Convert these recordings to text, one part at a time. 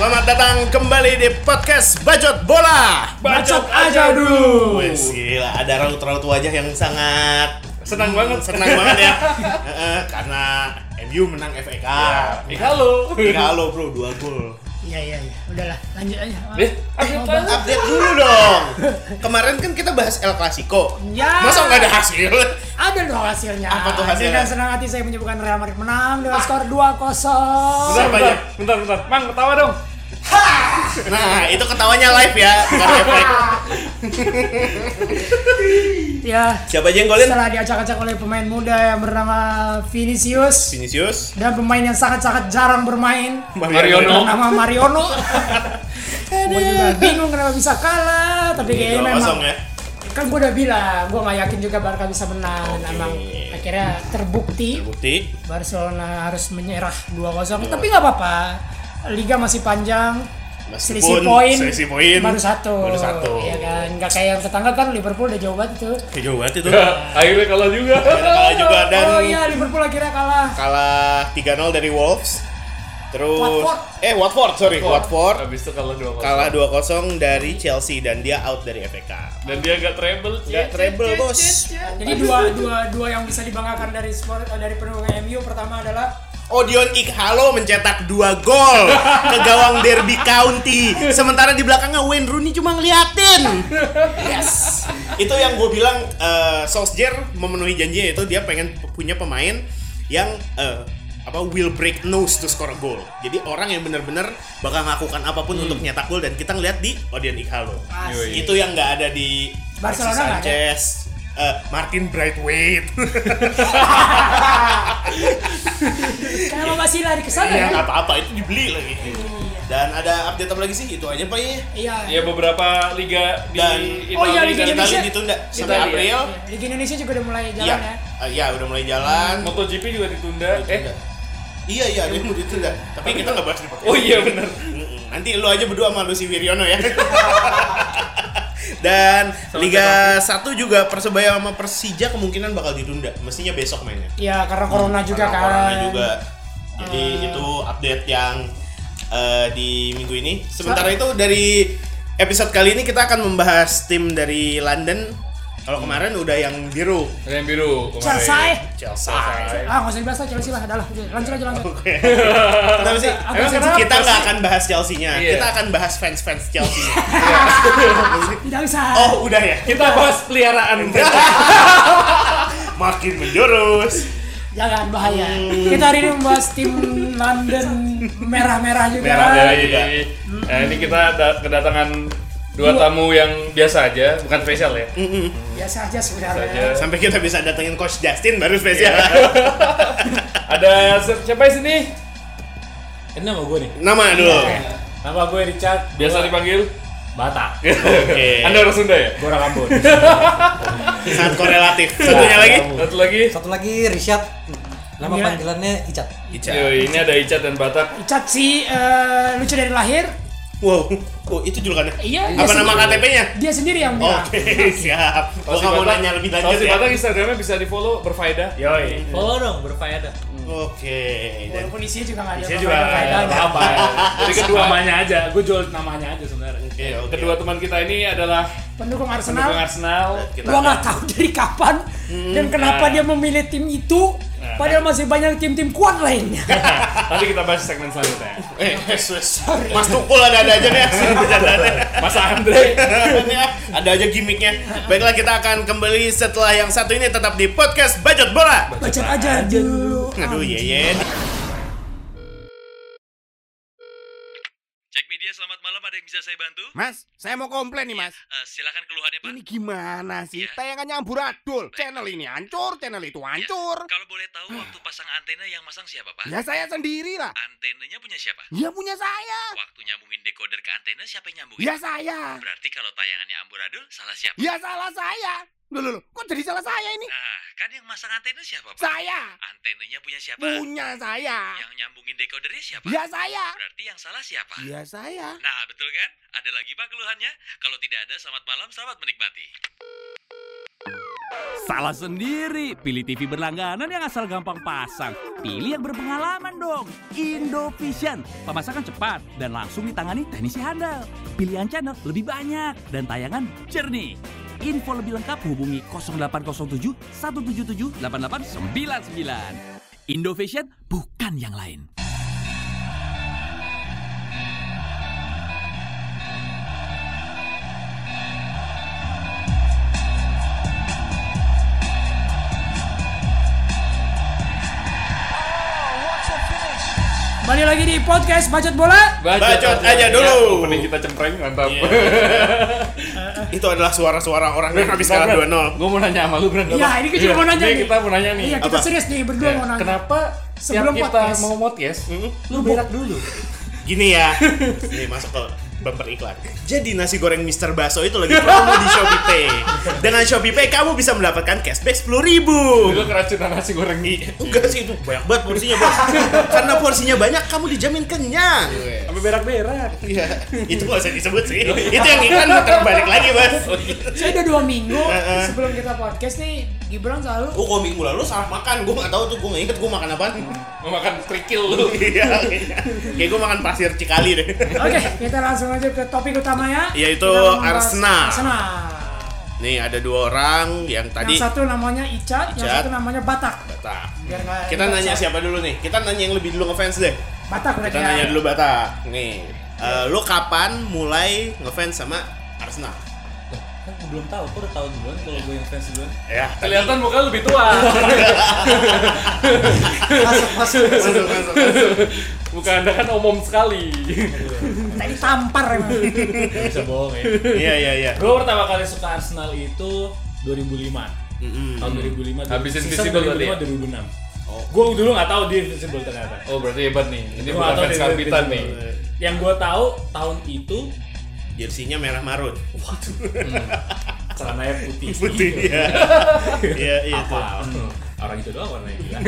Selamat datang kembali di podcast Bacot Bola. Bacot aja dulu. Wes gila, ada raut-raut wajah yang sangat Senang banget. senang banget ya. Heeh, karena MU menang FA Cup. Ya, halo. Halo bro, dua gol. Iya iya iya. Udahlah, lanjut aja. Eh, update. Update dulu dong. Kemarin kan kita bahas El Clasico. Ya. Masa nggak ada hasil? Ada dong hasilnya. Apa tuh hasilnya? Dengan senang hati saya menyebutkan Real Madrid menang dengan skor 2-0. Bentar, bentar, bentar, bentar. Mang, ketawa dong. Nah, itu ketawanya live ya, bukan efek. Ya. Siapa aja yang golin? Setelah diacak-acak oleh pemain muda yang bernama Vinicius Vinicius, dan pemain yang sangat-sangat jarang bermain Mariono. bernama Mariono. Gue juga bingung kenapa bisa kalah, tapi kayaknya Dua memang kosong ya. kan gue udah bilang gue nggak yakin juga Barca bisa menang Oke. emang akhirnya terbukti Bukti. Barcelona harus menyerah 2-0 tapi nggak apa-apa Liga masih panjang Meskipun selisih poin selisih poin baru satu baru satu. ya kan nggak kayak yang tetangga kan Liverpool udah jauh banget itu Kayak jauh banget itu. Ya, akhirnya kalah juga. Akhirnya kalah juga dan oh iya Liverpool akhirnya kalah kalah 3-0 dari Wolves. Terus Watford. eh Watford sorry Watford Habis itu kalah 2 kalah 2-0 dari Chelsea dan dia out dari FA Cup. Dan dia gak treble. Nggak treble bos. jadi dua dua dua yang bisa dibanggakan dari sport dari pendukung MU pertama adalah Odion Ighalo mencetak dua gol ke gawang Derby County. Sementara di belakangnya Wayne Rooney cuma ngeliatin. Yes. Itu yang gue bilang eh, Solskjaer memenuhi janjinya itu dia pengen punya pemain yang eh, apa will break nose to score a goal. Jadi orang yang benar-benar bakal melakukan apa pun untuk nyetak gol dan kita ngeliat di Odion Ighalo. Asik. Itu yang nggak ada di Barcelona nggak ada? Eh, Martin Braithwaite. Kenapa masih lari ke sana Iya ya? apa-apa itu dibeli lagi. Dan ada update apa lagi sih? Itu aja pak ya. Iya. Ya beberapa liga di Dan Oh iya, Italia Liga dan- Indonesia. Italia ditunda sampai Italia. April. Liga Indonesia juga udah mulai jalan Iya, ya. Eh, iya udah mulai jalan. MotoGP juga ditunda. Ditunda. Eh, Iya iya dia mau ditunda. Tapi kita nggak bahas di podcast. oh iya benar. Nanti lu aja berdua sama Lucy Wiryono ya. Dan Sama Liga 1 juga Persebaya sama Persija kemungkinan bakal ditunda. Mestinya besok mainnya. Iya, karena corona juga Karena kan. corona juga. Jadi Hmm. itu update yang eh, di minggu ini. Sementara itu dari episode kali ini kita akan membahas tim dari London. Kalau kemarin udah yang biru. Ada yang biru kemarin. Chelsea. Chelsea. Ah, nggak usah dibahas lah Chelsea lah. Udah lah, udah. lanjut aja lanjut. Oke. Kenapa sih? Kita nggak akan bahas Chelsea-nya. Iya. Kita akan bahas fans-fans Chelsea. Tidak usah. oh, udah ya. Kita bahas peliharaan. Makin menjurus. Jangan bahaya. Hmm. Kita hari ini membahas tim London merah-merah juga. Merah-merah. Juga. nah, ini kita da- kedatangan dua tamu yang biasa aja, bukan spesial ya. Biasa aja Biasa aja. sebenarnya. Sampai kita bisa datengin Coach Justin baru spesial. Ada si- siapa di sini? Ini nama gue nih. Nama dulu. Nama gue Richard. Biasa dipanggil? Batak. Oke. Anda orang Sunda ya? Gue orang Ambon. Sangat korelatif. Satunya lagi. Satu lagi. Satu lagi Richard. Nama Gila. panggilannya Icat. Ica. Yo, ini ada Icat dan Batak. Icat sih eh, lucu dari lahir. Wow. Oh, itu julukannya. Iya, Apa nama. KTP-nya? Dia sendiri yang bilang. Oke, siap. Kalau nggak mau Batak- nanya lebih kalau lanjut si ya. Batak Instagramnya bisa di follow berfaedah. Yoi. Follow dong, berfaedah. Oke. Dan Walaupun isinya juga nggak ada. Saya juga faedah-faedahnya. apa. Jadi kedua namanya aja. Gue jual namanya aja sebenarnya. Oke, oke. kedua teman kita ini adalah Pendukung pendukung Arsenal. Arsenal. Kita Gua akan- nggak tahu dari kapan dan kenapa nah. dia memilih tim itu. Nah, Padahal masih banyak tim-tim kuat lainnya. Nanti kita bahas segmen selanjutnya. Eh, yes, yes. Mas Tukul ada-ada aja nih. Mas Andre. Ini ah, ada aja gimmicknya. Baiklah kita akan kembali setelah yang satu ini tetap di podcast Bajot Bola. Baca aja dulu. Aduh, Yeyen. Cek media selamat malam ada yang bisa saya bantu? Mas, saya mau komplain nih mas Eh, silakan keluhannya Pak. Ini gimana sih? Ya. Tayangannya amburadul Channel ini hancur, channel itu hancur Kalau boleh tahu waktu pasang antena yang masang siapa Pak? Ya saya sendiri lah Antenanya punya siapa? Ya punya saya Waktu nyambungin decoder ke antena siapa yang nyambungin? Ya saya Berarti kalau tayangannya amburadul salah siapa? Ya salah saya Loh, loh, loh, kok jadi salah saya ini? Nah, kan yang masang antena siapa Pak? Saya Antenanya punya siapa? Punya saya Yang nyambungin decodernya siapa? Ya saya Berarti yang salah siapa? Ya saya Nah, betul kan? Ada lagi Pak keluhannya? Kalau tidak ada, selamat malam, selamat menikmati. Salah sendiri, pilih TV berlangganan yang asal gampang pasang. Pilih yang berpengalaman dong. Indovision, pemasangan cepat dan langsung ditangani teknisi handal. Pilihan channel lebih banyak dan tayangan jernih. Info lebih lengkap hubungi 0807 177 8899. Indovision bukan yang lain. Kembali lagi di podcast Bacot Bola. Bacot aja dulu. Opening kita cempreng, mantap. Itu adalah suara-suara orang yang habis kalah 2-0. Gue mau nanya sama lu, Bran. Iya, ini kita mau nanya Ini nih. kita mau nanya nih. Iya, kita Apa? serius nih berdua Ya, mau nanya. Kenapa Sebelum kita podcast. mau podcast, lu berak dulu? Gini ya. Nih masuk ke bumper iklan. Jadi nasi goreng Mr. Baso itu lagi promo di Shopee Pay. Dengan Shopee Pay kamu bisa mendapatkan cashback 10.000 ribu. Lu keracunan nasi goreng nih. Enggak sih itu banyak banget porsinya bos. Karena porsinya banyak kamu dijamin kenyang. Sampai berak-berak. Iya, itu gak usah disebut sih. itu yang iklan muter balik lagi bos. Saya udah dua minggu sebelum kita podcast nih Gibran selalu Oh, kok minggu lalu salah makan. Gue gak tahu tuh, gue gak inget gue makan apa. Mau makan kerikil lu. Iya, kayak gue makan pasir Cikali deh. Oke, kita langsung aja ke topik utamanya. Yaitu Arsenal. Arsenal. Nih ada dua orang yang tadi Yang satu namanya Ica, yang Ica. satu namanya Batak. Batak. Biar nggak Kita nanya siapa dulu nih? Kita nanya yang lebih dulu ngefans deh. Batak berarti Kita ya. nanya dulu Batak. Nih, eh, lu kapan mulai ngefans sama Arsenal? Kan gue belum tahu, kok udah tahu duluan kalau gue yang fans duluan. Ya, Kelihatan muka lu lebih tua. Masuk, masuk. masuk, masuk, masuk. Muka anda kan umum sekali. Tadi tampar emang. Bisa bohong ya. Iya, iya, iya. Gue pertama kali suka Arsenal itu 2005. Mm-mm. Tahun 2005. Habis season Invincible tadi ya? 2005 2006. Oh. Gue dulu gak tahu dia Invincible ternyata. Oh berarti hebat nih. Ini Gua bukan tahu fans karbitan nih. Yang gue tahu tahun itu Jersinya merah marun. celananya putih. Putih ya. Iya, iya. Apa? Orang itu doang warnanya gila.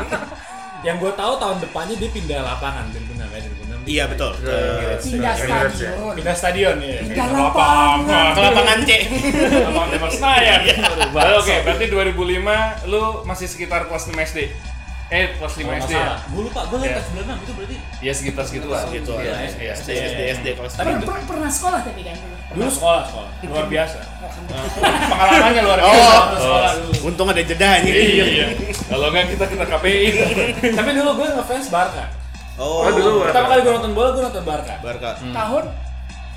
yang gue tahu tahun depannya dia pindah lapangan 2006 ya 2006. Iya, betul. Ke- Pindah ya? stadion. Pindah stadion ya. Pindah lapangan. Ke lapangan C. Lapangan tembak Senayan. Baru oke, berarti 2005 lu masih sekitar kelas 5 SD. Eh, kelas 5 Kalau nggak SD ya? Gue lupa, gue Iya. lihat kelas 96 itu berarti Ya sekitar segituan. Gitu Iya, aja. iya. SD, SD, SD kelas Tapi Per- per- pernah sekolah tapi kan dulu. dulu sekolah sekolah luar biasa. Pengalamannya luar biasa Oh, waktu sekolah dulu. untung ada jedanya. Iya, iya. Kalau enggak kita kena KPI. Tapi dulu gue ngefans Barca. Oh, Oh, dulu. Pertama kali gue nonton bola gue nonton Barca. Barca. Tahun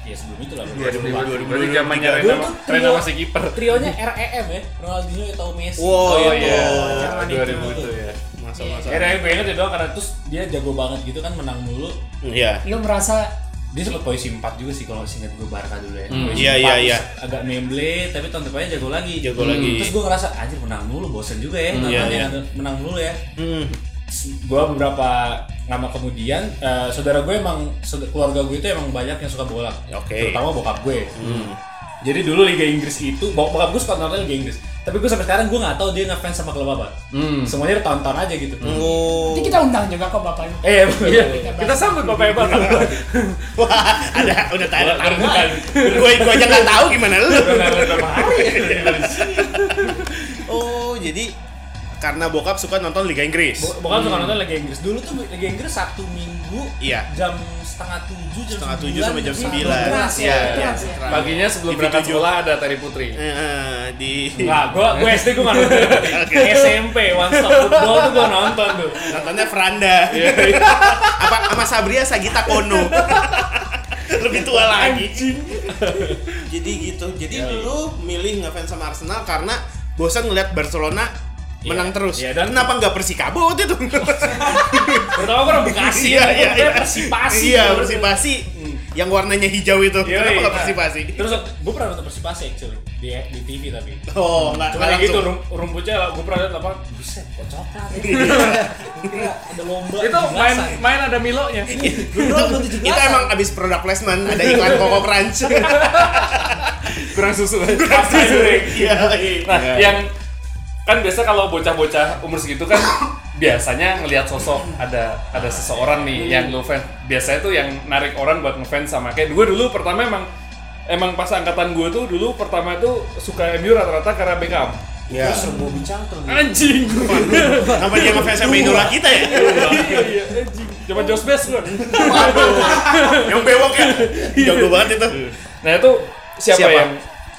Ya sebelum itu lah. 2005. Berarti zamannya Rena Rena trio- masih kiper. Trionya REM ya, Ronaldinho, Eto'o, Messi. Wow, Oh iya. Zaman itu. 2000 itu ya. Masa Iya. masa. Ya, dari gue inget ya doang karena terus dia jago banget gitu kan menang mulu. Iya. lu merasa Dia sempat posisi 4 juga sih kalau singkat gue Barca dulu ya. Hmm. Iya, iya, iya. Agak memble tapi tahun depannya jago lagi. Jago lagi. Terus gue ngerasa anjir menang mulu bosen juga ya. Hmm, iya, nontonnya, iya. menang mulu ya. Hmm. gue beberapa lama kemudian eh, saudara gue emang keluarga gue itu emang banyak yang suka bola Oke. terutama bokap gue Hmm. Jadi dulu Liga Inggris itu bok- bokap gue suka nonton Liga Inggris tapi gue sampai sekarang gue nggak tahu dia ngefans sama klub apa Hmm. semuanya tonton aja gitu Oh. nanti kita undang juga kok bapaknya. eh Iya, kita sambut Bapak Hebat. Wah, ada udah tanda tangan. kan. Gue gue aja nggak tahu gimana lu. Oh, jadi karena bokap suka nonton Liga Inggris. Bo- bokap suka nonton Liga Inggris dulu tuh Liga Inggris Sabtu Minggu Iya. jam setengah tujuh jam Setengah tujuh sembilan, sampai jam sembilan. Ya, ya. Paginya sebelum Di berangkat sekolah ada Tari Putri. Eh, di Enggak, gua gua SD gua nggak nonton. SMP One Stop Football tuh gua nonton tuh. nontonnya Franda. Apa sama Sabria Sagita Kono. Lebih tua lagi. Jadi gitu. Jadi lu milih ngefans sama Arsenal karena bosan ngeliat Barcelona menang terus. Iya, dan- Kenapa nggak Persikabo waktu itu? Pertama orang Bekasi, Iya, kan, iya, gua iya. Persipasi. Iya, Persipasi. Yang warnanya hijau itu. Iya, Kenapa iya. nggak Persipasi? Terus gue pernah nonton Persipasi actually di di TV tapi. Oh, nggak Cuma gitu langsung. rum- rumputnya gue pernah lihat lapangan, buset, kok coklat. Gila, ada lomba. Itu main 17-an. main ada Milonya. itu, itu emang abis product placement ada iklan Coco Crunch. Kurang susu. Goreng. Iya, iya. Nah, yang kan biasa kalau bocah-bocah umur segitu kan biasanya ngelihat sosok ada ada seseorang nih yang lo fans biasanya tuh yang narik orang buat ngefans sama kayak gue dulu pertama emang emang pas angkatan gue tuh dulu pertama tuh suka MU rata-rata karena Beckham. Ya. Terus Bobby Charlton. Anjing. Kenapa dia ngefans sama idola kita ya? Iya iya anjing. Coba Josh Best gua. Yang bewok ya? Jago banget itu. Nah itu siapa, Siapa? yang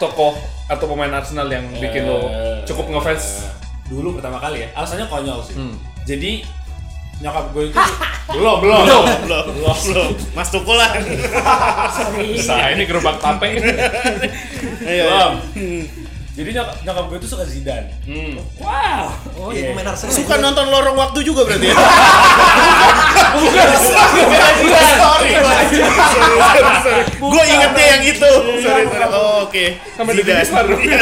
tokoh atau pemain Arsenal yang bikin lo Eh, cukup ngefans? Dulu pertama kali ya. Alasannya konyol sih. Hmm. Jadi nyokap gue itu belum belum Belum, belum, belum. Mas Tukul lah. Ini gerobak tape. Ayo, belum. Jadi nyokap, nyokap gue itu suka Zidane. Hmm. Wow. Oh, iya pemain Arsenal. Suka nonton lorong waktu juga berarti ya? Sorry, Gue ingetnya yang itu. Sorry, sorry. Oh, oke. Sama Zidane. Iya.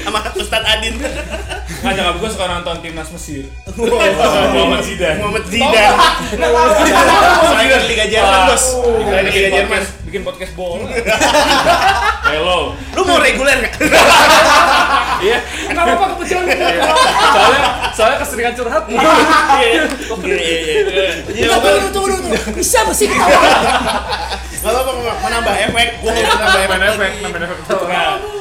Sama Ustadz Adin. Nah, nyokap gue suka nonton timnas Mesir. Muhammad Zidane. Muhammad Zidane. Saya Liga Jerman, Bos. Liga Jerman. podcast, bikin podcast bola. Hello. Lu mau reguler nggak? Iya. Enggak apa-apa kebetulan Soalnya soalnya keseringan curhat. Iya. Iya, iya, iya. Tunggu, apa? tunggu, tunggu. Bisa apa sih ketawa? Nggak apa-apa, nggak menambah efek. Gue mau menambah efek. efek, main efek.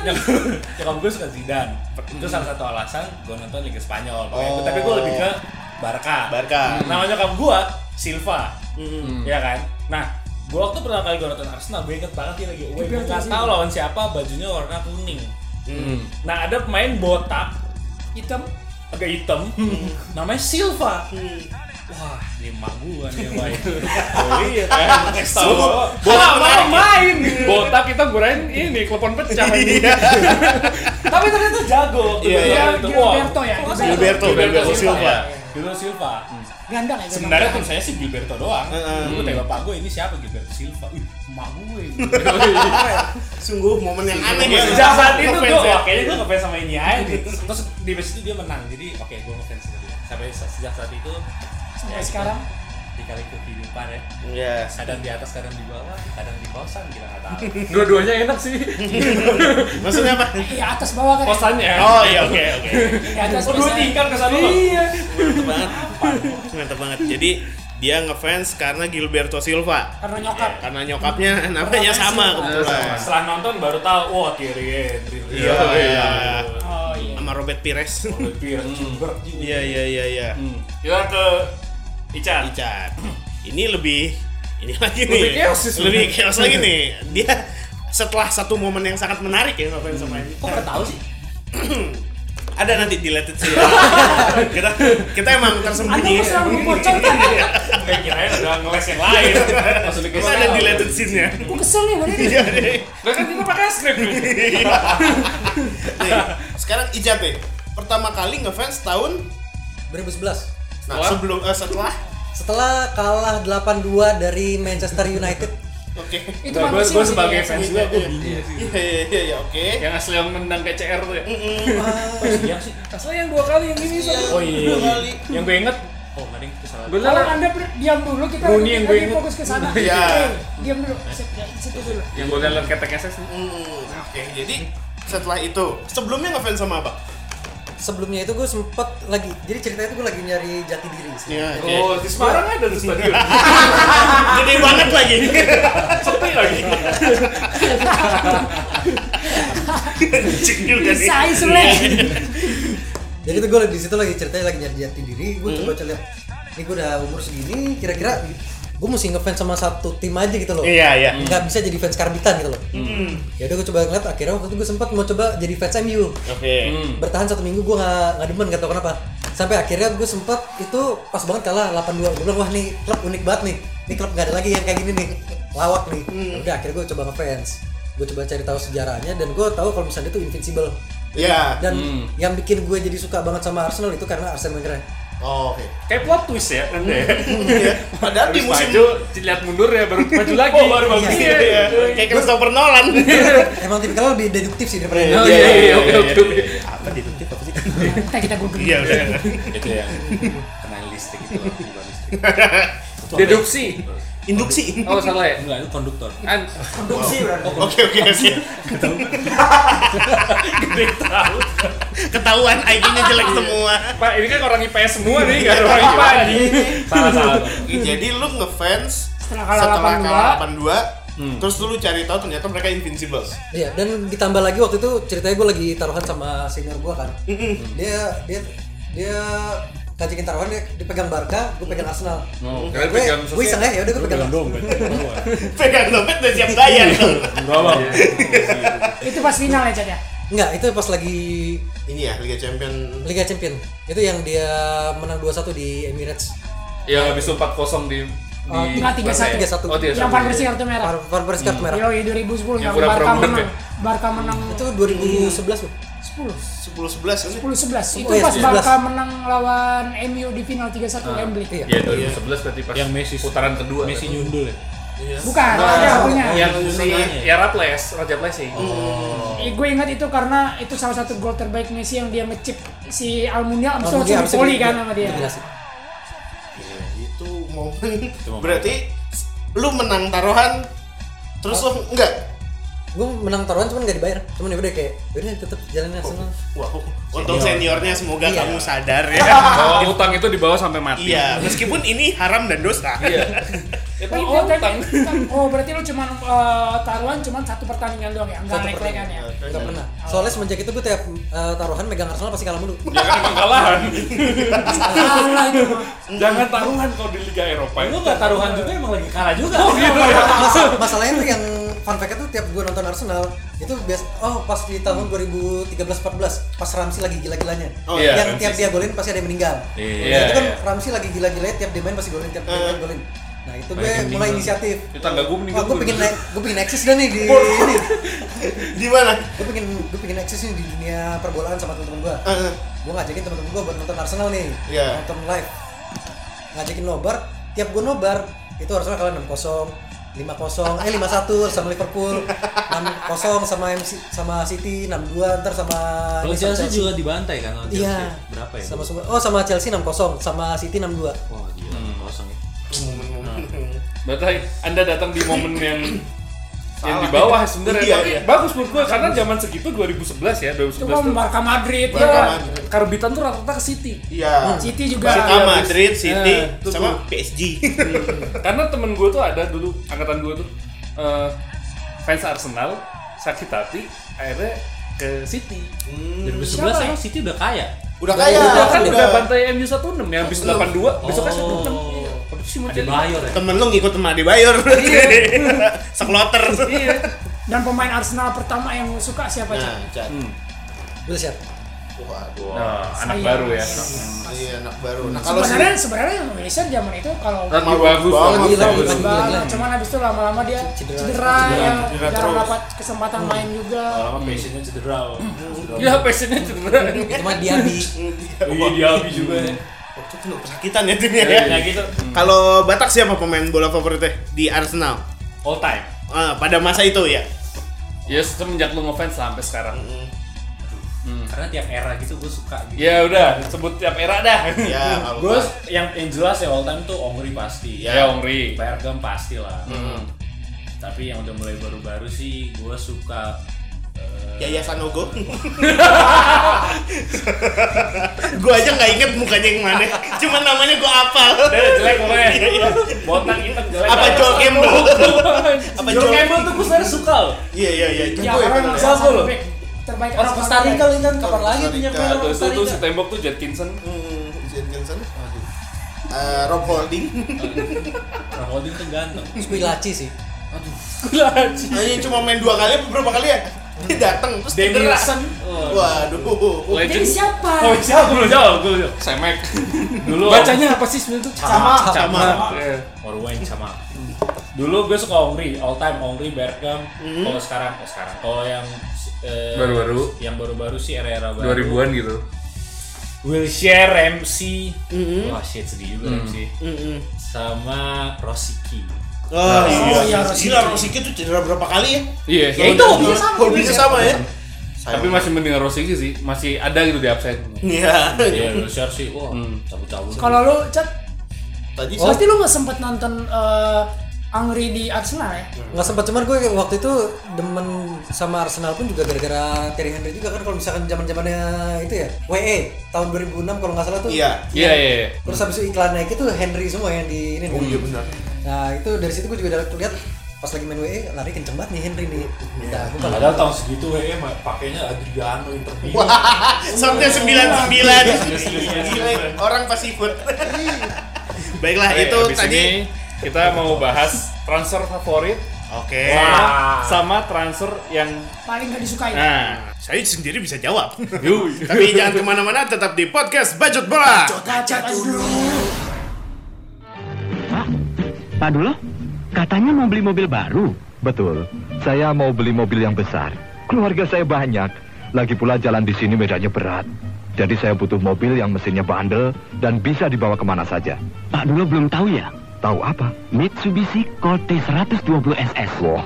nyokap gue suka Zidane. Itu salah satu alasan gue nonton Liga Spanyol. Oh. itu- Tapi gue lebih ke Barca. Barca. Nama nyokap gue Silva. Hmm. Ya kan? Nah, gue waktu pertama kali gue nonton Arsenal, gue inget banget dia lagi away. Gue nggak tahu lawan siapa, bajunya warna kuning. Hmm. Nah, ada pemain botak, Hitam. agak hitam, namanya Silva. Wah, ini emak gua nih yang main. oh iya kan, bahwa Botak mau main. Botak kita kurain ini klepon pecah. Iya. Tapi ternyata jago. Iya, iya. Iya. Gilberto ya. Gilberto, Gilberto Silva. ya. Gilberto Silva. Gandang ya. Sebenarnya tim saya sih Gilberto doang. Heeh. Gue tanya bapak gue ini siapa Gilberto Silva. Wih, emak gue. Sungguh momen yang aneh ya. Sejak saat itu gue, ya. kayaknya gue ngefans sama ini aja. Terus di match itu dia menang, jadi oke gue ngefans sama dia. Sampai sejak saat itu Sampai sekarang. dikali kehidupan ya. Iya. Kadang di atas, kadang di bawah, kadang di kosan, kita nggak tahu. Dua-duanya enak sih. Maksudnya apa? Iya atas bawah kan. Kosannya. Oh iya oke oke. Di atas Oh, dua tingkat ke sana. Iya. Mantap banget. Mantap banget. Jadi dia ngefans karena Gilberto Silva. Karena nyokap. Karena nyokapnya namanya sama kebetulan. Setelah nonton baru tahu, wah Thierry. Iya, iya. Oh iya. Sama Robert Pires. Gilbert juga. Iya iya iya iya. Hmm. Kita ke Ican. Icat. Ini lebih ini lagi Lebih nih. chaos sih sebenarnya. Lebih chaos lagi nih. Dia setelah satu momen yang sangat menarik ya ngefans sama ini. Kok nggak tahu sih? Ada nanti deleted sih. ya. kita kita emang tersembunyi. kok selalu membocorkan? Kayak kirain ada ngeles yang lain. Maksudnya Kita ada deleted scene-nya. Gue kesel nih mana ini. Iya deh. Lah kan kita pakai skrip nih. Nih, sekarang Icat deh. Pertama kali ngefans tahun 2011. Nah Setelah? sebelum eh, setelah Setelah kalah 8-2 dari Manchester United. oke. Itu Nah, gue sih gue sebagai biasa. fans juga gue bingung sih. Iya iya iya iya, oke. Yang asli yang nendang kayak CR tuh ya. Iya sih. Asal yang dua kali yang ini sama. Oh iya. Dua kali. Yang gue inget, oh ada yang kesalahan. Kalau anda diam dulu kita Rooney yang gue inget. fokus ke sana. Iya. Diam dulu. Sit- Situ dulu. yang gue liat ketek SS nih. Oke, jadi setelah itu sebelumnya ngefans sama apa? Sebelumnya itu gue sempet lagi, jadi ceritanya itu gue lagi nyari jati diri sih. Iya, oke. Oh, di Semarang ada tuh stadion. Gede banget lagi. Sepi lagi. Juga. Bisa Sule. Jadi itu gue di situ lagi ceritanya lagi nyari jati diri, gue coba coba lihat, ini gue udah umur segini, kira-kira gue mesti ngefans sama satu tim aja gitu loh. Iya, iya. Nggak bisa jadi fans karbitan gitu loh. Hmm. Ya udah gue coba ngeliat, akhirnya waktu itu gue sempat mau coba jadi fans MU. Oke. Bertahan satu minggu gue nggak nggak demen gak tau kenapa. Sampai akhirnya gue sempat itu pas banget kalah 8-2. Gue bilang wah nih klub unik banget nih. Ini klub gak ada lagi yang kayak gini nih. Lawak nih. Ya Udah akhirnya gue coba ngefans. Gue coba cari tahu sejarahnya dan gue tahu kalau misalnya itu invincible. Iya. Dan yang bikin gue jadi suka banget sama Arsenal itu karena Arsene Wenger. Oh, Oke. Kayak plot twist ya Anda ya. Iya. Padahal di musim maju, lihat mundur ya baru maju lagi. Oh, baru bagus. Iya. Iya, kayak Christopher Nolan. Emang tipikalnya lebih deduktif sih daripada Oh iya iya oke oke. Apa deduktif apa sih? Kita kita google. Iya udah. Itu yang kena listrik itu listrik. Deduksi. Induksi. Oh salah ya. Enggak, itu konduktor. An Produksi berarti. Oke oke oke. Ketahuan IQ-nya jelek semua. Pak ini kan orang IPS semua nih, nggak ada orang IPA nih. Salah salah. Jadi lu ngefans Setelah kalah setelah 82. kalah 82 Terus lu cari tahu ternyata mereka invincibles. Iya, dan ditambah lagi waktu itu ceritanya gue lagi taruhan sama senior gue kan. Dia dia dia ngajakin taruhan dia dipegang Barca, gue pegang Arsenal. Oh, Gue pegang gue iseng ya, udah gue pegang. Dompet. Pegang dompet udah siap bayar. Enggak bang. Itu pas final ya, Chat ya? Enggak, itu pas lagi Ini ya Liga Champion. Liga Champion. Itu yang dia menang 2-1 di Emirates. Yang habis itu 4-0 di di Oh, 3-1. 3-1. Oh, 3-1. Yang Van Persie kartu merah. Par Persie kartu merah. Yoi 2010 Yang Barca menang. ya? Barca menang Itu 2011 loh. 10. 10 11 kan? 10 11. Itu Oh iya, pas 11. Barca menang lawan MU di final 3-1 Wembley. Iya. Iya 2011 berarti pas Yang Messi putaran kedua. Messi nyundul ya. Bukan, ada punya. Yang Oh, si ya Raples, Raja Plessing. Eh, gue ingat itu karena itu salah satu gol terbaik Messi yang dia ngechip si Almunia langsung itu poli kan sama dia. Iya, itu momen. momen. Berarti lu menang taruhan terus lu enggak Gue menang taruhan cuman gak dibayar. Cuman ya udah kayak udah tetap jalan Arsenal. Wow, untuk seniornya semoga Iya. kamu sadar ya. Bahwa utang itu dibawa sampai mati. Iya, meskipun ini haram dan dosa. Iya. Itu Oh, utang. tadi- oh, berarti lu cuma taruhan cuma satu pertandingan doang ya? Enggak Satu naik-naikan ya? Gak pernah. Soalnya semenjak itu gue tiap eh, taruhan megang Arsenal pasti kalah mulu. Ya kan emang kalahan. Salah itu mah. Jangan taruhan kalau di Liga Eropa. Lu nggak taruhan juga emang lagi kalah juga. Oh gitu ya. Masa- masalahnya tuh yang fun fact tuh tiap gue nonton Arsenal itu bias oh pas di tahun 2013-14 pas Ramsey lagi gila-gilanya Oh, iya, yang Ramsey tiap dia golin pasti ada yang meninggal Iya. nah, itu kan iya. Ramsey lagi gila-gilanya tiap dia main pasti golin tiap dia main golin nah itu gue mulai meninggal. inisiatif Itu tangga gue meninggal. Wah, gue pengen naik, gue pengen eksis dah nih di ini. Di mana? Gue pengen, gue pengen eksis nih di dunia perbolaan sama temen-temen gue. Eh, Gue ngajakin temen-temen gue buat nonton Arsenal nih, Iya. nonton live. Ngajakin nobar, tiap gue nobar itu Arsenal kalah 6-0, 5-0, eh 5-1 sama Liverpool, 6-0 sama MC, sama City, 6-2 ntar sama Kalau sama Chelsea juga dibantai kan Chelsea. Iya. Berapa ya? Sama. Oh sama Chelsea 6-0, sama City 6-2. Wah, gila. Ya. Berarti Anda datang di momen yang yang di bawah sebenarnya Iya, tapi iya. bagus menurut gue karena zaman segitu 2011 ya 2011 Itu kan tuh Barca Madrid Barca ya. Madrid. karbitan tuh rata-rata ke City Iya. City juga. Barca Iya, Madrid, City, tuh, sama tuh. PSG. karena temen gue tuh ada dulu angkatan gue tuh eh, fans Arsenal sakit hati akhirnya ke City 2011 Siapa emang City udah kaya. Udah kaya. udah kan udah. udah bantai MU 1-6 ya habis 82 besoknya kan Oh. 1-6 iya mau jadi Bayor ya. Temen lu ngikut sama Adebayor. Sekloter. iya Dan pemain Arsenal pertama yang lu suka siapa, Cak? Nah, Chan. Udah siap. Waduh. nah, anak baru ya Iya, anak baru. Nah, kalau si Sebenarnya sebenarnya Wilson zaman itu kalau lagi Bagus banget. bagus, Gila, bagus. gila. banget, cuman habis itu lama-lama dia Cedera. cedera, ya, Cedera jarang terus. dapat kesempatan main juga. Lama passionnya cedera. ya passionnya cedera Cuma Diaby. Iya dia habis juga ya. Itu lu kesakitan ya timnya ya ya. gitu Kalau Batak siapa pemain bola favoritnya di Arsenal? all time Ah, pada masa itu ya. ya semenjak lu ngefans sampai sekarang Hmm. Karena tiap era gitu gue suka gitu. ya udah sebut tiap era dah Ya, kalau Gue yang yang jelas ya all time tuh Ongri pasti. ya Ongri Bergam pasti lah. Hmm. Tapi yang udah mulai baru-baru sih gue suka eh, Yaya Sanogo. gua aja nggak inget mukanya yang mana. Cuma namanya gua hafal. Udah jelek pokoknya botak hitam jelek Apa Joel Campbell? Apa Joe Joel Campbell tuh gue sebenarnya suka loh. Iya iya iya. Itu Ya, orang salah loh. terbaik Orang Costa Rica terbaik. kan kapan lagi punya Rica. Costa tuh, tuh si Rica. tembok tuh Jetkinson Hmm, Jenkinson. Aduh. Eh, Rob Holding. Rob Holding tuh ganteng. Squillaci sih. Hanya cuma main dua kali apa berapa kali ya? Dia datang terus cedera. Danielson. Waduh. Jadi legend siapa? oh siapa belum jawab gue belum Semek dulu bacanya apa sih sebenarnya tuh Sama. sama Iya. Orwen sama. Dulu gue suka Ongri, all time Ongri, Bergam. Kalau sekarang, oh sekarang. Kalau yang eh, Baru-baru. yang baru-baru sih era-era baru. 2000-an gitu Wilshere, Ramsey. Wah shit sedih juga Ramsey. Mm-mm. Sama Rosicki. Oh, iya, iya, Rosiki. Gila, Rosiki tuh cedera berapa kali ya? iya Ya itu hobinya sama. Hobinya sama ya? tapi masih mending Rosiki sih masih ada gitu di absen Iya. Iya, Wilshere sih, wah cabut-cabut. Kalau lu Cat, Tadi Oh, pasti lu nggak sempet nonton eh, Angri di Arsenal ya? Nggak sempat cuman gue waktu itu demen sama Arsenal pun juga gara-gara Thierry Henry juga kan kalau misalkan zaman zamannya itu ya WE tahun 2006 kalau nggak salah tuh Iya. iya iya iya. terus habis itu iklan naik itu Henry semua yang di ini Oh iya benar. nah itu dari situ gue juga udah lihat pas lagi main WE lari kenceng banget nih Henry nih gue kalau Padahal tahun segitu WE pakainya Adriano Inter Milan. Shotnya 99. Gila, orang pasti ikut. Baiklah, Oke, itu tadi ini kita mau bahas transfer favorit Oke. sama, sama transfer yang Paling gak disukai. nah Saya sendiri bisa jawab. Tapi jangan ke mana-mana, tetap di podcast Bacot Bola. Kacat dulu. Pak, Pak dulu, katanya mau beli mobil baru. Betul, saya mau beli mobil yang besar. Keluarga saya banyak. Lagi pula jalan di sini medannya berat. Jadi saya butuh mobil yang mesinnya bandel dan bisa dibawa ke mana saja. Pak dulu belum tahu ya? Tahu apa? Mitsubishi Colt 120 SS. Wah,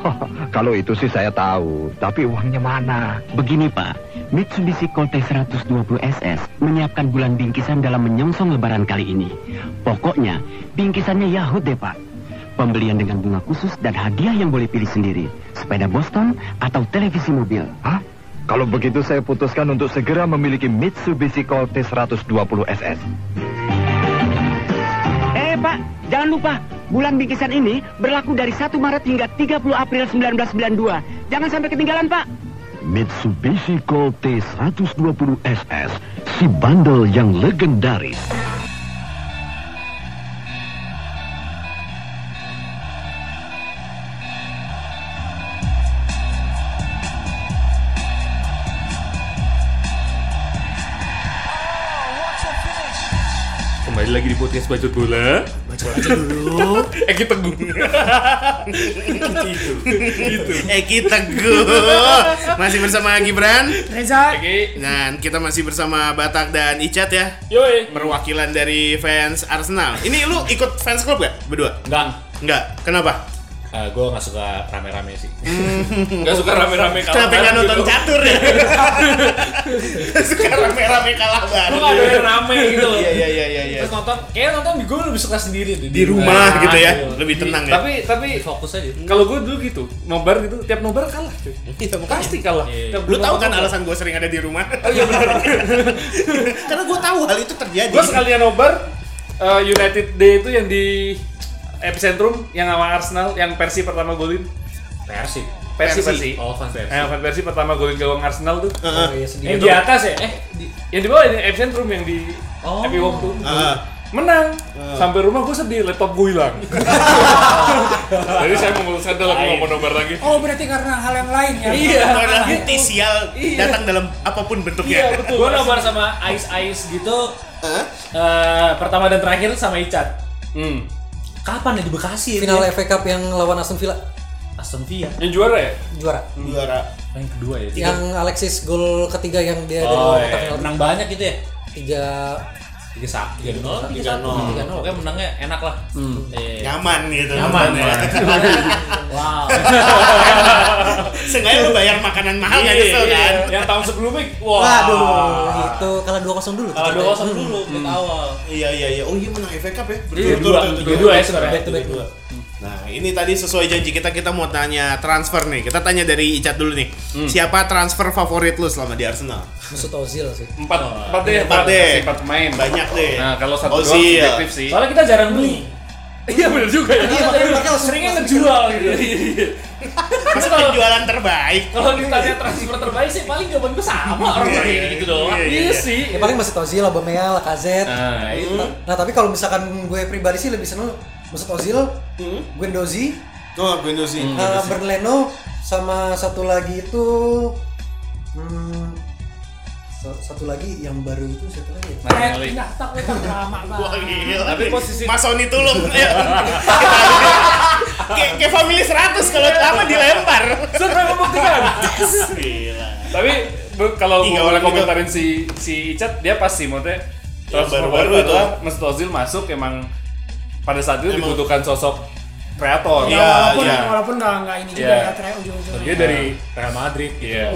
kalau itu sih saya tahu. Tapi uangnya mana? Begini Pak, Mitsubishi Colt 120 SS menyiapkan bulan bingkisan dalam menyongsong lebaran kali ini. Pokoknya, bingkisannya Yahut deh Pak. Pembelian dengan bunga khusus dan hadiah yang boleh pilih sendiri. Sepeda Boston atau televisi mobil. Hah? Kalau begitu saya putuskan untuk segera memiliki Mitsubishi Colt 120 SS. Eh Pak, jangan lupa bulan bingkisan ini berlaku dari 1 Maret hingga 30 April 1992. Jangan sampai ketinggalan Pak. Mitsubishi Colt 120 SS, si bandel yang legendaris. Kembali lagi di podcast bacot bola Bacot aja dulu. eh kita gue Eki Teguh. Masih bersama Gibran. Reza. oke Dan kita masih bersama Batak dan Icat ya. yoi Perwakilan dari fans Arsenal. Ini lu ikut fans club gak? Berdua? Enggak, Enggak. Kenapa? Eh, gue nggak suka rame-rame sih. nggak suka rame-rame kalah Kenapa nggak bareng nonton gitu. catur ya? Suka rame-rame kalah Gue bareng. nggak ada yang rame gitu loh. Iya iya iya iya. iya. Terus nonton, kayak nonton gue lebih suka sendiri deh, Di rumah gitu ya, gitu. lebih tenang ya. tapi tapi Fokus aja. kalau gue dulu gitu nobar gitu tiap nobar kalah cuy Iya, pasti kalah Iya. Tiap Lu nonton kan alasan gue sering ada di rumah? Oh iya benar. Karena gue tahu hal itu terjadi. gue sekalian nobar eh, United Day itu yang di epicentrum yang sama Arsenal yang Persi pertama golin Persib. Persi Persi. Persi Oh, fan Persib. eh fan Persi pertama golin gawang Arsenal tuh oh iya sedih Yang di atas ya? Eh, di, yang di bawah ini epicentrum yang di Oh. Happy Walk tuh Ah. menang sampai rumah gue sedih laptop gue hilang jadi saya memutuskan dalam mau nobar lagi Oh berarti karena hal yang lain ya? iya Itu adalah bukti sial datang dalam apa pun bentuknya. iya betul gue nobar sama Ice Ice gitu. eh, pertama dan terakhir sama Icat. hmm. Kapan ya di Bekasi? final ya? FA Cup yang lawan Aston Villa Aston Villa. yang juara ya juara Juara. Yang kedua ya. yang Alexis gol ketiga yang dia Oh, dari iya. penalti menang banyak gitu ya? tiga Tiga sak, tiga nol, tiga nol tiga nol Pokoknya menangnya enak lah. Eh, Nyaman gitu. Nyaman ya. wow. Sengaja lu bayar makanan mahal nggak Iya, nyesel iya. kan? yang tahun sebelumnya wah waduh itu kalah dua kosong dulu tuh Kalau dua kosong dulu, menit awal. Iya iya iya. Oh iya menang FA Cup ya. Iya, Betul, dua, ya sebenarnya. back to back Dua. Nah ini tadi sesuai janji kita kita mau tanya transfer nih. Kita tanya dari Icat dulu nih. Siapa transfer favorit lu selama di Arsenal? Mesut Ozil sih empat empat deh Empat deh. empat pemain Banyak deh. nah kalau satu doang Ozil. subjektif sih Soalnya kita jarang beli. iya benar juga ya iya makanya makanya langsung Seringnya ngejual gitu. Masa penjualan terbaik. Kalau ditanya transfer terbaik sih paling jawaban gue sama orang lain gitu doang. Iya, iya, iya sih ya paling Mesut Ozil Aubameyang Lacazette nah itu nah tapi kalau misalkan gue pribadi sih lebih seneng Mesut Ozil Guendouzi Oh Guendouzi. uh, Berleno sama satu lagi itu hmm, sa- satu lagi yang baru itu siapa lagi ya? Nah, tak lama Wah banget. gila. Tapi posisi- Mas Sony tulung. Ayo. Kayak kayak family 100 kalau lama dilempar. Sampai membuktikan Gila. tapi kalau boleh komentarin si si Icat dia pasti maksudnya transfer baru-baru baru itu. Mesut Ozil masuk emang pada saat itu Emang. dibutuhkan sosok kreator Ya, Iya, walaupun iya. walaupun nggak nggak ini juga Iya. ya terakhir ujung-ujungnya. dia dari Real Madrid gitu. Iya.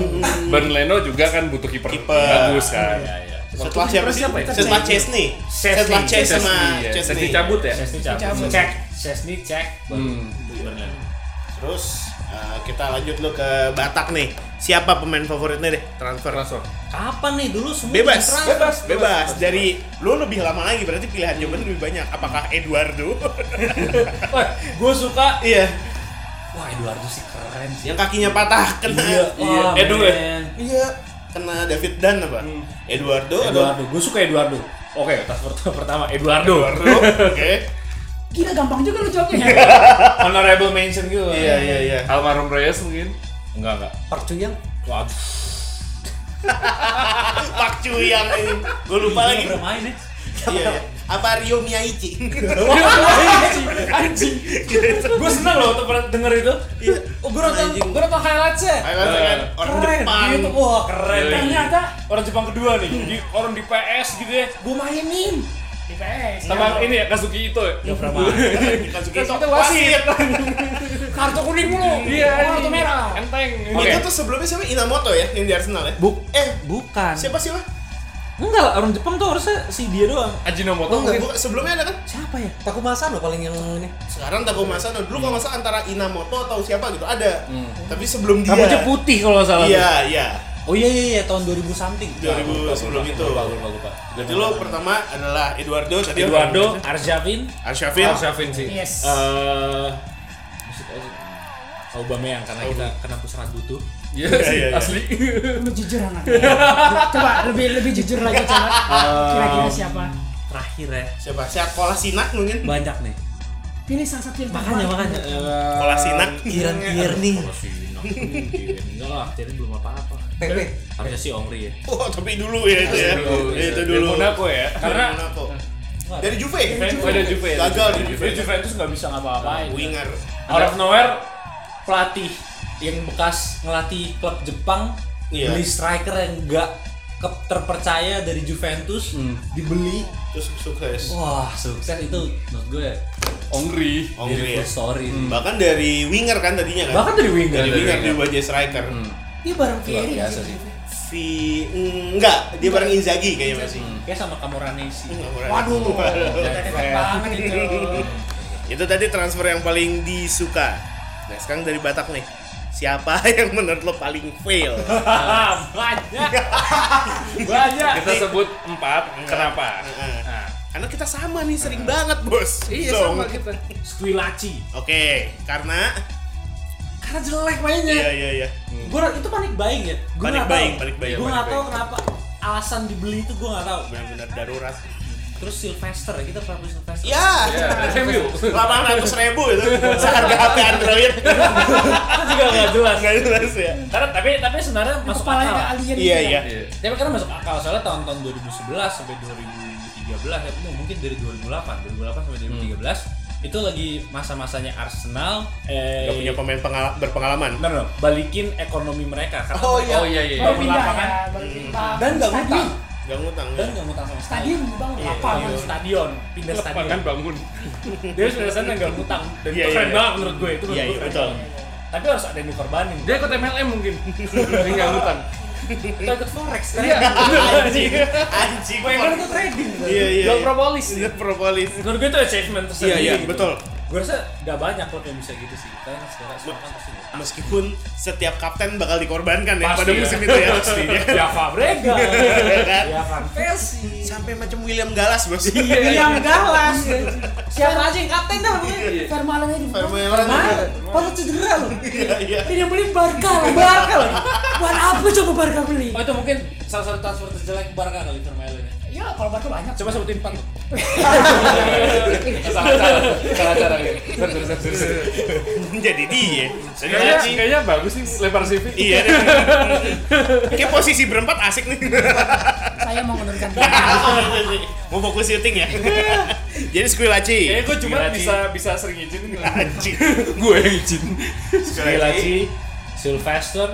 Ben Leno juga kan butuh kiper bagus kan. Iya, iya. Setelah siapa sih? ya? Setelah Chesney. Setelah Chesney sama iya. Chesney. Cabut ya. Chesney cabut. Cek. Chesney cek. Hmm. Terus uh, kita lanjut lu ke Batak nih. Siapa pemain favoritnya deh? Transfer. Transfer. Kapan nih dulu semua Bebas, transfer? bebas, bebas. Dari lu lebih lama lagi berarti pilihan jawaban lebih banyak. Apakah Eduardo? Wah, gue suka iya. Wah Eduardo sih keren sih. Yang kakinya patah kena. Iya, Iya. wah, Edu ya? Iya. Kena David Dan apa? Eduardo atau Eduardo, gue suka Eduardo. Oke, transfer pertama Eduardo. Eduardo. Oke. Gila gampang juga lu jawabnya ya. Honorable mention gitu. Iya iya iya. Almarhum Reyes mungkin. Enggak enggak. Park Chuyang. Waduh. Pak Cuyang ini. Gue lupa lagi. Udah main ya. Iya. iya. Apa Rio Miyaichi? Anjing. gue seneng loh denger itu. Iya. Oh, gue nonton, gue nonton highlightsnya. Highlights kan orang keren Jepang. gitu. Wah, keren. Iya. Ternyata Orang Jepang kedua nih. Di, orang di PS gitu ya. Gue mainin. Di PS. Sama ini ya Kazuki itu ya. Suka Kazuki itu wasit. Kartu kuning mulu. Iya, kartu merah. Enteng. Itu tuh sebelumnya siapa? Inamoto ya yang di Arsenal ya? Buk. Eh, Bukan. siapa sih lah? Enggak lah, orang Jepang tuh harusnya si dia doang. Ajinomoto Oh, mungkin. enggak, sebelumnya ada kan? Siapa ya? Takuma Asano paling yang ini. Sekarang Takuma Asano. Dulu kalau nggak salah antara Inamoto atau siapa gitu ada. Tapi sebelum dia. Rambutnya putih kalau salah. Iya, iya. Oh iya iya iya tahun 2000 something. 2000 sebelum itu. Lupa lupa lupa. Jadi lo pertama adalah Eduardo tadi Eduardo, Arjavin, Arsyafin. Arshavin sih. Yes. eh Aubameyang karena kita kena pusat butuh. Iya Iya, sih, iya, iya. asli. Lu jujur anaknya. coba lebih lebih jujur lagi coba. Kira-kira siapa? Terakhir ya. Siapa? Siapa? Kolasinak mungkin? Banyak nih. Pilih salah satu yang Makanya makanya. eh, Kolasinak. Kiran Tierney. Kolasinak. Enggak lah, Tierney belum apa-apa. Pepe. Harusnya si Omri ya. Oh, tapi dulu ya itu ya. Itu Dari dulu. Monaco ya. Karena Monaco. Dari Juve. Oh, dari Juve. Gagal di Juve. Juve Juventus nggak bisa ngapa-ngapain. Winger. Out of nowhere pelatih yang bekas ngelatih klub Jepang Iya. beli striker yang nggak ke- terpercaya dari Juventus dibeli Terus sukses. wah sukses itu menurut gue Ongri. Ongri beautiful ya. story Bahkan dari winger kan tadinya kan? bahkan dari winger dari dari winger winger. diubah jadi striker. Dia bareng luar Fieri. biasa sih V enggak, dia bareng Inzaghi kayaknya masih. kayak sama Camoranesi Waduh, banget itu. Itu tadi transfer yang paling disuka. Nah, sekarang dari Batak nih. Siapa yang menurut lo paling fail? banyak banyak Kita sebut empat. Kenapa? Nah, Karena kita sama nih, sering banget, Bos. Iya sama kita. Squillaci Oke, karena karena jelek mainnya iya iya iya. gue itu panik buying ya gue Panik nggak buying, tahu panik buying, gue nggak tahu kenapa alasan dibeli itu gue nggak tahu Benar-benar darurat. terus Sylvester ya kita pernah beli Sylvester Ya, Iya, MU. delapan ratus ribu itu seharga HP Android. itu juga nggak jelas Nggak jelas ya. karena tapi tapi sebenarnya masuk Kepalanya akal alien Iya gitu. iya. Iya. tapi karena masuk akal soalnya tahun-tahun 2011 sampai 2013 ya mungkin dari 2008 2008 sampai 2013 itu lagi masa-masanya Arsenal eh Gak punya pemain pengala- berpengalaman. bener dong, balikin ekonomi mereka karena Oh, iya. Oh iya iya. Baru Bangun pindah lapangan. ya, baru pindah. dan nggak Stadion. ngutang Gak ngutang. dan ya. nggak ngutang sama sekali Stadion dibangun Iya, lapangan. bangun stadion pindah stadion Lapangan bangun. dia sudah sana nggak ngutang dan Iya, itu keren iya. banget menurut gue itu menurut Iya, gue iya, keren betul. tapi harus ada yang dikorbanin Dia ikut MLM mungkin. Jadi nggak ngutang. Kita ikut forex Iya. Anjing. Anjing. gue yang itu trading Iya iya. Iya. propolis. Iya, propolis. menurut gue itu achievement Iya tersendiri iya, gitu. betul. Gue rasa gak banyak klub yang bisa gitu sih karena sekarang sekarang kan pasti. Meskipun setiap kapten bakal dikorbankan ya Pasti pada ya. musim itu ya pasti ya. ya Fabregas Kan? ya Van Persie Sampai macam William Gallas bos. Yang galas. siapa aja yang kapten dah pokoknya Vermaelen aja. Vermaelen. Mana? Pada cedera loh Iya iya. Ini yang beli Barca lah. Barca lagi Buat apa coba Barca beli? oh itu mungkin salah satu transfer terjelek Barca kali Vermaelen ya kalau Barca banyak. coba sebutin empat Salah cara. Salah cara. Terus terus terus. Jadi dia. Kayaknya kayaknya bagus sih lempar CV. Iya. Kayak posisi berempat asik nih. Saya mau menurunkan. Mau fokus syuting ya. Jadi Squillaci. Kayaknya gue cuma bisa bisa sering izin. Anjing. gue yang izin. Squillaci Sylvester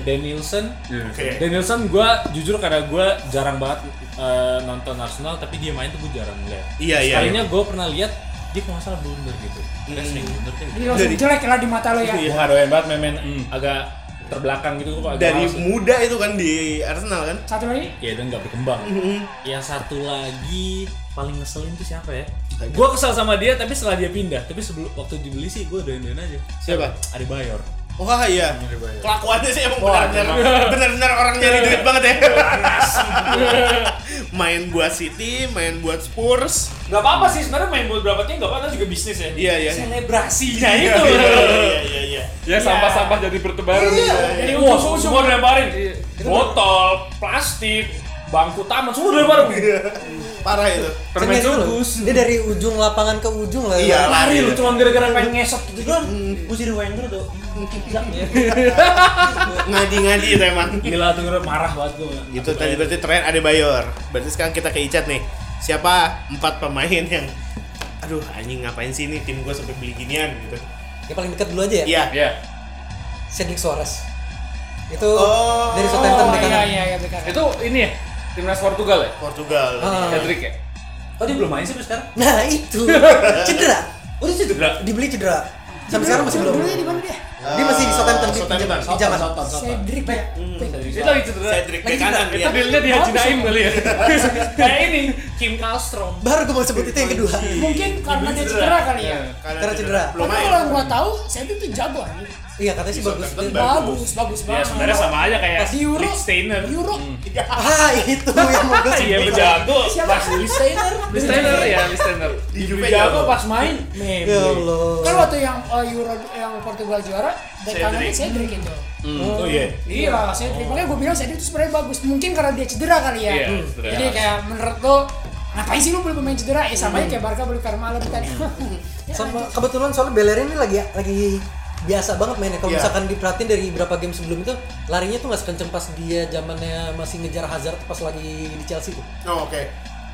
Danielson Oke. Danielson gue jujur karena gue jarang banget eh, nonton Arsenal tapi dia main tuh gue jarang lihat Iya iya. sekalinya gue pernah lihat dia kalau nggak salah blunder gitu. Dia sering blunder kayak Jadi gitu. langsung jelek lah di mata lo ya. gue doyan banget main-main agak terbelakang gitu gue agak Dari males. muda itu kan di Arsenal kan. Satu lagi. ya dan nggak berkembang. Yang satu lagi paling ngeselin tuh siapa ya? Gue kesal sama dia tapi setelah dia pindah. Tapi sebelum waktu dibeli sih gue doyan-doyan aja. Siapa? Adebayor Wah iya, kelakuannya sih emang benar-benar benar-benar orang nyari duit banget ya. main buat City, main buat Spurs. Gak apa-apa sih sebenarnya main buat berapa tim gak apa-apa juga bisnis ya. Iya iya. Selebrasinya Iya itu. iya iya iya. Ya sampah-sampah jadi bertebaran. Jadi wah semua dilemparin. Botol, plastik, bangku taman semua dilemparin. Parah itu. Permen sugus. Dia dari ujung lapangan ke ujung lah. Iya, Lari lu cuma gara-gara pengen ngesot gitu doang. Gue jadi Wenger tuh. Ya. Ngadi-ngadi itu emang. Gila tuh gue marah banget gue. Itu tadi berarti tren ada Bayor. Berarti sekarang kita ke Icat nih. Siapa empat pemain yang aduh anjing ngapain sih nih tim gue sampai beli ginian gitu. Yang paling dekat dulu aja ya. Iya. Ya. Cedric Suarez. Itu Oh. dari Southampton Oh iya iya iya. Itu ini ya, timnas Portugal ya? Portugal. Ah. Hedrick ya? Oh dia belum main sih sekarang? Nah itu cedera. Oh dia cedera. Dibeli cedera. Sampai sekarang masih belum. Dulunya di mana dia? Dia masih di Southampton di di zaman. Cedric ya. Itu lagi cedera. Cedric bek kanan Itu ya. dealnya di Haji kali ya? Kayak ini Kim Kallstrom. Baru gue mau sebut itu yang kedua. Mungkin karena dia cedera kali ya. Karena cedera. Belum Tapi kalau yang gua tahu, Cedric tuh jago. Iya katanya sih bagus. Southampton Bagus, bagus Ya banget. sebenarnya sama aja kayak Di Euro, Rick Steiner. Euro. Ah itu yang mau gue Iya berjago. Siapa? Pas Lee Steiner. Lee Steiner ya, Lee Steiner. Di Juve Jago pas main. Ya Allah. Kan waktu yang uh, Euro yang Portugal juara, bek kanannya Cedric itu. Oh iya. Iya, Cedric. Makanya gue bilang Cedric itu sebenarnya bagus. Mungkin karena dia cedera kali ya. Iya, cedera. Jadi kayak menurut lo ngapain sih lo beli pemain cedera? Ya sama aja kayak Barca beli Carmelo kan. Ya, Sama kebetulan soalnya Bellerin ini lagi lagi biasa banget mainnya. Kalau Iya. misalkan diperhatiin dari beberapa game sebelum itu larinya tuh nggak sekenceng pas dia zamannya masih ngejar Hazard pas lagi di Chelsea tuh. Oh, oke.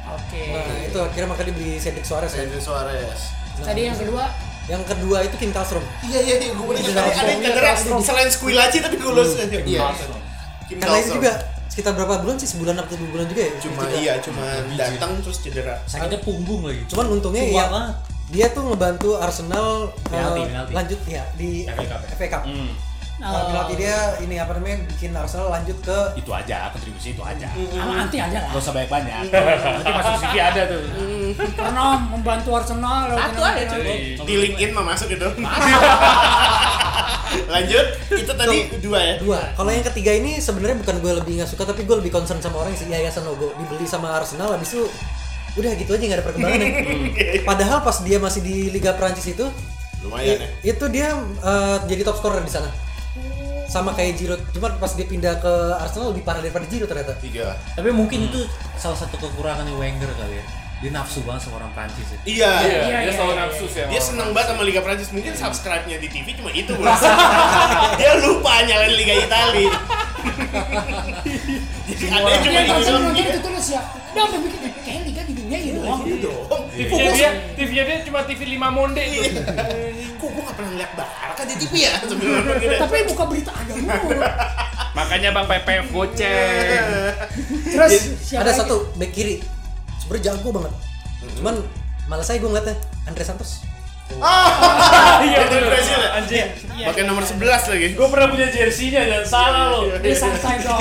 Oke. Nah itu akhirnya makanya dibeli Cedric Suarez kan. Cedric Suarez. Tadi yang kedua Yang kedua itu Kim Kallstrom. Iya iya iya, gue bener Cedera. ada yang cedera selain Squillaci tapi gue lulus. Iya. Kim Karena itu Kallstrom. juga sekitar berapa bulan sih sebulan atau dua bulan juga ya? Cuma Cedera. iya, cuma datang terus cedera. Sakitnya punggung lagi. Cuman untungnya Tua ya banget. Dia tuh ngebantu Arsenal Penalti, eh, penalti. lanjut ya di FA Cup ya? FA Cup. Hmm. Nah, Oh. penalti dia ini apa namanya bikin Arsenal lanjut ke Itu aja kontribusi itu aja. sama nanti aja lah. Gak usah banyak-banyak. Nanti masuk CV ada tuh. Karena membantu Arsenal Satu aja cuy. Di LinkedIn mah masuk itu. Lanjut, itu tadi dua ya. dua. Kalau yang ketiga ini sebenarnya bukan gue lebih nggak suka tapi gue lebih concern sama orang sih Yayasan Logo dibeli sama Arsenal habis itu udah gitu aja nggak ada perkembangan ya. Padahal pas dia masih di Liga Prancis itu Lumayan ya. itu dia eh, jadi top scorer di sana. Sama kayak Giroud, cuma pas dia pindah ke Arsenal lebih parah daripada Giroud ternyata. Tiga. Tapi mungkin itu salah satu kekurangan Wenger kali ya. Dia nafsu banget sama orang Prancis ya. Iya. Iya, Iya, dia iya, selalu iya. nafsu sih. sama Dia seneng banget sama Liga Prancis. Mungkin subscribe-nya di TV cuma itu, dia lupa nyalain Liga Italia. Jadi ada yang cuma Dia nonton dibilang nonton gitu. itu tulis ya. Udah sampai bikin kayak liga di dunia ini doang. dong. TV-nya dia, TV-nya dia cuma TV 5 monde itu. Kok gue gak pernah ngeliat Barca di TV ya? Sebenarnya gitu. Tapi buka berita ada mulu. Makanya Bang Pepe goceng. Terus ada satu back kiri sebenarnya jago banget. Cuman malas saya gue ngeliatnya Andre Santos. Iya Itu Brazil ya? Anjing. Pakai nomor 11 lagi. Gue pernah punya jersey-nya, jangan salah lo. Dia santai dong.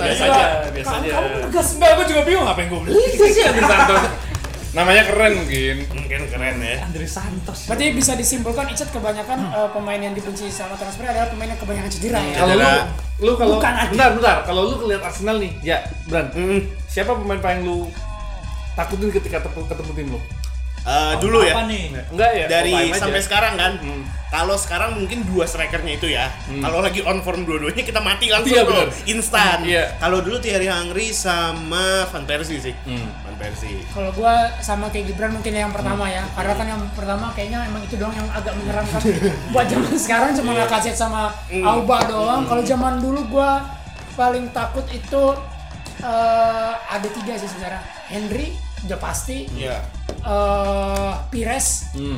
Biasa aja, biasa Kamu- aja. Kamu tegas Enggak, gue juga bingung ngapain gue beli. Andre Santos. Namanya keren mungkin. Mungkin keren ya. Andre Santos. Berarti bisa disimpulkan Icat kebanyakan eh, pemain yang dibenci sama transfer adalah pemain yang kebanyakan cedera ya. Kalau lu, lu kalau bentar bentar, kalau lu ngeliat Arsenal nih, ya, Bran. Hmm. Siapa pemain paling lu takutin ketika ketemu, ketemu tim lu? Eh, dulu ya. Apa nih? Enggak ya? Dari all time aja. sampai sekarang kan. Hmm. Kalau sekarang mungkin dua strikernya itu ya. Kalau lagi on form dua-duanya kita mati langsung Iya, bro. Instan. Iya. Kalau dulu Thierry Henry sama Van Persie sih. Hmm. Van Persie. Kalau gua sama kayak Gibran mungkin yang pertama ya. Karena kan yang pertama kayaknya emang itu doang yang agak menyeramkan. Buat zaman sekarang cuma Iya. Lacazette sama Hmm. Auba doang. Kalau zaman dulu gua paling takut itu eh, ada tiga sih sebenarnya. Henry udah pasti. Iya. eh Pires Hmm.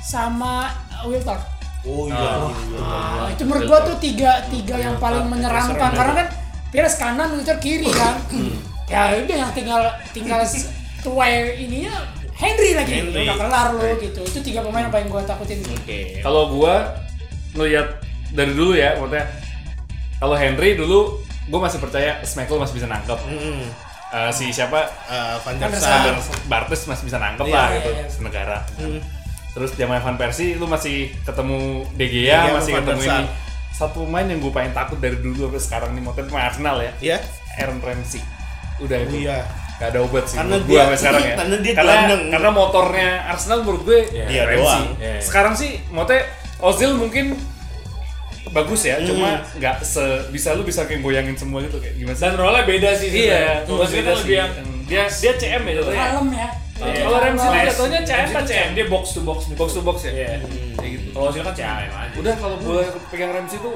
sama Wiltor. Oh iya. Oh. iya, iya. Nah, itu menurut gua tuh tiga tiga yang paling menyeramkan karena kan Pires kanan Wiltor kiri kan. ya udah yang tinggal tinggal tuai ininya Henry lagi Henry. udah kelar lo gitu. Itu tiga pemain yang paling gua takutin. Oke. Kalau gua ngelihat dari dulu ya, maksudnya kalau Henry dulu gua masih percaya Schmeichel masih bisa nangkep. Hmm. Eh, si siapa Eh, Van der Sar. Bartes masih bisa nangkep Iya, lah iya, gitu iya. senegara. Hmm. Terus zaman Van Persie lu masih ketemu De Gea, masih Van ketemu ini satu pemain yang gue paling takut dari dulu sampai sekarang nih motor pemain Arsenal ya. Ya. Aaron Ramsey. Udah Oh, itu. iya. Gak ada obat sih Karena gua sampai sekarang ya. karena dia karena, gelandang. karena motornya Arsenal menurut gue Dia Ramsey. doang. Iya. Sekarang sih motornya Ozil mungkin bagus ya, Hmm. cuma nggak se bisa lu bisa kayak goyangin semua gitu kayak gimana sih? Dan role beda sih Iya, beda kan sih. lebih yang dia dia CM ya jatuhnya. Kalem ya. Iya. Kalau Ramsey Kalem. jatuhnya CM apa CM? dia box to box nih. Box to box ya. Iya. Kayak gitu. Kalau Ozil kan CM aja. Udah kalau gue pegang Ramsey tuh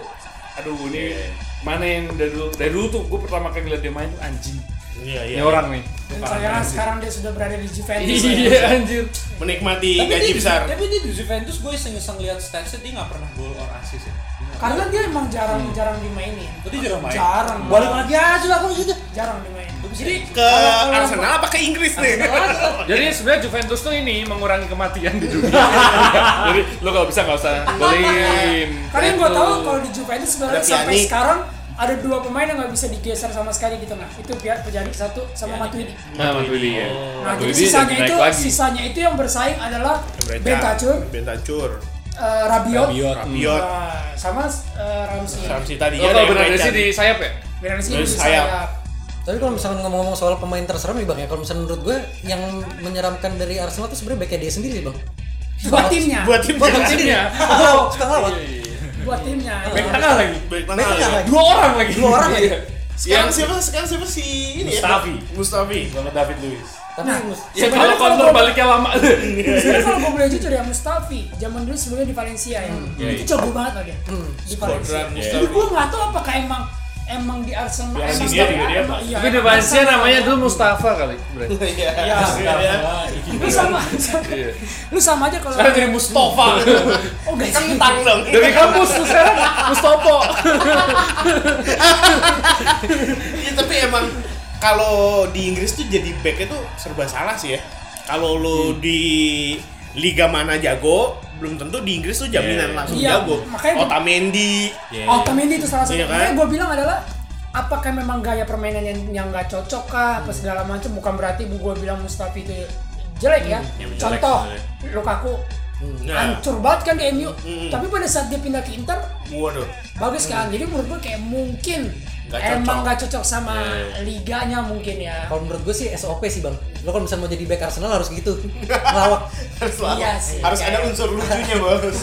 aduh ini Iya. mana yang dari dulu dari dulu tuh gue pertama kali ngeliat dia main tuh anjing. Iya, Ini orang nih. Dan sayangnya sekarang dia sudah berada di Juventus. Iya anjir. Menikmati Tapi gaji dia, besar. tapi dia di Juventus gue iseng-iseng lihat statsnya dia nggak pernah gol or assist ya. Karena dia emang jarang-jarang dimainin. Berarti jarang main. Jarang. Balik lagi aja lah kalau gitu. Jarang dimainin. Jadi Ke Arsenal apa ke Inggris nih? Jadi sebenarnya Juventus tuh ini mengurangi kematian di dunia. Jadi lo kalau bisa nggak usah beliin. Karena yang gue tahu kalau di Juventus sebenarnya sampai sekarang ada dua pemain yang nggak bisa digeser sama sekali di tengah. Itu pihak Pjanic satu sama Matuidi. Nah, Matuidi ya. Nah, jadi Matuidi sisanya jadi itu naik lagi. sisanya itu yang bersaing adalah Bentacur, Bentacur. Eh, Rabiot, Rabiot. Rabiot. eh, sama eh, Ramsey. Ramsey tadi Oh, ya. kalau sih di sayap ya? Bernardo Dari di sayap. sayap. Tapi kalau misalkan ngomong-ngomong soal pemain terserem nih bang ya, kalau misalnya menurut gue yang menyeramkan dari Arsenal tuh sebenarnya backnya dia sendiri sih bang. Buat timnya. Buat tim Buat. Timnya. Oh, suka ngelawan. Buat timnya. Back tengah lagi. Back tengah lagi. Dua orang lagi. Dua orang lagi. Sekarang siapa? Sekarang siapa si ini ya? Mustafi. Mustafi. Sama David Luiz. Tapi mus- Ya kalau kalau counter baliknya lama. Sebenarnya kalau gue boleh jujur ya Mustafi, zaman dulu sebelumnya di Valencia ya, itu jago banget loh dia di Valencia. Kodrat Jadi Mustafi. gue nggak tahu apakah emang emang di Arsenal Piala emang juga dia, emang- iya, Tapi di Valencia namanya dulu Mustafa kali. Iya. Iya. Iya. Lu sama, Iya. lu sama aja kalau Sekarang jadi Mustafa. oh sih Kentang dong. Dari kampus tuh sekarang Mustopo. Kalau di Inggris tuh jadi backnya tuh serba salah sih ya. Kalau lo di liga mana jago, belum tentu di Inggris tuh jaminan Iya. langsung Iya, jago. makanya gua- Otamendi, Otamendi itu salah satu. Iya kan? Makanya gue bilang adalah apakah memang gaya permainan yang yang nggak cocok kah apa segala macam bukan berarti bu gue bilang Mustafi itu jelek ya. jelek Contoh sebenarnya. Lukaku Nah. hancur banget kan di MU. Hmm. Tapi pada saat dia pindah ke Inter waduh. bagus kan. Jadi menurut gue kayak mungkin Nggak cocok. emang nggak cocok sama liganya mungkin ya. Kalau menurut gue sih SOP sih bang. Lo kalau misalnya mau jadi back Arsenal harus gitu. Ngelawak. Harus selalu- Iya sih. harus ada unsur lucunya bos.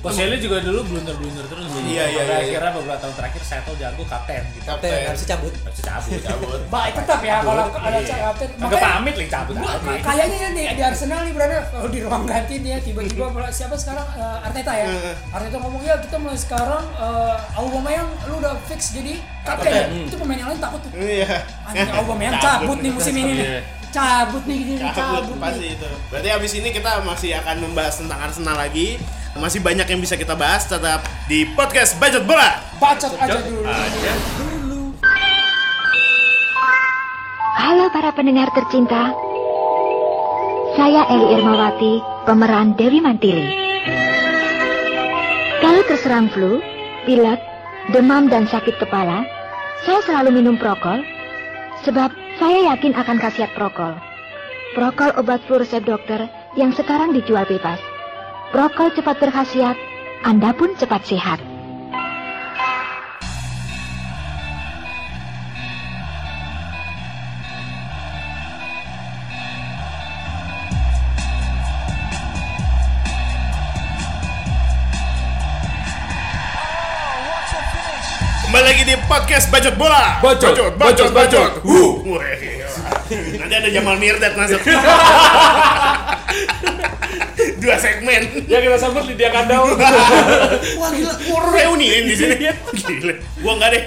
Koscielny juga dulu blunder-blunder terus. Iya, iya, Sampai iya. Akhirnya beberapa tahun terakhir settle jago kapten gitu. Kapten harusnya cabut. Harus cabut, cabut. Baik tetap ya kalau ada kapten. Agak Makanya- pamit lagi cabut kayaknya ya di, di Arsenal nih berada kalau di ruang ganti dia tiba-tiba mulai- siapa sekarang Eh, Arteta ya Arteta ngomong ya kita mulai sekarang uh, Aubameyang lu udah fix jadi kapten ya itu pemain yang lain takut tuh Iya. Aubameyang cabut nih musim ini nih cabut nih gini Cabut cabut pasti nih itu. Berarti abis ini kita masih akan membahas tentang Arsenal lagi. Masih banyak yang bisa kita bahas tetap di podcast Budget Bola. bacot aja dulu Halo para pendengar tercinta. Saya Eli Irmawati, pemeran Dewi Mantili. Kalau terserang flu, pilek, demam dan sakit kepala, saya selalu minum Prokol sebab saya yakin akan khasiat Prokol. Prokol obat flu resep dokter yang sekarang dijual bebas. Prokol cepat berkhasiat, Anda pun cepat sehat. Kembali lagi di podcast Bacot Bola. Bacot, bacot, bacot, bacot. bacot. Nanti ada Jamal Mirdad masuk. Dua segmen. Ya kita sambut Lydia Kandau. Wah gila, mau reuniin di sini. Gila. Gua enggak deh.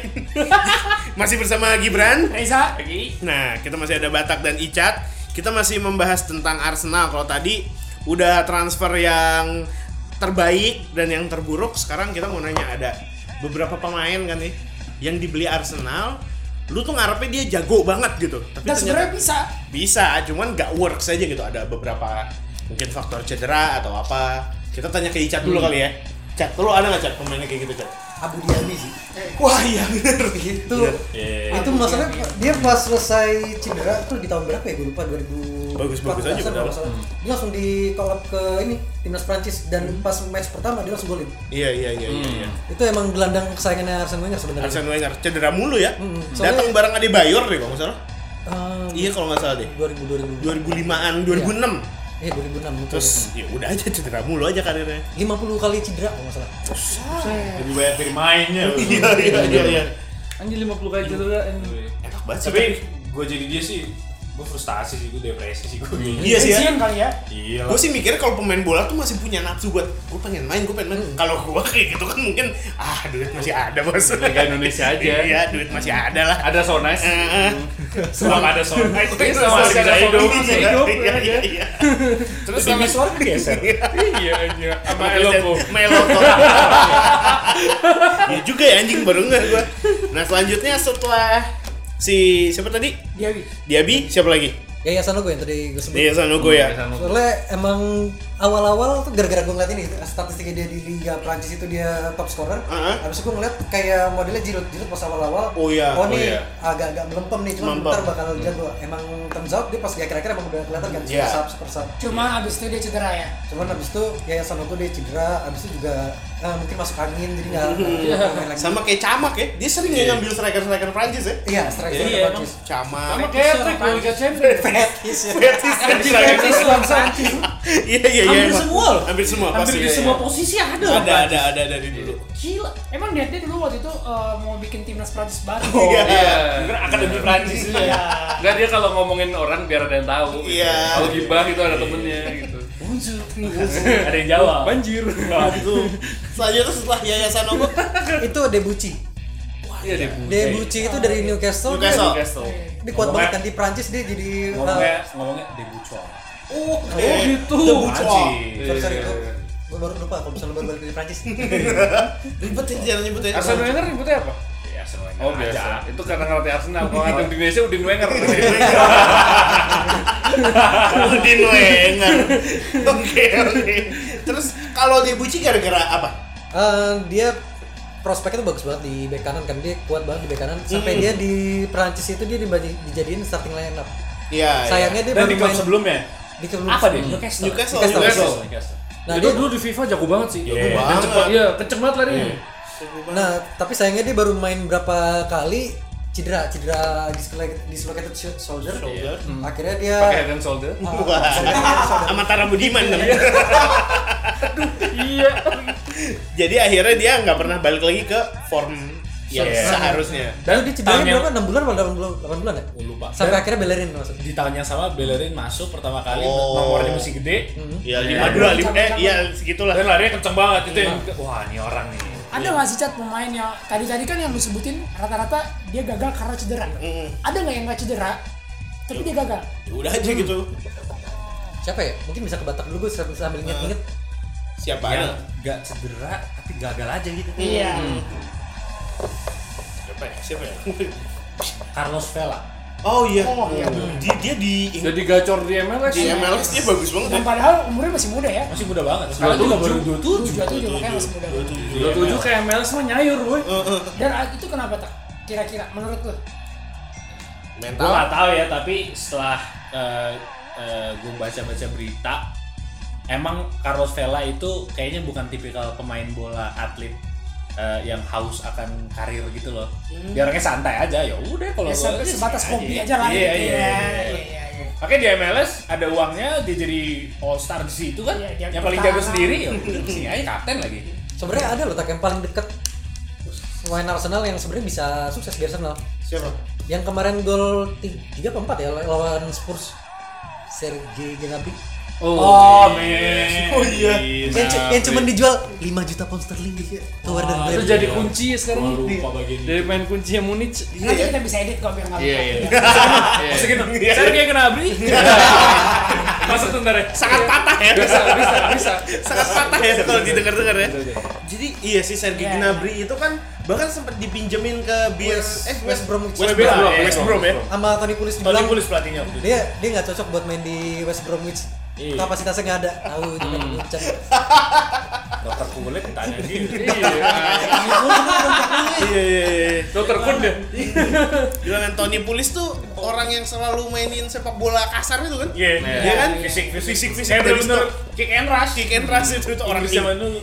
Masih bersama Gibran. Reza Nah, kita masih ada Batak dan Icat. Kita masih membahas tentang Arsenal. Kalau tadi udah transfer yang terbaik dan yang terburuk, sekarang kita mau nanya ada beberapa pemain kan nih yang dibeli Arsenal. Lu tuh ngarepnya dia jago banget gitu. Tapi dan sebenarnya ternyata bisa bisa, cuman nggak works aja gitu. Ada beberapa mungkin faktor cedera atau apa. Kita tanya ke Icat dulu kali ya. Cat, lu ada nggak Cat pemainnya kayak gitu Cat? Abu Dhabi sih. Wah iya bener. Itu Iya. itu masalahnya dia pas selesai cedera tuh di tahun berapa ya gue lupa 2000 Bagus-bagus aja 14-an padahal. salah. Dia langsung di call up ke ini timnas Prancis dan Hmm. pas match pertama dia langsung golin. Iya iya iya iya. iya. Itu emang gelandang kesayangannya Arsene Wenger sebenarnya. Arsene Wenger cedera mulu ya. Hmm, soalnya- Datang bareng Adebayor deh kalau nggak salah. Eh, Iya kalau nggak salah deh. 2000 2000. 2005-an, 2006. Eh 2006 itu. Terus ya udah aja cedera mulu aja karirnya. 50 kali cedera kalau nggak salah. Lebih banyak dari mainnya. Iya iya iya iya. Anjir 50 kali cedera. Enak banget sih. Tapi gue jadi dia sih, gue frustasi sih, gue depresi sih gue. Iya sih ya. Kali ya. Iya Gue sih mikirnya kalau pemain bola tuh masih punya nafsu buat gue pengen main, gue pengen main. Kalau gue kayak gitu kan mungkin ah duit masih ada bos. Liga Indonesia aja. Iya duit masih ada lah. Ada Sonas. Selama ada Iya, itu masih ada bisa hidup. sound bisa hidup. Iya iya iya. Terus sama suara geser. Iya aja. Sama Sama Eloko. Meloko. Iya juga ya anjing baru nggak gue. Nah selanjutnya setelah si siapa tadi? Diawi. Diabi siapa lagi? Yayasan Ogo yang tadi gue sebut. Iya Sanogo ya. Soalnya emang awal-awal tuh gara-gara gue ngeliat ini statistiknya dia di Liga Prancis itu dia top scorer. Heeh. Habis itu gue ngeliat kayak modelnya Giroud, Giroud pas awal-awal. Oh iya, Oh oh nih iya. agak-agak melempem nih, cuma bentar bakal jago. Emang turns out dia pas di akhir-akhir emang udah kelihatan kan super Iya. sub, super sub. Cuma abis itu dia cedera ya. Cuman habis itu Yayasan Ogo dia cedera, habis itu juga ah, mungkin masuk angin jadi nggak Iya. nggak main lagi. Sama kayak Camak ya, dia sering ya ngambil striker-striker Prancis ya. Iya, striker Iya, Prancis. Camak. Sama Patrick di Liga Champions. Fetis ya. Anjir Betis langsung. Iya iya iya. Hampir emang. semua loh. Hampir semua Hampir pasti. di iya, semua iya. posisi ada. Ada ada ada dari dulu. Gila. Emang dia dulu waktu itu eh, mau bikin timnas Prancis baru. Iya. Mungkin akademi Prancis itu ya. Enggak dia kalau ngomongin orang biar ada yang tahu. Iya. Kalau gibah itu ada temennya gitu. Ada yang jawab. Banjir. Itu. Selanjutnya setelah Yayasan Ogo Itu Debucci. Iya. Debucci itu dari Newcastle. Newcastle. Newcastle. Dia kuat banget kan di Prancis dia jadi Ngomongnya ngomongnya debucor. Oh, Oh gitu. Anjing. sorry sorry gue gue baru lupa kalau misalnya baru balik dari Prancis Ribet ya jangan nyebut ya. Arsene Wenger ributnya apa? Ya seneng Oh biasa. Itu karena ngelatih Arsenal. Kalau ngelatih di Indonesia Udin Wenger. Udin Wenger. Oke oke. Terus kalau dia buci gara-gara apa? Eh, dia prospeknya tuh bagus banget di bek kanan kan dia kuat banget di bek kanan sampai Hmm. dia di Prancis itu dia dibagi- dijadiin starting line up Iya. sayangnya dia Dan baru di klub main sebelumnya di apa dia? Newcastle Newcastle. Newcastle. Newcastle. Newcastle. nah dia dulu di FIFA jago banget sih. Jago Dan banget. cepat. Iya, kenceng banget larinya. nah tapi sayangnya dia baru main berapa kali cedera cedera dislocated, dislocated sh- shoulder, Shoulder. akhirnya dia Pakai head and shoulder. Ah. Sama Tara Budiman dong. Iya. Jadi akhirnya dia nggak pernah balik lagi ke form yang Iya. seharusnya. dan dia yang- berapa 6 bulan atau 8 bulan 8 bulan ya Oh, lupa. sampai Dan akhirnya belerin masuk di tahun yang sama Bellerin masuk pertama kali Oh. nomornya masih gede Iya lima dua lima eh iya segitulah. dan larinya kenceng banget itu yang wah ini orang nih Ada nggak sih cat pemain yang tadi-tadi kan yang lu sebutin rata-rata dia gagal karena cedera. Mm. Ada nggak yang nggak cedera tapi dia gagal? Ya Udah aja gitu. siapa ya mungkin bisa kebatak dulu gue sambil sambil inget-inget Siapa yang ada? gak cedera tapi gagal aja gitu Iya. Siapa ya? Siapa ya? Carlos Vela Oh iya. Oh, iya. Dia dia di Jadi gacor di MLS. di MLS dia bagus banget. Dan padahal umurnya masih muda ya. masih muda banget sekarang juga baru 27 Tujuh tujuh makanya masih muda. Dua tujuh kayak MLS mah nyayur, woi. Dan ah, itu kenapa tak? Kira-kira menurut lu? Mental. gak tahu ya tapi setelah uh, gue baca-baca berita emang Carlos Vela itu kayaknya bukan tipikal pemain bola atlet uh, yang haus akan karir gitu loh. Dia orangnya santai aja ya udah kalau Ya, gua- se- sebatas hobi aja. lah iya, gitu iya, ya. iya, iya. Iya, iya, iya. Makanya di MLS ada uangnya dia jadi all star di situ kan. Iya, yang paling jago sendiri ya udah sini aja kapten lagi. Sebenarnya ada loh tak yang paling deket pemain Arsenal yang sebenarnya bisa sukses di Arsenal. Siapa? yang kemarin gol 3 apa 4 ya lawan Spurs. Sergei Gnabry oh men Oh, iya. yang, cu- yang cuma dijual 5 juta pound sterling gitu ke Werder Itu Bremen jadi kunci ya sekarang. Gua lupa bagian itu. Dari main kuncinya Munich. Nanti kita bisa edit kok biar nggak Iya, lupa. iya. masukin Sergei Gnabry Masuk tuh ntar ya. Sangat patah ya. Bisa, bisa, bisa. Sangat patah ya kalau didengar-dengar ya. Jadi iya sih Sergei Iya. Gnabry itu kan bahkan sempat dipinjemin ke Bir West- eh West Bromwich. West West Brom, Brom, West Brom ya. sama Tony Pulis Tony dibilang Pulis pelatihnya itu. dia dia nggak cocok buat main di West Bromwich Iya. kapasitasnya nggak ada tahu juga bucan dokter kulit tanya gitu Iya. Iya iya iya. Dokter Kun deh. Bilang Tony Pulis tuh orang yang selalu mainin sepak bola kasar itu kan? Iya, Iya kan? Fisik, fisik, Fisik. Kayak dari bener-bener stop. kick and rush. kick and rush itu, itu orang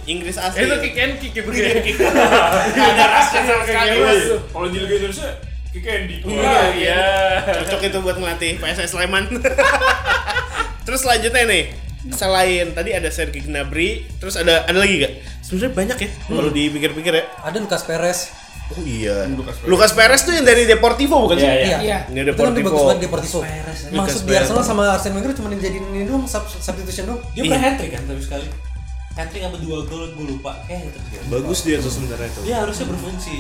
Inggris asli. Itu kick and kick gitu Iya, ya. ada rasnya sama Kick sekali. and Mas. rush. Kalau di Liga Indonesia kick and di. Iya, iya. Cocok itu buat ngelatih PSS Sleman. terus selanjutnya nih, selain tadi ada Sergi Gnabry, terus ada ada lagi gak? Sebenarnya banyak ya kalau dipikir-pikir ya. Ada Lucas Perez. Oh iya. Lucas Perez tuh yang dari Deportivo bukan sih? Iya, iya. Iya. Ini Itu kan bagus Deportivo. banget Deportivo. Masuk di Perez. Arsenal sama Arsene Wenger cuma dijadiin ini doang sub- substitution doang. Dia pernah hat trick kan tapi sekali. Hat trick sama dua gol gue lupa. Kayak hat trick. ya. Bagus dia tuh sebenarnya tuh. Dia harusnya berfungsi.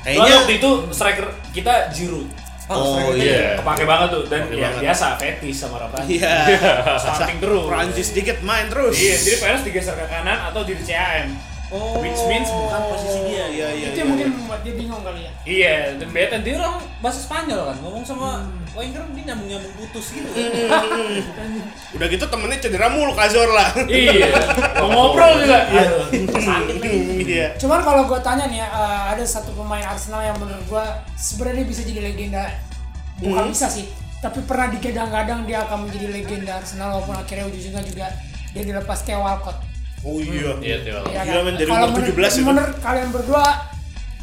Kayaknya waktu itu striker kita Giroud. Oh iya. Kepake banget tuh dan ya banget. biasa fetis sama Rafa. Iya. Starting terus. Prancis dikit main terus. Iya, jadi Perez digeser ke kanan atau jadi CAM. Oh. Which means bukan posisi dia. Iya iya. Itu iya, yang mungkin iya. membuat dia bingung kali ya. Iya, dan beten Dia orang bahasa Spanyol kan ngomong sama Wenger dia nyambung-nyambung putus gitu. Udah gitu temennya cedera mulu Cazorla. Iya. Mau ngobrol juga. Sakit lagi. Iya. Cuman kalau gue tanya nih, ya, eh, ada satu pemain Arsenal yang menurut gue sebenarnya bisa jadi legenda. Bukan bisa sih, tapi pernah digadang-gadang dia akan menjadi legenda Arsenal walaupun akhirnya ujung-ujungnya juga dia dilepas Theo Walcott. Oh iya. Iya, Theo. Ya Gila, men, dari umur menurut- 17 itu. Menurut kalian berdua,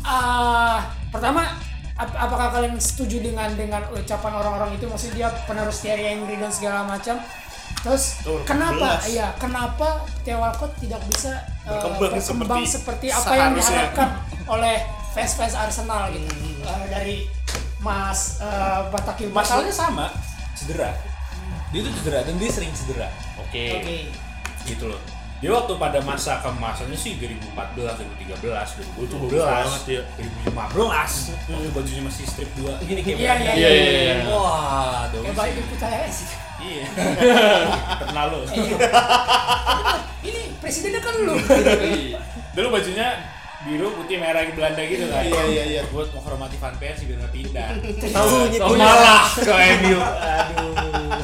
ah, pertama ap- apakah kalian setuju dengan dengan ucapan orang-orang itu? Maksudnya dia penerus Thierry Henry dan segala macam. Terus Tuh, kenapa? 16. Iya, kenapa Theo Walcott tidak bisa eh, Berkembang berkembang seperti seperti, apa yang diharapkan oleh fans-fans Arsenal gitu Hmm. Eh, dari Mas uh, Batakil Masalahnya sama, cedera. Dia tuh cedera dan dia sering cedera. Oke. Oke. Gitu loh. Dia waktu pada masa kemasannya sih 2014, 2013, 2012, banget ya. 2015. Waktu bajunya masih strip 2. Gini kayak Iya, iya, Iya, iya. iya, iya. Wah, Ya dong. baik ikut saya sih. Iya. Kenal lo. Ini presidennya kan lu. Dulu bajunya biru, putih, merah, Belanda gitu kan. Iya iya iya. Buat menghormati fan Persie biar nggak pindah. Tahu Oh, malah ke MU.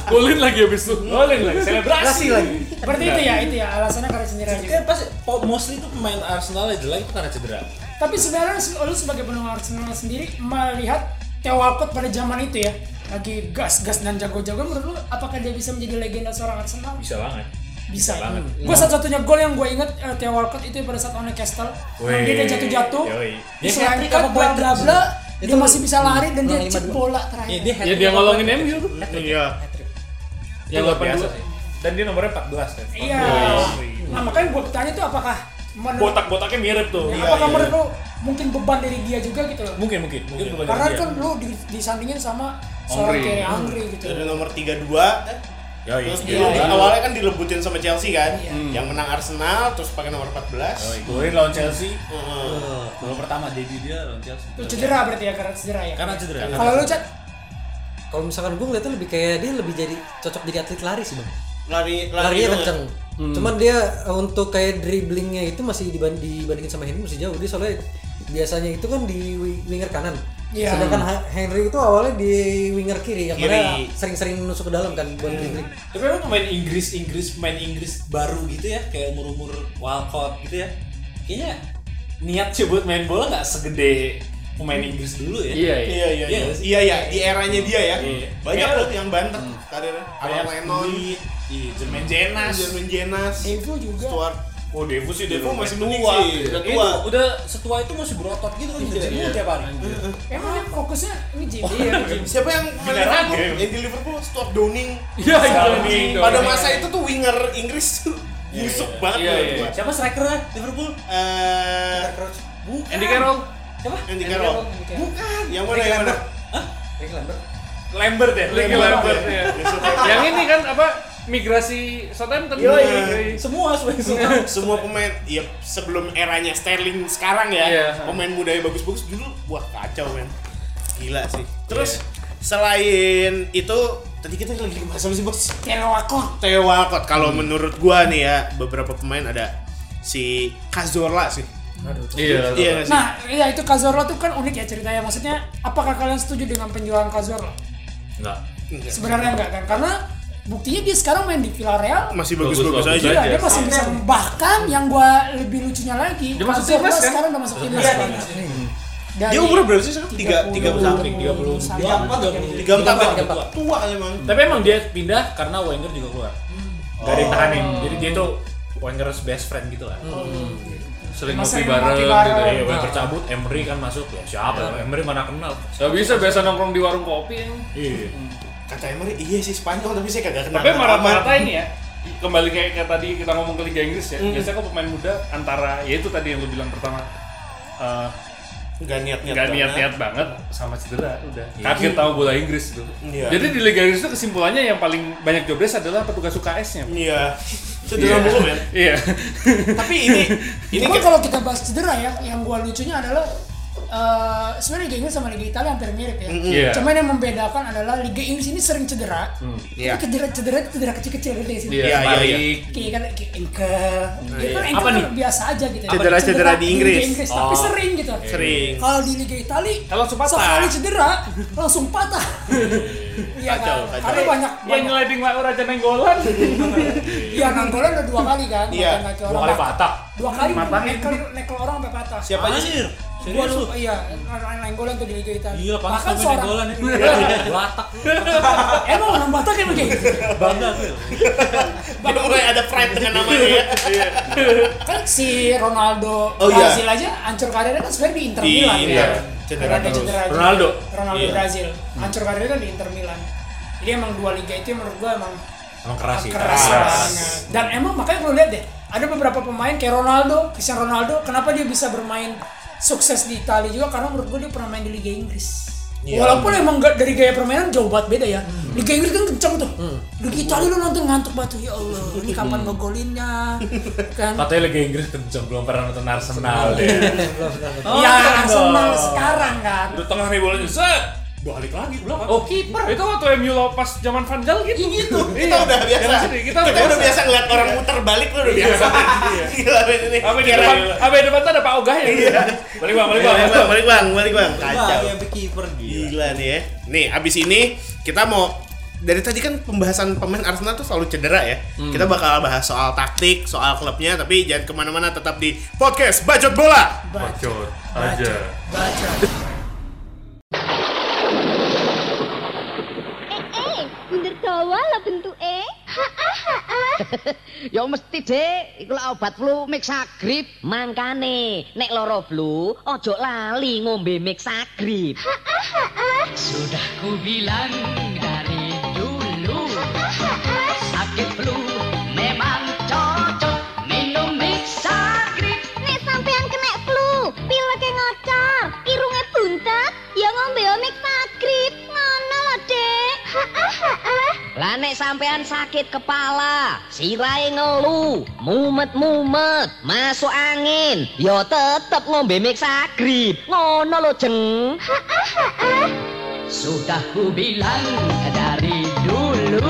Golin lagi habis itu. Golin lagi. Selebrasi lagi. Berarti itu ya, itu ya alasannya karena cedera juga. Pas mostly itu pemain Arsenal yang jelek itu karena cedera. Tapi sebenarnya se- lu sebagai penggemar Arsenal sendiri melihat Theo Walcott pada zaman itu ya lagi gas-gas dan jago-jago menurut lu apakah dia bisa menjadi legenda seorang Arsenal? Bisa banget. Bisa. banget. Gue satu-satunya gol yang gue inget eh, Theo Walcott itu pada saat lawan Newcastle. Yang dia jatuh-jatuh. Dia apa bla bla bla, dia Itu masih bisa lari dan dia 5-2. bola Iya, terakhir. dia Ya dia ngolongin? MU. Iya. Yang luar biasa sih. Dan dia nomornya 14 kan. Iya. Nah makanya gue bertanya tuh apakah Botak-botaknya mirip tuh. Ya, apakah menurut lu mungkin beban dari dia juga gitu loh? Mungkin mungkin mungkin dari Karena dia. kan lu di- disandingin sama seorang. Thierry Henry gitu. Dari nomor 32 Yoi. Terus Iya, dulu iya. awalnya kan dilebutin sama Chelsea kan. Iya. Yang menang Arsenal terus pakai nomor 14. Yoi. Golin lawan Chelsea. Heeh. Gol pertama debut dia lawan Chelsea. Itu cedera berarti ya karena cedera ya. Karena cedera. Kalau lu cat Kalau misalkan gue ngeliatnya lebih kayak dia lebih jadi cocok jadi atlet lari sih bang. Lari lari Larinya kenceng. Cuman dia eh, untuk kayak dribblingnya itu masih diban- dibandingin sama Henry masih jauh. Dia soalnya biasanya itu kan di wi- winger kanan. Iya. Sedangkan Henry itu awalnya di winger kiri yang Kiri. mana sering-sering nusuk ke dalam kan buat dribbling. Tapi emang pemain Inggris Inggris pemain Inggris baru gitu ya kayak umur umur Walcott gitu ya. Kayaknya niat sih buat main bola nggak segede pemain Inggris dulu ya. Iya, iya. Iya iya iya. Iya? Iya iya di eranya dia ya. Iya. Banyak Iya. loh yang bantet karirnya. Alan Lennon, Iya, Jermaine Jenas. Jermaine Jenas, Devo juga. Stuart. Oh, Devo sih Devo masih tua. sih. Udah Itu tua. udah setua itu masih berotot gitu kan nge-gym mulu tiap hari. Emang dia fokusnya ini gym. Iya, Siapa yang Liverpool? ya. Yang di Liverpool Stuart Downing. Iya, Downing. Pada masa itu tuh winger Inggris tuh busuk banget Iya, iya. Siapa strikernya Liverpool? Eh, bukan. Andy Carroll. Siapa? Andy Carroll. Bukan. Yang mana yang mana? Rick Lambert. Lambert ya, Ricky Lambert ya. Yang ini kan apa? Migrasi Southampton. Yoi. Semua semua. Semua pemain ya sebelum eranya Sterling sekarang ya. Iya. Pemain muda yang bagus-bagus dulu wah kacau men. Gila sih. Terus selain itu tadi kita lagi bahas apa sih bos? Theo Walcott kalau menurut gua nih ya beberapa pemain ada si Cazorla sih. Iya. Iya sih? Nah, iya itu Cazorla tuh kan unik ya ceritanya. Maksudnya, apakah kalian setuju dengan penjualan Cazorla? Enggak. Enggak. Sebenarnya enggak kan? Karena buktinya dia sekarang main di Villarreal. Masih bagus-bagus aja. Iya, dia masih bisa bahkan yang gua lebih lucunya lagi, Dia masuk timnas, kan? sekarang udah masuk timnas. Iya, kan? Dari Dia umur berapa sih sekarang? Tiga, tiga 30 something, 30 sampai- dua empat ya. Tiga empat, Tiga tiga empat. Tua emang. Tapi emang dia pindah karena Wenger juga keluar. Dari Oh. tahanin. Jadi dia tuh Wenger's best friend gitu lah. Sering ngopi bareng gitu. bareng. Iya, Wenger cabut, Emery kan masuk. Ya siapa? Emery mana kenal. Gak bisa biasa nongkrong di warung kopi yang. Iya. Kata Emery, iya sih Spanyol tapi saya kagak kenal. Tapi amat. rata-rata ini ya kembali kayak, kayak tadi kita ngomong ke Liga Inggris ya. Biasanya kalau pemain muda antara ya itu tadi yang lu bilang pertama eh, Nggak niat-niat nggak banget. niat-niat banget sama cedera udah kaget tahu bola Inggris itu. Iya. Jadi di Liga Inggris itu kesimpulannya yang paling banyak jobdesk adalah petugas UKS-nya. Iya. Cedera mulu ya. Iya. Tapi ini ini Cuma kalau kita bahas cedera ya, yang gua lucunya adalah eh sebenarnya Liga Inggris sama Liga Italia hampir mirip ya. Iya. Cuman yang membedakan adalah Liga Inggris ini sering cedera. Iya. Tapi cedera cedera itu cedera kecil-kecil gitu ya sih. Iya, Iya, iya, balik. Kayak kan kayak. Ya kan iya. Apa nih? biasa aja gitu. Cedera-cedera di Inggris. Liga tapi Oh. sering gitu. Sering. Kalau di Liga Italia Kalau langsung patah. sekali cedera langsung patah. Iya kan? Karena banyak Yang nyeleding lah Raja Nenggolan. Iya, nanggolan udah dua kali kan. Iya. Dua orang kali patah. Dua kali nekel orang sampai patah. Siapa aja sih? Gua lupa, iya, nanggolan tuh di Liga Italia. Iya, pantas Bahkan sampai seorang Nenggolan itu. Batak. Emang orang Batak kayak begitu. Bangga gue. Dia mulai ada pride dengan namanya ya. kan si Ronaldo Oh, iya. Brazil aja hancur karirnya kan sebenarnya di Inter Milan. Ya. Cedera cedera. Ronaldo? Ronaldo Iya. Brazil. Hancur karirnya kan di Inter Milan. Jadi emang dua liga itu menurut gua emang Emang keras sih. keras banget. Dan emang makanya gue lihat deh, ada beberapa pemain kayak Ronaldo, Cristiano Ronaldo, kenapa dia bisa bermain sukses di Italia juga karena menurut gue dia pernah main di Liga Inggris. Iya. Walaupun emang gak dari gaya permainan jauh banget beda ya. Liga Inggris kan kencang tuh. Liga Italia lu nonton ngantuk batu ya Allah. Ini kapan ngegolinnya? Kan? Katanya Liga Inggris kenceng belum pernah nonton Arsenal deh. ya nonton Arsenal sekarang kan. Udah tengah nih bolanya set. Balik lagi belakang. Oh kiper. Itu waktu MU lo pas zaman Van Gaal gitu. Gitu. Kita udah biasa. Sini, Kita, kita, udah biasa ngeliat orang muter balik tuh udah biasa. Gila ini. Apa di depan? Apa di depan tuh ada Pak Ogah ya? Iya. Balik bang, balik Balik bang. bang, balik bang, balik bang. Kacau. kiper gila. Gila nih ya. Nih, abis ini kita mau dari tadi kan pembahasan pemain Arsenal tuh selalu cedera ya. Kita bakal bahas soal taktik, soal klubnya, tapi jangan ke mana-mana tetap di podcast Bacot Bola. Bacot aja. Baca. Eh, Ya mesti dek, iku lah obat flu Mixagrip. Mangkane, nek loro flu, ojo lali ngombe Mixagrip. Sudah ku bilang dari dulu, sakit flu memang cocok minum Mixagrip. Nek sampean kena flu, pileke ngocor, irunge buntet, ya ngombe omik sagrip. Ngono lho, Dek. Lah nek sampean sakit kepala, sirahe ngelu, mumet-mumet, masuk angin, ya tetep ngombe Mixagrip. Ngono lho, Jeng. Sudah ku bilang dari dulu,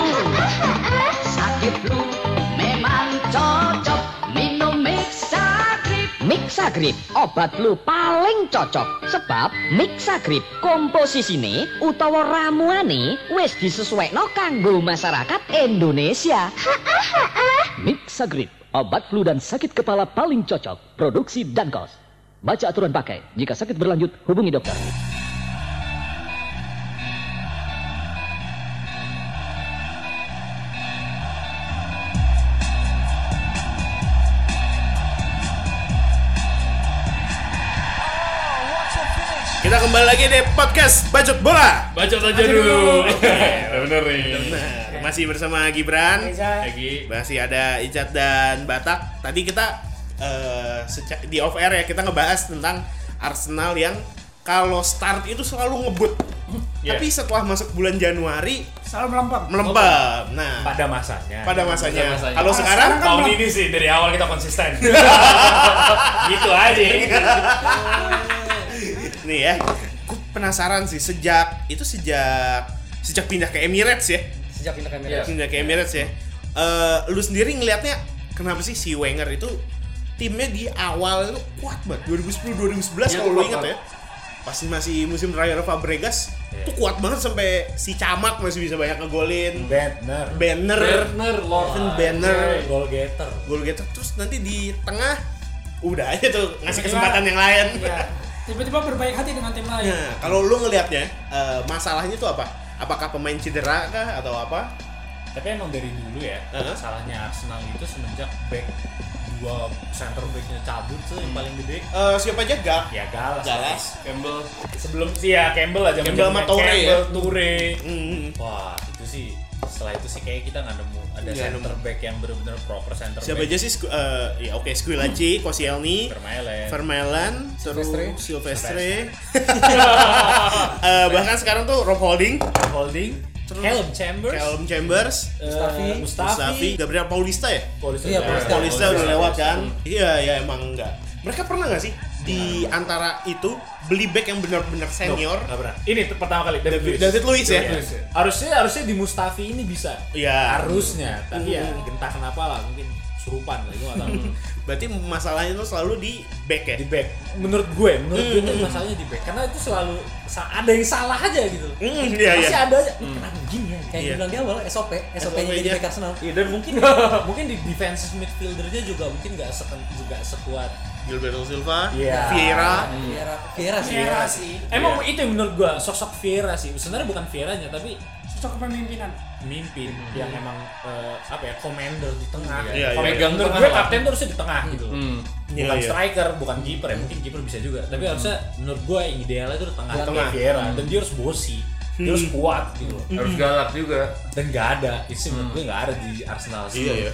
sakit flu memang cocok Mixagrip. Obat flu paling cocok sebab Mixagrip komposisine utawa ramuane wis disesuaikno kanggo masyarakat Indonesia. Mixagrip, obat flu dan sakit kepala paling cocok. Produksi Dankos. Baca aturan pakai. Jika sakit berlanjut, hubungi dokter. Kita kembali lagi di podcast Bacot Bola. Bacot aja dulu. Ya, Bener nih. Nah, masih bersama Gibran. Lagi. Masih ada Icat dan Batak. Tadi kita eh, seca- di off air ya kita ngebahas tentang Arsenal yang kalau start itu selalu ngebut. Iya. Tapi setelah masuk bulan Januari Selalu melempem. melempem. Nah, Pada masanya. pada masanya. masanya. Kalau Ah, sekarang kan Tahun ini sih dari awal kita konsisten. gitu aja. nih ya, gue penasaran sih sejak itu sejak sejak pindah ke Emirates ya. Sejak pindah ke Iya. Emirates. Pindah ke Emirates ya. Eh, lu sendiri ngelihatnya kenapa sih si Wenger itu timnya di awal itu kuat banget 2010 2011 Iya, kalau lu ingat ya. Pasti masih musim terakhir Fabregas tuh kuat banget sampai si Camak masih bisa banyak ngegolin. Banner. Banner, Werner, Lord Even Banner, Goal getter. gol getter terus nanti di tengah udah aja tuh ngasih Iya. kesempatan yang lain. Iya. tiba-tiba berbaik hati dengan tim lain. Nah, kalau lu ngelihatnya eh, masalahnya itu apa? Apakah pemain cedera kah atau apa? Tapi emang dari dulu ya, salahnya Arsenal itu semenjak back dua center backnya cabut tuh yang paling gede. Eh, siapa aja gak? Ya Galas. Galas. Campbell. Sebelum sih ya Campbell aja. Campbell sama Toure ya? Toure. Hmm. Wah itu sih setelah itu sih kayak kita nggak nemu ada Nggak center back yang benar-benar proper center Siapa back. aja sih? Eh, ya oke, Squillaci, Koscielny, Vermaelen. Vermaelen, terus Silvestre. Silvestre. Eh, bahkan sekarang tuh Rob Holding, Holding. Callum Chambers. Callum Chambers, eh, Mustafi. Mustafi. Mustafi, Gabriel Paulista ya? Paulista. Iya, Paulista. Paulista udah lewat kan? Iya, ya emang enggak. Mereka pernah nggak sih di antara itu beli back yang benar-benar senior? Pernah. Ini pertama kali David, David- Luiz. David Luiz ya? David Luiz Harusnya harusnya di Mustafi ini bisa. Iya. Harusnya. Tapi ya Hmm. entah kenapa lah mungkin surupan lah itu tahu. Berarti masalahnya itu selalu di back ya? di back. Menurut gue, menurut gue itu Hmm. masalahnya di back karena itu selalu ada yang salah aja gitu. Hmm, iya, Pasti iya. ada aja. "Ini Kenapa begini ya? Kayak Iya. dibilang di awal SOP, SOP-nya jadi SOP-nya. back Arsenal. Iya dan mungkin mungkin di defensive midfieldernya juga mungkin nggak seken juga sekuat Gilberto Silva, Iya. Vieira, Vieira, Vieira sih. Vieira sih. Emang itu yang menurut gua sosok Vieira sih. Sebenarnya bukan Vieiranya tapi Sosok kepemimpinan. pemimpin yang emang eh, apa ya commander di tengah. Iya. Commander. Megang menurut gue lah. kapten tuh harusnya di tengah gitu. Hmm. Bukan Iya, iya. striker, bukan kiper ya. Mungkin kiper bisa juga. Tapi harusnya menurut gua yang idealnya itu di tengah. Di tengah. Vieira dan dia harus bosi. Dia harus kuat gitu loh. Harus galak juga. Dan nggak ada. Itu sih menurut gue nggak ada di Arsenal sih. Iya, iya.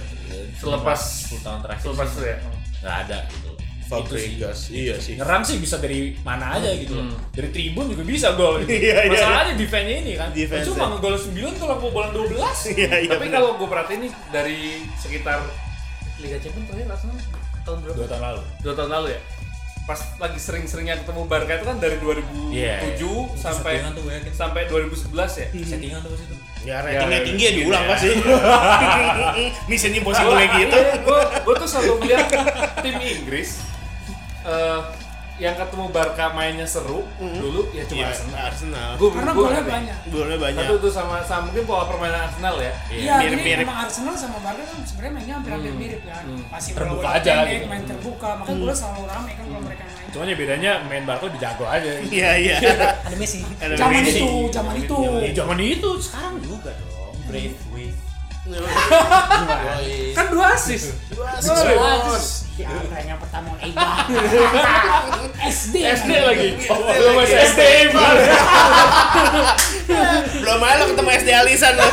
Selepas- 10 tahun terakhir. Selepas itu ya. nggak ada gitu. Fabregas, iya sih. Nyerang sih bisa dari mana aja gitu loh. Dari tribun juga bisa gol gitu. Iya, iya. Masalahnya defense-nya ini kan. Defense-nya. Cuma ngegol 9 kalau bobolan 12. Iya, iya. Tapi benar. kalau gue perhatiin nih dari sekitar Liga Champions terakhir Arsenal tahun berapa? Dua tahun lalu. Dua tahun lalu ya. Pas lagi sering-seringnya ketemu Barca itu kan dari 2007 Iya, iya. sampai tuh gue yakin. sampai 2011 ya. Settingan tuh pas itu. Ya ratingnya Ya, tinggi ya diulang ya. pasti. Mission impossible kayak gitu. Gue gue tuh selalu melihat tim Inggris eh, yang ketemu Barca mainnya seru dulu ya cuma Iya, Arsenal. Arsenal. Gua- Karena gua golnya banyak. Golnya banyak. Satu tuh sama, sama mungkin pola permainan Arsenal ya. Iya, jadi mirip-mirip. emang Arsenal sama Barca kan sebenarnya mainnya hampir-hampir mirip kan. Pasti Terbuka aja pendek, gitu. main terbuka. Makanya bola selalu rame kan kalau mereka main. Cuman ya bedanya main Barca lebih jago aja. Iya, iya. Ada Messi. Zaman itu, zaman itu. Ya, zaman itu sekarang juga dong. Brave with. Kan dua assist. Bos. Siapa yang pertama Ega? SD. SD lagi. Oh, Belum masih SD. Belum aja lo ketemu SD Alisan lo.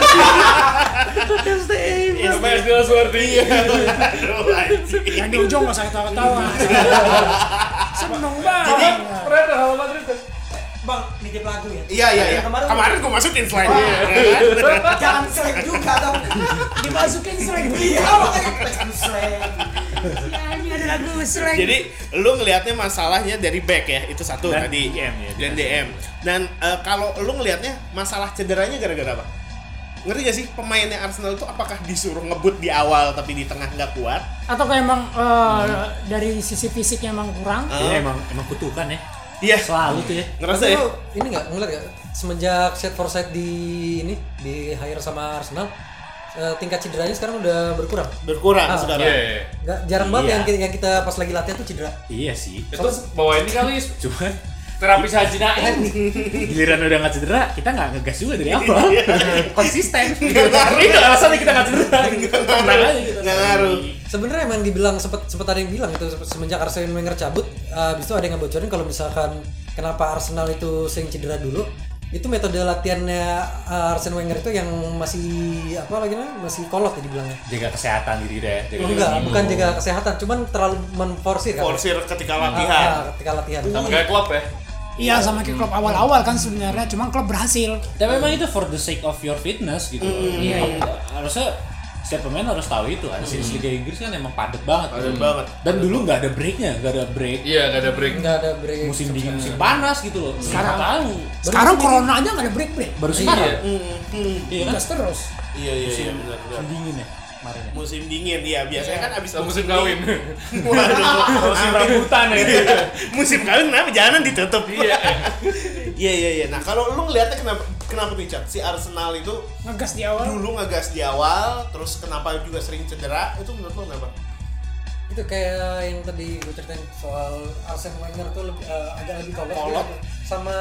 Sama SD Laswardi. Anjing. Yang di ujung usah ketawa-ketawa. Seneng banget. Jadi pernah ada hal Madrid? Bang, nitip lagu ya. Iya, iya, iya. Kemarin- Kemarin gue masukin slide. Jangan selek juga dong. Dimasukin slang. Iya, makanya. Ya, slang. Jadi lu ngelihatnya masalahnya dari back ya, itu satu Dan tadi. DM ya, Dan DM. Dan eh, kalau lu ngelihatnya masalah cederanya gara-gara apa? Ngerti gak sih pemainnya Arsenal itu apakah disuruh ngebut di awal tapi di tengah nggak kuat? Atau kayak emang eh, dari sisi fisiknya emang kurang? Ini emang emang kutukan ya. Iya. Selalu tuh ya. Ngerasa Tapi ya? ini nggak ngeliat ya semenjak set Forsyth di ini di hire sama Arsenal eh, tingkat cederanya sekarang udah berkurang. Berkurang Ah, sekarang. Iya, iya. Nggak jarang banget Iya. yang, kita- yang kita pas lagi latihan tuh cedera. Iya sih. Itu bawa ini kali Cuman terapis Haji Naim. giliran udah nggak cedera, kita nggak ngegas juga dari awal. Konsisten. Itu alasannya kita nggak cedera. Tenang aja kita. Nggak ngaruh. Sebenarnya emang dibilang sempat sempat ada yang bilang itu semenjak Arsene Wenger cabut, uh, habis itu ada yang ngebocorin kalau misalkan kenapa Arsenal itu sering cedera dulu, itu metode latihannya uh, Arsene Wenger itu yang masih apa lagi namanya masih kolot ya dibilangnya. Jaga kesehatan diri deh. Jaga Enggak, imun. bukan jaga kesehatan, cuman terlalu menforsir kan. Forsir ketika Ah, latihan. ah, ketika latihan. Sama kayak klub ya. Iya sama kayak klub awal-awal kan sebenarnya, cuma klub berhasil. Tapi memang itu for the sake of your fitness gitu. Iya. Harusnya setiap pemain harus tahu itu. Ada series Liga Inggris kan emang padat banget. Padat banget. Dan dulu nggak ada breaknya, nggak ada break. Iya, gak ada break. Enggak ada break. Musim dingin, musim panas gitu loh. Sekarang tahu. Sekarang corona aja nggak ada break-break. Baru sekarang. Iya. Iya kan? Terus. Iya, iya, iya, benar, benar. Musim dingin ya kemarin. ya? Musim dingin, iya biasanya kan abis Sama musim kawin. Waduh, Musim rambutan ya. musim kawin kenapa jalanan ditutup? Iya. Iya, iya, iya. Nah, kalau lu ngeliatnya kenapa kenapa nih, Cak? Si Arsenal itu Ngegas di awal. dulu ngegas di awal, terus kenapa juga sering cedera? Itu menurut lu kenapa? itu kayak yang tadi gue ceritain soal Arsene Wenger tuh lebih, eh, agak lebih kolot Kolot. gitu. sama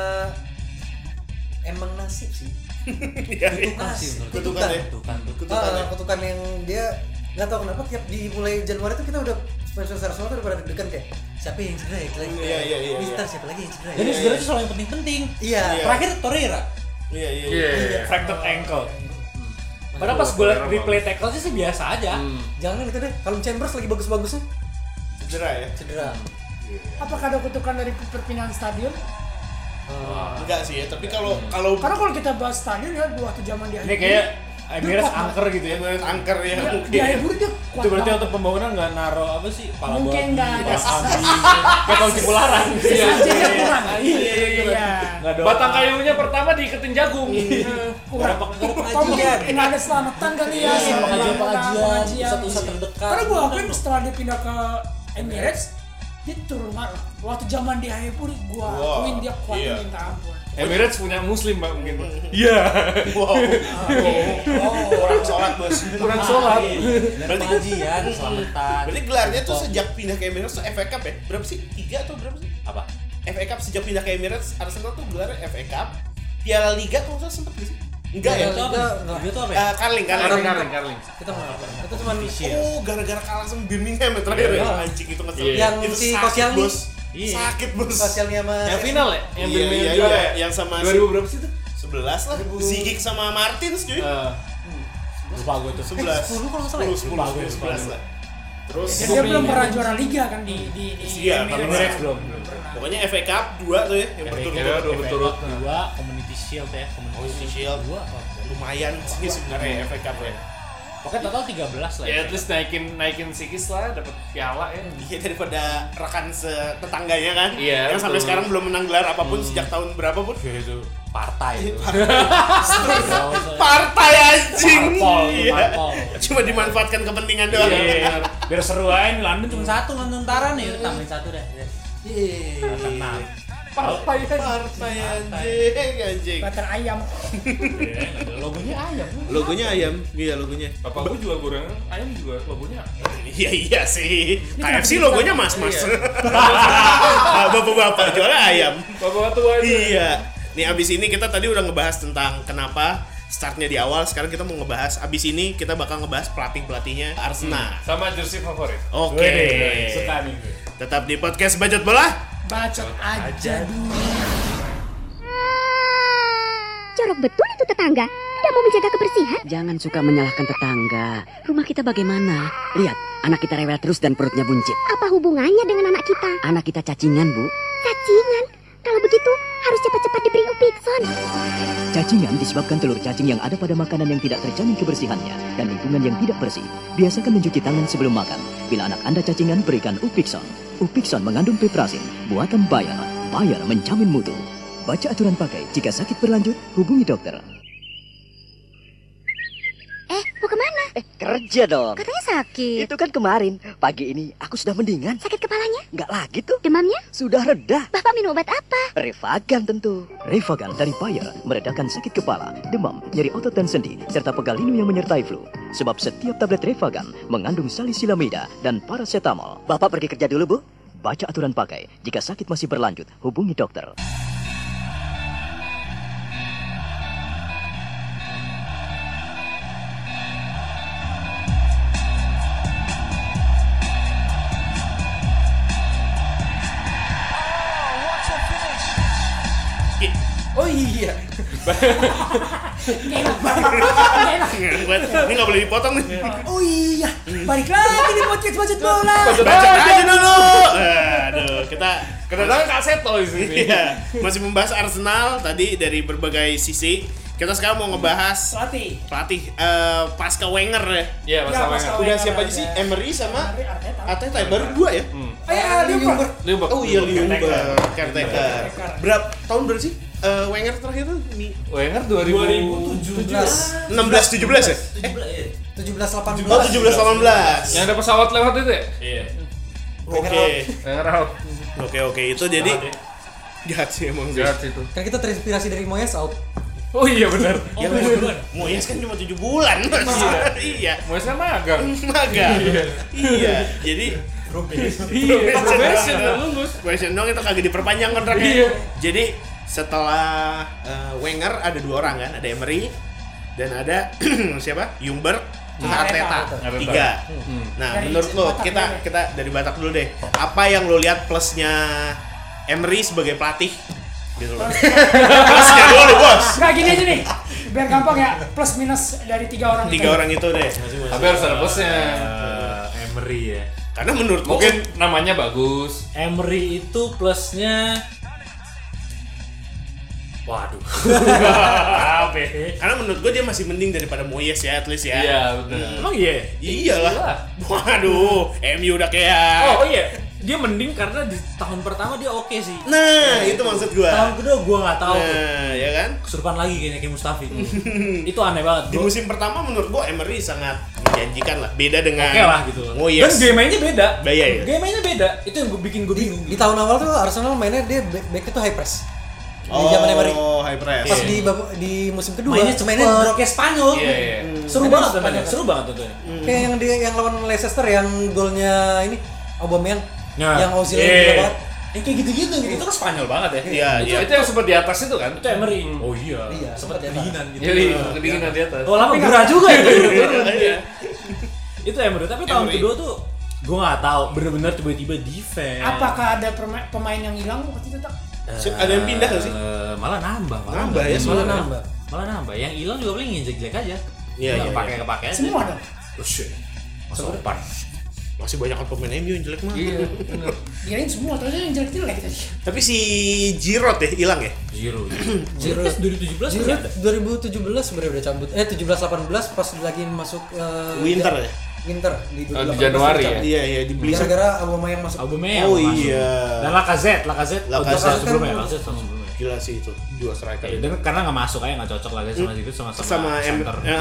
emang nasib sih Iya, iya. Kutukan sih menurut gue. Kutukan ya. Kutukan. Kutukan Ah, ya. kutukan yang dia nggak tahu kenapa tiap di mulai Januari tuh kita udah sponsor Arsenal tuh udah pada deg-degan kayak siapa yang cedera ya Kayak- Iya, iya, iya, Mister iya. siapa lagi yang cedera ya? Jadi sebenarnya itu selalu yang penting-penting. Iya. Terakhir Torreira. Iya, iya, Iya. iya. Fractured ankle. Padahal pas gue liat replay tackle sih biasa aja. Jangan itu deh. Kalau Chambers lagi bagus-bagusnya Cedera ya? cedera. Apakah ada kutukan dari perpindahan stadion? Enggak sih ya, tapi kalau kalau Karena kalau kita bahas stadion ya waktu zaman dia Ini kayak Emirates angker gitu ya. Emirates angker ya Dia, mungkin. dia kuat Itu berarti banget. untuk pembangunan nggak naro apa sih? Pala Mungkin nggak ada kambing, kayak Cipularang. Aja kurang. Iya, iya, iya. Iya. Nggak ada Batang kayunya pertama diiketin jagung. Kurang. Kamu pengajian. nggak ada selamatan kali ya. Iya, sama pengajian-pengajian, pengajian. pusat-pusat terdekat. Karena gua akuin setelah dia pindah ke Emirates, dia turun. Waktu zaman di Aiburi, gua Wow, akuin dia kuat iya. minta ampun. Emirates punya muslim mbak mungkin. Iya. Wow. Oh, orang sholat bos. Kurang sholat. Dan Berarti- pengajian, selamatan. Berarti gelarnya tuh sejak pindah ke Emirates tuh FA Cup ya? Berapa sih? Tiga atau berapa sih? apa? FA Cup sejak pindah ke Emirates, Arsenal tuh gelarnya FA Cup. Piala Liga kalau nggak salah sempet sih? Enggak ya? Itu apa? Itu apa ya? Eh, Carling, Carling. Karling karling karling. Kita nggak apa. Itu cuma Oh, gara-gara kalah sama Birmingham ya terakhir ya? Anjing itu ngesel. Iya. Yang Itu si Koscielny. bos. Iya. Sakit bos. sosialnya sama Yang final ya? Yang Iya, Birmingham iya, iya. ya? Yang sama 2000 berapa sih itu? 11 lah. Zigik sama Martins cuy. Eh, Lupa gue tuh. 11. 10 kalau nggak salah ya? 10, 10, 11 lah. Terus Jadi dia belum pernah juara liga kan di di di Iya, Emirates. Emirates belum. Pokoknya FA Cup 2 tuh ya yang Iya, berturut-turut. dua berturut. Dua Shield ya. Community Shield. Dua apa? Lumayan sih sebenarnya FA Cup ya. Pokoknya total 13 lah Ya at least naikin naikin sikis lah, dapat piala ya. Iya daripada rekan setetangganya kan Iya, yang sampai betul. sekarang belum menang gelar apa pun sejak tahun berapa pun Ya, itu partai itu. partai anjing Parpol, Iya. parpol. cuma dimanfaatkan kepentingan doang Iya, biar seru aja London cuma satu nonton Tara nih, udah tambahin satu deh. Iya. Tenang. Partai partai anjing anjing Bater ayam. Iya, logonya ayam. logonya ayam iya logonya Bapak gua jual gorengan, ayam juga logonya. iya iya sih KFC logonya mas mas bapak bapak jualnya ayam Bapak tua. Iya. Nih abis ini kita tadi udah ngebahas tentang kenapa startnya di awal. Sekarang kita mau ngebahas abis ini kita bakal ngebahas pelatih pelatihnya Arsenal. Sama jersey favorit. Oke. Wede, Suka nih. Tetap di podcast Bajot Bola. Bacot aja dulu. Jorok betul itu tetangga. Tidak mau menjaga kebersihan. Jangan suka menyalahkan tetangga. Rumah kita bagaimana? Lihat, anak kita rewel terus dan perutnya buncit. Apa hubungannya dengan anak kita? Anak kita cacingan, Bu. Cacingan. Kalau begitu, harus cepat-cepat diberi Upikson. Cacingan disebabkan telur cacing yang ada pada makanan yang tidak terjamin kebersihannya dan lingkungan yang tidak bersih. Biasakan mencuci tangan sebelum makan. Bila anak Anda cacingan, berikan Upikson. Upikson mengandung peprasin, buatan Bayer. Bayer menjamin mutu. Baca aturan pakai. Jika sakit berlanjut, hubungi dokter. Eh, mau ke mana? Eh, kerja dong. Katanya sakit. Itu kan kemarin. Pagi ini aku sudah mendingan. Sakit kepalanya? Nggak lagi tuh. Demamnya? Sudah reda. Bapak minum obat apa? Revagan tentu. Revagan dari Bayer meredakan sakit kepala, demam, nyeri otot dan sendi, serta pegal linu yang menyertai flu. Sebab setiap tablet Revagan mengandung salisilamida dan paracetamol. Bapak pergi kerja dulu, Bu. Baca aturan pakai. Jika sakit masih berlanjut, hubungi dokter. Gak enak banget. Gak enak. Ini nggak boleh dipotong nih. Oh iya, balik lagi di podcast bacot bola. Baca aja dulu. Aduh, kita Kedatangan Kak Seto di sini. Iya, masih membahas Arsenal tadi dari berbagai sisi. Kita sekarang mau ngebahas Pelatih. pelatih eh, pasca Wenger ya. Iya, Mas Ya, Wenger. Pasca Udah siapa aja sih? Emery sama Arteta. Arteta ya? baru dua ya? Oh iya, Liverpool. Liverpool. Oh iya Liumber, caretaker. Berapa tahun berapa sih? Eh, Wenger terakhir tuh Mi- Wenger 2007. 17 16 17 ya? 17 18. Oh 17 18. Yang ada pesawat lewat itu ya? Iya. Oke. Wenger out. Oke oke itu jadi jahat sih emang sih. Jahat itu. Kan kita terinspirasi dari Moyes out. Oh iya benar. Ya Moyes kan cuma 7 bulan. Iya. Mau saya magang. Magang. Iya. Jadi Iya, probation lulus. Probation dong itu kagak diperpanjang kontraknya. Iya. Jadi setelah eh, Wenger ada dua orang kan, ada Emery dan ada siapa? Jungberg sama Arteta. Arteta. Arteta. Tiga. Hmm. Nah, Dari menurut lo kita kita dari Batak dulu deh. Apa yang lo lihat plusnya Emery sebagai pelatih? Gitu loh. plusnya dulu, Bos. Enggak gini aja nih. Biar gampang ya, plus minus dari tiga orang Tiga itu. orang itu deh. Tapi harus ada plusnya. Eh, Emery ya. Karena menurut Mungkin namanya bagus. Emery itu plusnya Waduh. Ya? karena menurut gua dia masih mending daripada Moyes ya, at least ya. Iya, benar. Emang iya? Iyalah. Waduh, MU udah kayak Oh iya, dia mending karena di tahun pertama dia oke sih. Nah, itu maksud gua. Tahun kedua gua nggak tahu tuh. Nah, ya kan? Kesurupan lagi kayaknya kayak Mustafi. itu aneh banget. Di Gua- musim pertama menurut gua Emery sangat menjanjikan lah. Beda dengan Oke lah gitu. Moyes. Dan game mainnya beda. Iya, iya. Game mainnya beda. Itu yang gue bikin gue bingung. Di tahun awal tuh Arsenal mainnya dia back, back itu high press. Di zaman Emery. Oh, high press. Pas di di musim kedua mainnya mainnya drop kayak Spanyol. Iya, iya. Seru Mainnya banget Spanyol. tentunya. Seru banget tentunya. Kayak yang dia yang lawan Leicester yang golnya ini Aubameyang Nah, yang Ozil iya. yang gila banget. Yang kayak gitu-gitu gitu. Itu kan Spanyol banget ya. Iya, Itu, iya. itu yang sempat di atas itu kan? Itu Emery. Oh iya. Iya, sempat kedinginan gitu. Jadi kedinginan di atas. Oh lama gerah juga itu. Iya. itu Emery. Tapi tahun kedua tuh gue nggak tahu bener-bener tiba-tiba defense. Apakah ada pemain yang hilang waktu itu tak? Sip, ada yang pindah nggak sih? Eh, malah nambah, malah Nambah ya, malah nambah. Malah nambah. Yang hilang juga paling yang jelek aja. Iya, iya, Pakai iya. kepake aja. Semua dong. Oh shit. Masa depan. Masih banyak pemain MU yang jelek mah. Iya, benar. Kirain semua, terus yang jelek-jelek tadi. Tapi si Giroud ya hilang ya? Zero. Zero. 2017 masih Giroud ada. 2017 sebenarnya udah cabut. Eh 17 18 pas lagi masuk eh, Winter ya? Winter di Oh, di 2018 Januari ya? Iya, iya dibeli Gara-gara Aubameyang masuk. Aubameyang Oh, masuk. iya. Dan Lacazette, Lacazette. Lacazette Lacazette sebelumnya, kan- Lacazette sama sebelumnya. Gila sih itu dua striker. Ya, dan karena nggak masuk aja nggak cocok lagi sama Giroud sama sama, Sama M- center, ya.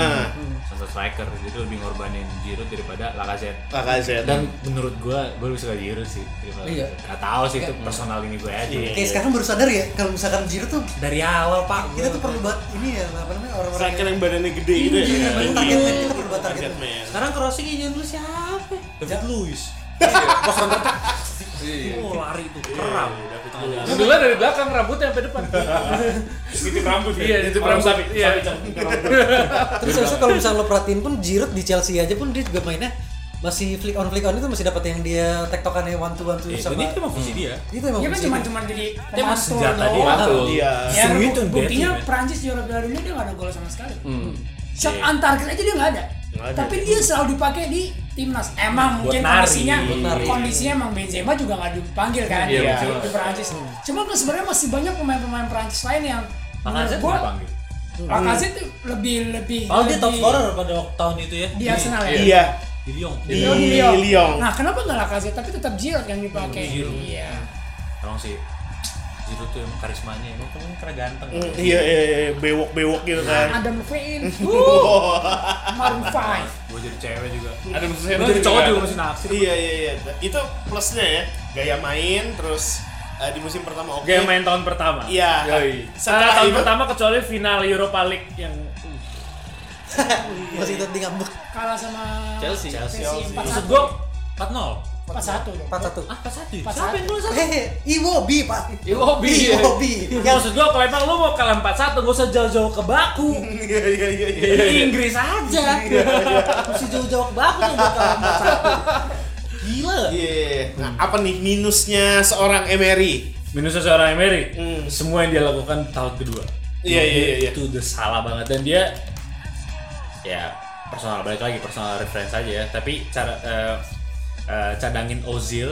center striker jadi lebih ngorbanin Giroud daripada Lacazette. Lacazette. Dan menurut gua, gua lebih suka Giroud sih. daripada Iya. Nggak tahu sih itu personal ini gue aja. Iya. Kayak sekarang baru sadar ya kalau misalkan Giroud tuh Dari awal pak, kita tuh perlu buat ini ya apa namanya orang-orang striker yang badannya gede gitu ya. Iya, target kita perlu buat target. Sekarang crossing jangan dulu siapa? David Luiz. Pas counter Iya. Oh lari itu keram. Judulnya dari belakang rambutnya sampai depan. Nitip rambut Iya, nitip rambut. Iya. Terus itu kalau misalnya lo perhatiin pun Giroud di Chelsea aja pun dia juga mainnya masih flick on flick on itu masih dapat yang dia tektokannya one to one to Itu sama ini emang fungsi dia. itu emang Dia kan fungsi cuma dia. cuma jadi Dia senjata dia. Mantul. Iya. Ya, itu buktinya. Prancis juara Piala Dunia dia nggak ada gol sama sekali. Hmm. Shot antar aja dia nggak ada. Nggak ada. Tapi dia selalu dipakai di timnas. Emang Buat mungkin nari. kondisinya nari. kondisinya emang Benzema juga nggak dipanggil kan Iya, di, betul. di Prancis. Cuma kan sebenarnya masih banyak pemain-pemain Prancis lain yang menurut Lacazette gua dipanggil. Lacazette tuh lebih lebih Oh dia top scorer pada waktu tahun itu ya. di Arsenal ya. Iya. Di Lyon. Di di Lyon. Lyon. Nah, kenapa nggak Lacazette tapi tetap Giroud yang dipakai? Giroud. Iya. Emang sih Giroud tuh emang karismanya emang kan karena ganteng. Mm, Iya, iya, iya, bewok-bewok gitu kan. Adam Levine, uh, Maroon 5. Gue jadi cewek juga. Ada Gue Museno jadi cowok juga ada. masih naksir. Iya, iya, iya. Itu plusnya ya. Gaya main terus eh, di musim pertama oke. Gaya main tahun pertama. Iya. Yoi. Setelah Setelah tahun itu pertama kecuali final Europa League yang masih tetap di ngambek Kalah sama Chelsea. Chelsea, Chelsea. 4-1. maksud gue 4-0. 4-1 dong. 4-1 Ah, 4-1. 4-1. Siapa yang dulu satu? hehe Iwobi pak Iwobi. Iwobi Ya maksud gue kalau emang lu mau kalah 4-1 gak usah jauh-jauh ke Baku. Iya, iya, iya, iya. Di Inggris aja. Mesti jauh-jauh ke Baku tuh buat kalah 4-1. Gila. Iya. Nah, apa nih minusnya seorang Emery? Minusnya seorang Emery, Hmm. semua yang dia lakukan tahun kedua. Iya, iya, iya, iya. Itu udah salah banget dan dia ya personal balik lagi personal reference aja ya. Tapi cara eh, eh, cadangin Ozil,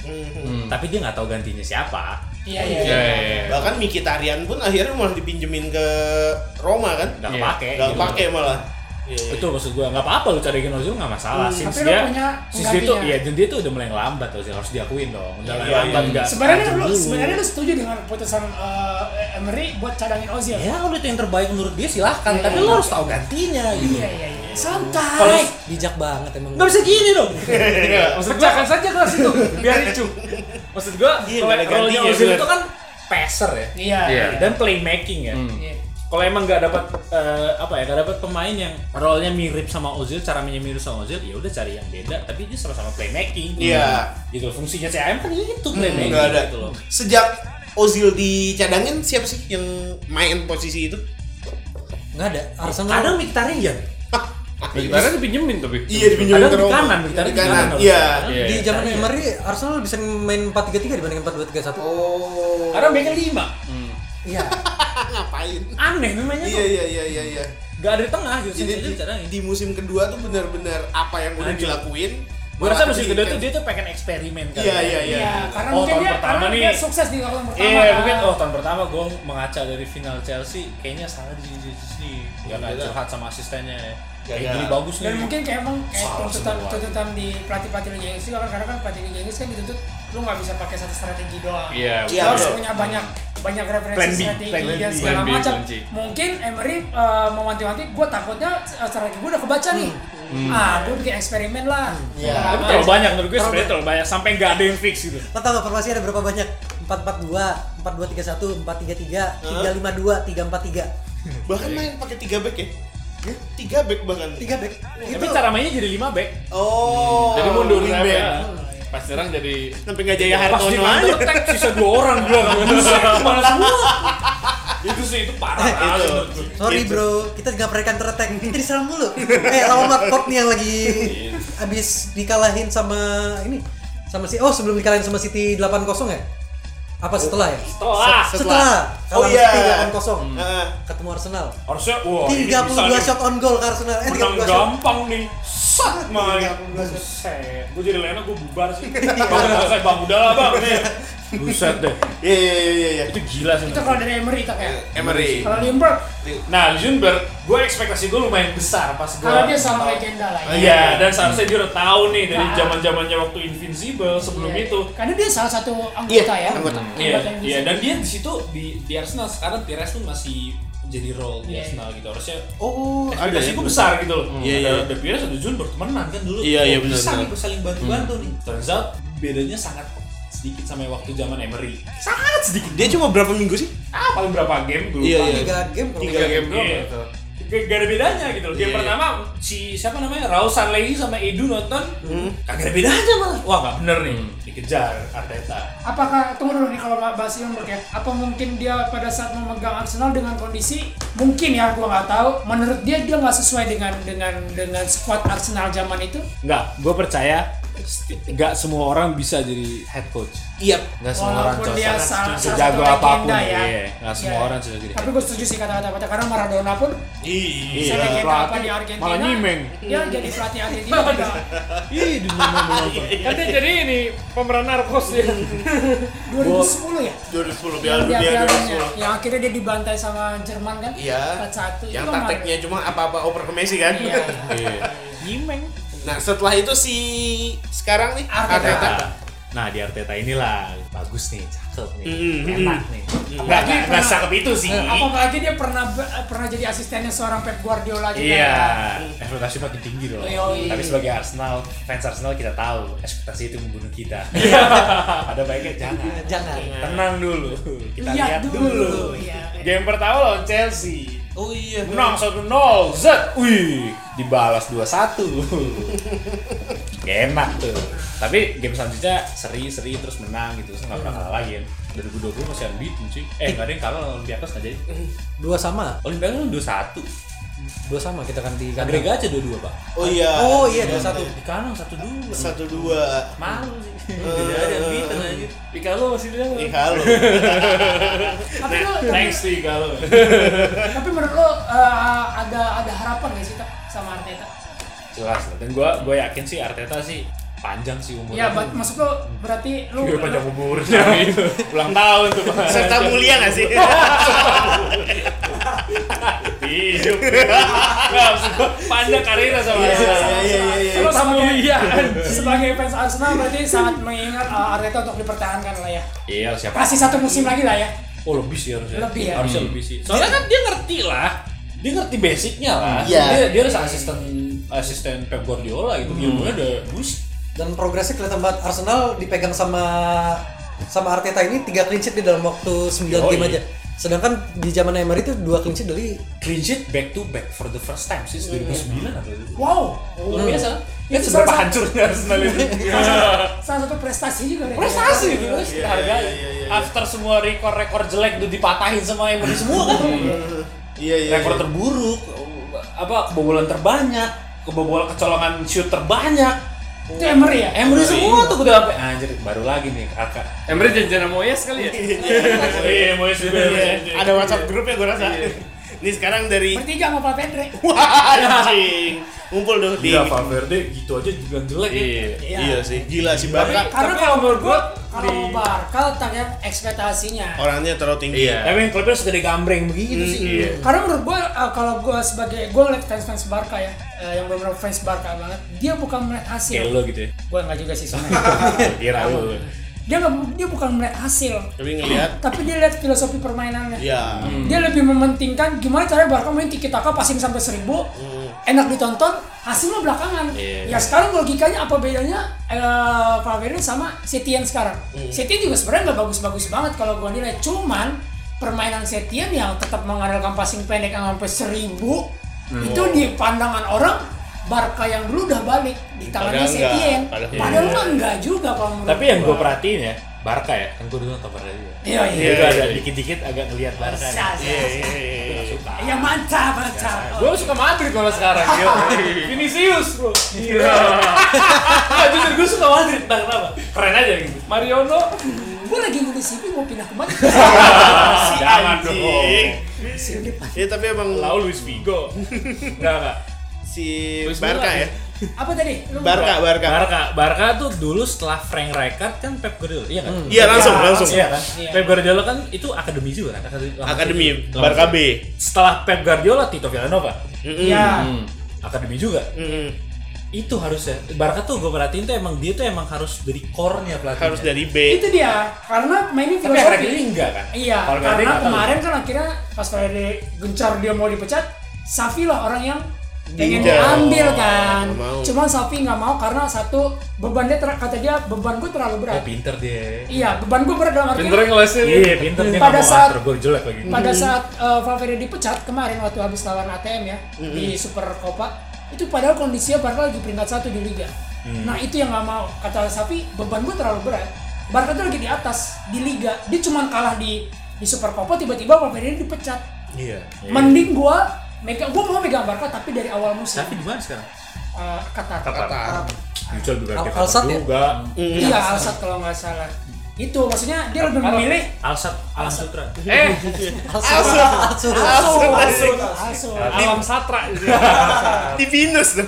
Hmm. tapi dia nggak tahu gantinya siapa. Iya, iya. Iya, iya, iya. Bahkan Mkhitaryan pun akhirnya malah dipinjemin ke Roma kan? Nggak Iya. kepake. Gak gitu. pakai malah. Iya, iya. Itu maksud gua nggak apa-apa lu cadangin Ozil nggak masalah. Hmm, Since dia, punya since dia tuh, iya dan dia tuh udah mulai lambat Ozil harus diakuin dong. Udah Iya, lambat iya. nggak. Sebenarnya lu sebenarnya lu setuju dengan keputusan eh, Emery buat cadangin Ozil. Ya kalau itu yang terbaik menurut dia silahkan, tapi lu harus tahu gantinya gitu. Iya, iya, iya. Santai. Kalau bijak banget emang nggak bisa gini dong. Maksud pecahkan saja kelas itu biar ricu. Maksud gua Iya, kalau gantinya, Ozil itu kan passer ya. Iya. Iya. Dan playmaking ya. Hmm. Iya. kalau emang nggak dapat eh, apa ya nggak dapat pemain yang role-nya mirip sama Ozil cara mainnya mirip sama Ozil ya udah cari yang beda tapi dia sama-sama playmaking Iya. gitu fungsinya CAM kan itu Hmm, playmaking nggak ada. gitu loh Sejak Ozil dicadangin siapa sih yang main posisi itu? Nggak ada. Arsenal. kadang Mkhitaryan Mkhitaryan dipinjemin tapi. Iya dipinjemin Kadang ke di kanan, Mkhitaryan di di kanan. kanan. Iya. Iya. Di zaman Emery Arsenal bisa main 4-3-3 dibanding 4-2-3-1. Oh. kadang backnya lima Iya. ngapain? aneh memangnya Iya tuh iya iya iya iya. nggak ada di tengah gitu Jadi di, di musim kedua tuh benar-benar apa yang udah dilakuin. Gue rasa musim kedua tuh dia tuh pengen eksperimen kan. Iya, iya, iya. Iya, karena Oh, mungkin tahun dia pertama karena nih. dia sukses di tahun pertama. Iya, kan. mungkin oh tahun pertama gue mengaca dari final Chelsea, kayaknya salah di sini di sini. Ya kan curhat sama asistennya. ya. Kayak Gagal. gini bagus nih. dan mungkin kayak emang kayak tuntutan di pelatih pelatih Liga Inggris juga kan karena kan pelatih Liga Inggris kan dituntut lu nggak bisa pakai satu strategi doang Iya, Iya, harus punya banyak banyak referensi Plan B, strategi plan B, dan plan segala B, macam mungkin Emery uh, mewanti-wanti gue takutnya uh, strategi gue udah kebaca nih ah gue bikin eksperimen lah Iya. Segala Tapi terlalu banyak menurut gue sebenarnya terlalu banyak sampai nggak ada yang fix gitu. Lo tau formasi ada berapa banyak? 4-4-2, 4-2-3-1, 4-3-3, 3-5-2, 3-4-3 Bahkan main pakai tiga back ya? Hah? Tiga back bahkan. 3 back Tapi cara mainnya jadi 5 back. Oh. Jadi mundur wingback. saya. Pas serang jadi Sampai nggak jaya Pas di Hartono aja. attack sisa dua orang buset ke mana semua. itu sih itu parah Itu. menurut gue. Sorry bro, kita gak pernah counter attack Kita diserang mulu Eh lawan Watford nih yang lagi Abis dikalahin sama ini Sama si, oh sebelum dikalahin sama City 8-0 ya? Apa setelah ya? Setelah. Setelah. Oh Kalah iya. City 8-0 Heeh. Ketemu Arsenal. Wah ini bisa 32 nih. shot on goal ke Arsenal. Eh menang 32 shot. gampang nih. Sat main gue jadi Lena gue bubar sih. Bang saya bang udah lah bang nih buset deh Iya iya iya iya. itu gila sih itu kalau dari Emery tak kayak Emery. kalau Limburg nah Ljungberg gue ekspektasi gue lumayan besar pas gue karena dia sama legenda lah ya Iya, dan seharusnya dia udah tahu nih dari Nah. zaman zamannya waktu Invincible sebelum Iya. itu. karena dia salah satu anggota Iya, ya anggota. Iya, iya, dan dia di situ di di Arsenal sekarang Pires pun masih jadi role di Iya. Arsenal gitu. Harusnya Oh, ada ekspektasi ya. gue besar gitu loh. Iya, iya. Ada ada Pires ada Junberg temenan kan dulu. Iya, iya, benar, Bisa benar. nih bersaling bantu-bantu nih. Turns out bedanya sangat sedikit sama waktu zaman Emery. Sangat sedikit. Dia cuma berapa minggu sih? Ah, paling berapa game gue Iya, lupa. iya. 3 game Tiga game salah. Iya. gitu. Gak, ada bedanya gitu loh. Game Iya. pertama si siapa namanya Raul Sanlehi sama Edu nonton, Hmm. kagak ada bedanya malah. Wah nggak bener nih, dikejar Arteta. Apakah tunggu dulu nih kalau bahas Limburg ya? Apa mungkin dia pada saat memegang Arsenal dengan kondisi mungkin ya gua nggak tahu. Menurut dia dia nggak sesuai dengan dengan dengan squad Arsenal zaman itu. Nggak, gue percaya nggak semua orang bisa jadi head coach. Iya. Nggak semua orang dia salah, salah Sejago satu apa pun, ya. iya. Nggak semua Iya. orang bisa jadi head Tapi gue setuju sih kata-kata Pata karena Maradona pun Iya, apa pelatih di Argentina. malah nyimeng. Dia jadi pelatih Argentina juga. Ih, di mana Kan dia jadi ini pemeran narkos dia. 2010 ya? 2010 Yang Piala dia Dunia Piala Dunia. 2010. Yang akhirnya dia dibantai sama Jerman kan? Iya. 4-1. Yang Itu kan taktiknya cuma apa-apa oper ke Messi kan? Iya. Nyimeng. Nah, setelah itu si sekarang nih Arteta. Arteta. Nah di Arteta inilah bagus nih, cakep nih, Mm, enak nih. Apalagi nggak nggak pernah- cakep itu sih. Eh, Apalagi dia pernah pernah jadi asistennya seorang Pep Guardiola juga. Iya, ekspektasi makin tinggi dong. Yoi. Tapi sebagai Arsenal, fans Arsenal kita tahu ekspektasi itu membunuh kita. Iya. Ada baiknya jangan. Jangan. Tenang dulu. Kita Lihat lihat, dulu. dulu. Iya. Game pertama lawan Chelsea. Oh iya. Menang 1-0. Z. Wih, dibalas 2-1. Gak enak tuh. Tapi game selanjutnya seri-seri terus menang gitu. Terus nggak pernah kalah lagi kan. 2020 masih unbeaten sih. Eh, nggak ada yang kalah lawan Olympiakos nggak jadi. Dua sama. Olympiakos kan 2-1. Dua sama kita kan di Agregat aja 2-2, Pak. Oh iya. Oh iya dua satu. Di kanan 1-2. Satu dua. Malu sih. Tidak ada unbeaten aja. Ika lo masih dia. Ih halo. Tapi lo Thanks to Ika lo. tapi menurut lo eh, ada ada harapan gak sih tak sama Arteta? Jelas lah. Dan gua gua yakin sih Arteta sih panjang sih umurnya. Ya, bat, maksud lo berarti lo Iya panjang umurnya gitu. Ulang tahun tuh Pak. Serta mulia gak sih? Hidup. Enggak panjang karirnya sama Iya, Arsenal. iya, iya, iya, iya. Lo Sama sebagai, fans Arsenal berarti sangat mengingat eh, Arteta untuk dipertahankan lah ya. Iya siapa? Kasih satu musim lagi lah ya. Oh lebih sih harusnya. Lebih ya? Harusnya lebih sih. Soalnya kan dia ngerti lah. Dia ngerti basicnya lah. Iya. Dia dia harus asisten asisten Pep Guardiola gitu. Ilmunya udah bus. Dan progresnya kelihatan banget Arsenal dipegang sama sama Arteta ini tiga clean sheet di dalam waktu 9 Yoi. game aja. Sedangkan di zaman Emery itu dua clean sheet dari clean sheet back to back for the first time sih 2009 atau Wow, luar biasa. Itu Lihat seberapa salah- hancurnya Arsenal ini. Salah satu prestasi juga deh. Prestasi itu Iya, harus dihargai. After semua rekor-rekor jelek itu dipatahin sama Emery semua kan. Iya iya. Rekor terburuk, apa kebobolan terbanyak, kebobolan kecolongan shoot terbanyak. Itu Emery ya? Emery semua tuh udah sampai anjir baru lagi nih kakak. Emery janjian sama Moyes kali ya? Iya, Moyes juga. Iya, Ada WhatsApp grup ya gue rasa. Ini sekarang dari Bertiga sama Pak Pedre. Wah, anjing. Ngumpul tuh di Iya, Valverde gitu aja dibilang jelek ya. Iya. Iya sih, gila sih Barca. Karena kalau menurut gua kalau Barca letaknya ekspektasinya. Orangnya terlalu tinggi. Iya. Tapi yang klubnya segede gambreng begitu sih. Iya. Karena menurut gua uh, kalau gua sebagai gua ngeliat fans fans Barca ya, uh, yang benar-benar fans Barca banget, dia bukan melihat hasil. Kayak lo gitu ya. Gua enggak juga sih sebenarnya. Kira lu. Dia nggak dia bukan melihat hasil, Tapi ngelihat tapi dia lihat filosofi permainannya. ya Dia lebih mementingkan gimana caranya Barca main tiki taka passing sampai seribu, enak ditonton, hasilnya belakangan. Iya. Ya sekarang logikanya apa bedanya uh, Valverde sama Setien sekarang? Setien juga sebenarnya nggak bagus-bagus banget kalau gua nilai, cuman permainan Setien yang tetap mengandalkan passing pendek yang sampai seribu itu di pandangan orang Barca yang dulu udah balik di tangannya Padahal enggak. Setien. Padahal Padahal mah enggak juga kalau menurut Tapi yang gue perhatiin ya, Barca ya, kan gue dulu nonton Barca juga. Iya, iya. Itu ada dikit-dikit agak ngeliat Barca. Iya, iya, Gue nggak suka. Ya mantap, mantap. Gue suka Madrid kalau sekarang. Gila. Vinicius bro. Gila. Nggak, jujur gue suka Madrid. Entah kenapa. Keren aja gitu. Mariono Gue lagi nulis CV mau pindah ke Madrid. Jangan dong. anjing. Musim depan. Ya tapi emang Lau Luis Figo. Enggak, enggak. Si Luis Barca ya. Apa tadi? Lu Barca, Barca. Barca, Barca tuh dulu setelah Frank Rijkaard kan Pep Guardiola, iya kan? Iya langsung, Iya, langsung. Iya kan? Iya. Pep Guardiola kan itu akademi juga kan? Akademi, Akademi Barca B. Setelah Pep Guardiola Tito Villanova. Iya. Hmm, akademi juga. Mm-mm. Itu harusnya. Barca tuh gue perhatiin tuh emang dia tuh emang harus dari core-nya pelatihnya. Harus dari B. Itu dia, karena Tapi akhir-akhir filosofi. ini enggak kan? Iya, Kalau karena kemarin kan akhirnya pas Valverde gencar dia mau dipecat, Safi lah orang yang pengen Diincar. diambil kan. Mau. Cuman Safi nggak mau karena satu beban dia ter- kata dia beban gue terlalu Oh, berat. pinter dia. Iya, beban gue berat dalam artian pinternya ngelesnya dia. Iya, pinter dia Pada saat- atur gue jelek lagi. pada saat uh, Valverde dipecat kemarin waktu habis lawan ATM ya di Super Copa itu padahal kondisinya Barca lagi peringkat satu di liga. Nah itu yang nggak mau kata Safi beban gue terlalu berat. Barca tuh lagi di atas di liga dia cuma kalah di di Super Copa tiba-tiba Valverde dipecat. Iya. Mending gua megang gua mau megang Barca tapi dari awal musim. Tapi di mana sekarang? Uh, Qatar. Qatar. Al- Al-Sadd ya? juga. Iya Alsat kalau nggak salah. Itu maksudnya dia lebih memilih Alsat Alam Sutra. Eh, asul, Asu, Asu. Asu, Asu. Alam Satra. Di Venus dong.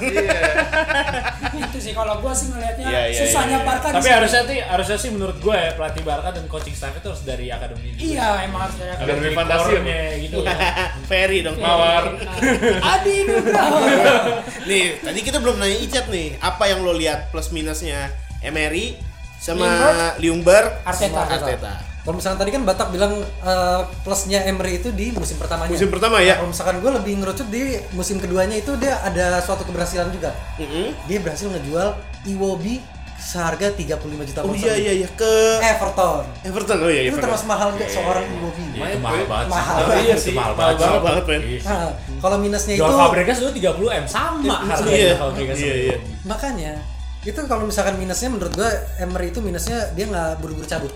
itu sih kalau gua sih ngelihatnya Iya, iya, susahnya iya. Barca Tapi harusnya sih harusnya sih menurut gue ya pelatih Barca dan coaching staff itu harus dari akademi. Iya, emang harus dari Akademi Akademi fantasi ya, gitu. Ferry dong. Mawar. Adi Nugroho. Nih, tadi kita belum nanya Icat nih, apa yang lo lihat plus minusnya Emery sama Ljungberg Arteta. sama Arteta. Kalau misalkan tadi kan Batak bilang eh, plusnya Emery itu di musim pertamanya. Musim pertama ya. Kalau misalkan gue lebih ngerucut di musim keduanya itu dia ada suatu keberhasilan juga. Mm-mm. Dia berhasil ngejual Iwobi seharga 35 juta Oh pound iya sterling. iya iya ke Everton. Everton. Oh iya Itu Everton. termasuk mahal juga seorang Iwobi. Iya, itu mahal banget. sih. Mahal. Tapi Iya Iya sih, mahal banget. Mahal banget, men. Iya. Nah, kalau minusnya itu Jual Fabregas dulu 30 m sama harganya Iya. Fabregas. Iya, iya. makanya itu kalau misalkan minusnya menurut gua Emery itu minusnya dia nggak buru-buru cabut.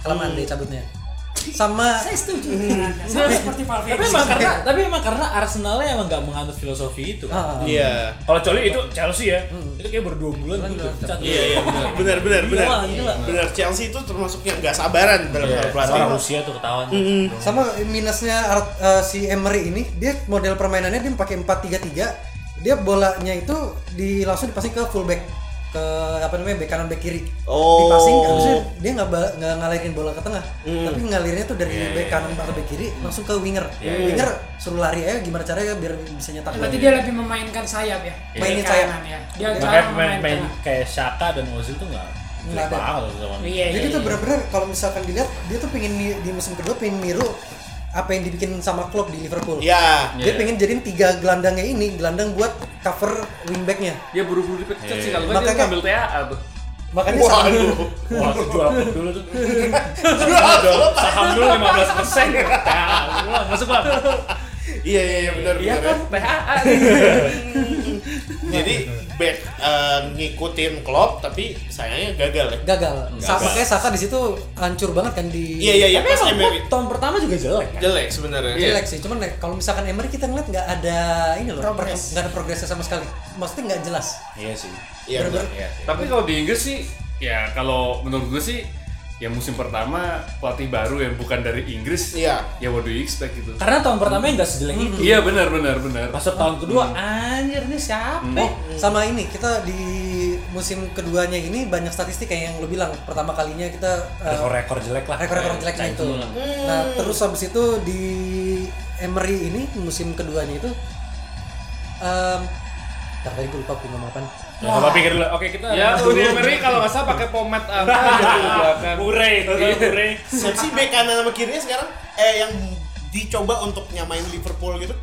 Kelamaan dia cabutnya. Sama Saya setuju. Sama seperti Valverde. Tapi emang karena tapi emang karena Arsenalnya emang nggak menganut filosofi itu kan. Iya. Kalau Coli itu Chelsea ya, itu kayak berdua bulan gitu. Iya iya benar benar benar benar. Chelsea itu termasuk yang nggak sabaran dalam Iya, hal pelatih. Orang Rusia tuh ketahuan. sama minusnya Art- eh, si Emery ini dia model permainannya dia pakai 4-3-3 dia bolanya itu di langsung dipasing ke fullback ke apa namanya back kanan back kiri Oh. dipasing harusnya dia nggak nggak ngalirin bola ke tengah tapi ngalirnya tuh dari back kanan atau back kiri langsung ke winger winger suruh lari aja gimana caranya biar bisa nyetak Berarti dia lebih memainkan sayap ya. Mainin Kiri sayap. ya. Dia pemain kayak Shaka dan Ozil tuh nggak Nggak ada. Iya, jadi iya, tuh iya. benar-benar kalau misalkan dilihat dia tuh pengen ni- di musim kedua pengen niru apa yang dibikin sama Klopp di Liverpool Ya. dia pengen jadiin tiga gelandangnya ini gelandang buat cover wingbacknya Dia buru-buru dipecat sih kalau nggak dia ngambil TAA tuh. Makanya Waduh. sama- Wah, jual klub dulu tuh. Jual klub. Saham dulu 15 persen. Masuk bang. Iya iya iya benar Iya benar. kan, ya. PHA. Jadi back eh, ngikutin Klopp tapi sayangnya gagal ya. gagal. Gagal. makanya Saka di situ hancur banget kan di Iya iya iya Tapi pas emang Emery tahun pertama juga jelek kan? jelek sebenarnya. jelek sih. Cuman kalau misalkan Emery kita ngeliat nggak ada ini loh, Progress. per- nggak ada progresnya sama sekali. Maksudnya nggak jelas. Iya sih. Iya benar. Iya. Tapi kalau di Inggris sih, ya kalau menurut gue sih, ya musim pertama pelatih baru yang bukan dari Inggris, Iya. ya what do you expect gitu. Karena tahun pertama nggak sejelek itu. Iya benar benar benar. Masuk tahun kedua, anjir nih siapa? Oh, sama ini kita di musim keduanya ini banyak statistik kayak yang lu bilang pertama kalinya kita uh, Rekor-rekor jelek lah. rekor-rekor jeleknya itu. Nah, terus habis itu di Emery ini musim keduanya itu um, Ntar tadi gue lupa gue ngomong apaan. Ya, coba pikir dulu. Oke, kita Ya, Uni Emery kalau nggak salah pakai pomade apa gitu belakang. Ure, itu ure. Siapa sih back kanan sama kirinya sekarang? Eh yang dicoba untuk nyamain Liverpool gitu?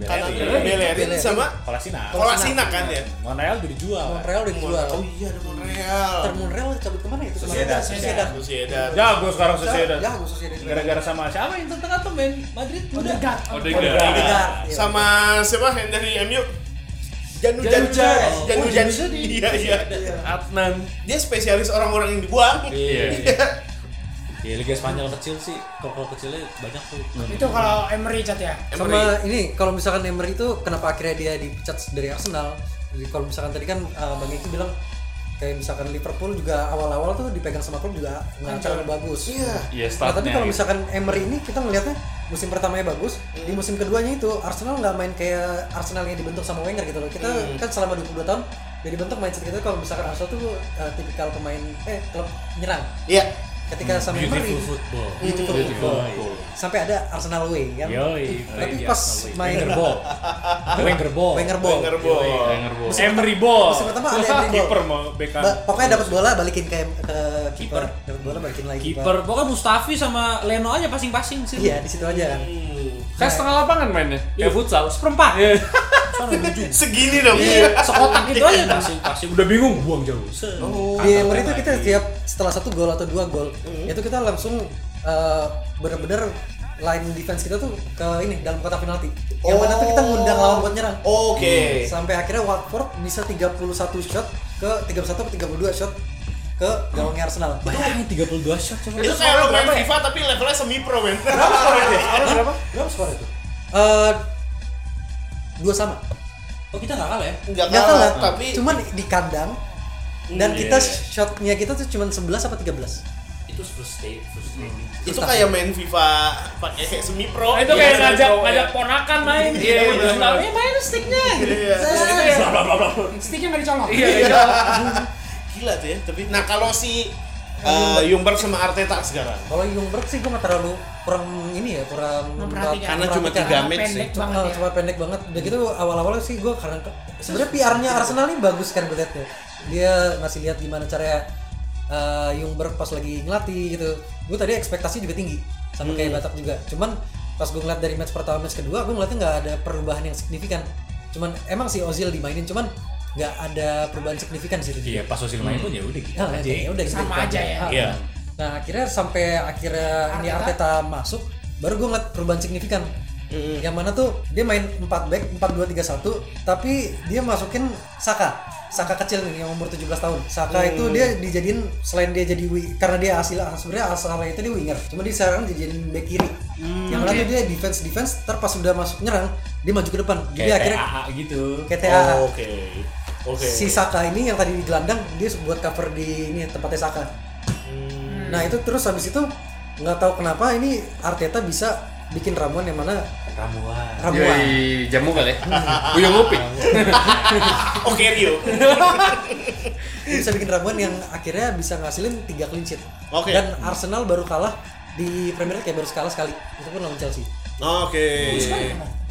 Bellerin. Bellerin sama Kolasinac. Kolasinac kan ya? Montreal udah dijual. Montreal udah dijual. Oh iya ada Montreal. Ntar Montreal cabut ke mana itu? Sociedad. Sociedad. Sociedad. Jago sekarang Sociedad. Jago Sociedad. Gara-gara sama siapa yang tengah tuh main Madrid udah. Odegaard. Odegaard. Sama siapa yang dari MU? Janu Janu Janu Jan. Janu Oh. Janu Jan. Iya iya. Adnan. Dia spesialis orang-orang yang dibuang. Iya. Ya Liga Spanyol kecil sih, klub kecilnya banyak tuh. Itu kalau Emery cat ya. Sama ini kalau misalkan Emery itu kenapa akhirnya dia dipecat dari Arsenal? Jadi kalau misalkan tadi kan uh, Bang Iki bilang kayak misalkan Liverpool juga awal-awal tuh dipegang sama klub juga nggak terlalu bagus. Iya. Iya, Nah, tapi kalau gitu. misalkan Emery ini kita ngelihatnya musim pertamanya bagus, Hmm. di musim keduanya itu Arsenal nggak main kayak Arsenal yang dibentuk sama Wenger gitu loh. Kita Hmm. kan selama 22 tahun jadi bentuk mindset kita kalau misalkan Arsenal tuh uh, tipikal pemain eh klub nyerang. Iya. Ketika sama Emery Beautiful football. Beautiful Beautiful football. football. Sampai ada Arsenal way kan. Yoi. Tapi Iya, pas main Wenger ball. Wenger ball. Wenger ball. Wenger ball. Wenger ball. Emery ball. Musim pertama ada Emery ball. Kiper mau Beckham. Ba- pokoknya dapat bola balikin ke ke kiper, dapat bola balikin lagi Kiper pokoknya Mustafi sama Leno aja pasing-pasing sih. Iya, di situ aja kan. Kan setengah lapangan mainnya. Kayak futsal. Seperempat. Iya. Segini dong. Sekotak gitu aja pasing-pasing. Udah bingung buang jauh. Set. Di Emery itu kita setiap setelah satu gol atau dua gol, itu kita langsung eh, bener-bener line defense kita tuh ke ini dalam kotak penalti. Yang mana tuh kita ngundang lawan buat nyerang. Oke. Sampai akhirnya Watford bisa 31 shot ke 31 atau 32 shot ke gawangnya Arsenal. Bayangin 32 shot coba. Itu kayak lo main FIFA tapi levelnya semi pro men. berapa? Berapa skor itu? Eh dua sama. Oh kita nggak kalah ya? Enggak Nggak kalah, kalah, tapi cuman di kandang dan Iya, kita iya. shotnya kita tuh cuman 11 apa 13 Itu frustrating. frustrating. itu kayak main FIFA pakai kayak semi pro. itu Kayak ngajak ngajak ponakan main. Iya, iya, benar. Sebenarnya main sticknya. gitu. Iya. Sticknya nggak dicolok. Iya, iya. Gila tuh ya, tapi nah kalau si eh, Jungberg sama Arteta sekarang. Kalau Jungberg sih gue nggak terlalu kurang ini ya kurang Memperhatikan. Karena cuma tiga match Pendek sih. Cuma, banget ya. cuma pendek banget. Udah gitu awal-awalnya sih gue karena sebenarnya PR-nya Arsenal ini bagus kan gue liatnya. Dia ngasih lihat gimana caranya uh, Jungberg pas lagi ngelatih gitu. Gue tadi ekspektasi juga tinggi sama kayak Batak juga. Cuman pas gue ngeliat dari match pertama match kedua gue ngeliatnya nggak ada perubahan yang signifikan. Cuman emang si Ozil dimainin cuman nggak ada perubahan signifikan sih Iya pas Osil main pun ya udah gitu Ya, aja. ya udah gitu Sama aja ya. Iya. Nah akhirnya sampai akhirnya ini Arteta masuk, baru gue ngeliat perubahan signifikan. Yang mana tuh dia main 4 back 4-2-3-1 tapi dia masukin Saka. Saka kecil nih yang umur 17 tahun. Saka itu dia dijadiin selain dia jadi wi- karena dia asli sebenarnya asalnya itu dia winger. Cuma dia sekarang dijadiin back kiri. yang mana tuh dia defense defense ntar pas udah masuk nyerang dia maju ke depan. Jadi Kayak akhirnya gitu. kayak TAA. Oh, Oke. Oke. Si Saka ini yang tadi di gelandang dia buat cover di ini tempatnya Saka. Nah itu terus habis itu nggak tahu kenapa ini Arteta bisa bikin ramuan yang mana Ramuan. ramuan. Yoi, jamu kali ya. Buyung ngopi. Oke Rio. Dia bisa bikin ramuan yang akhirnya bisa ngasilin tiga clean sheet. Oke. Dan Arsenal baru kalah di Premier League kayak baru kalah sekali. Itu pun lawan Chelsea. Oke.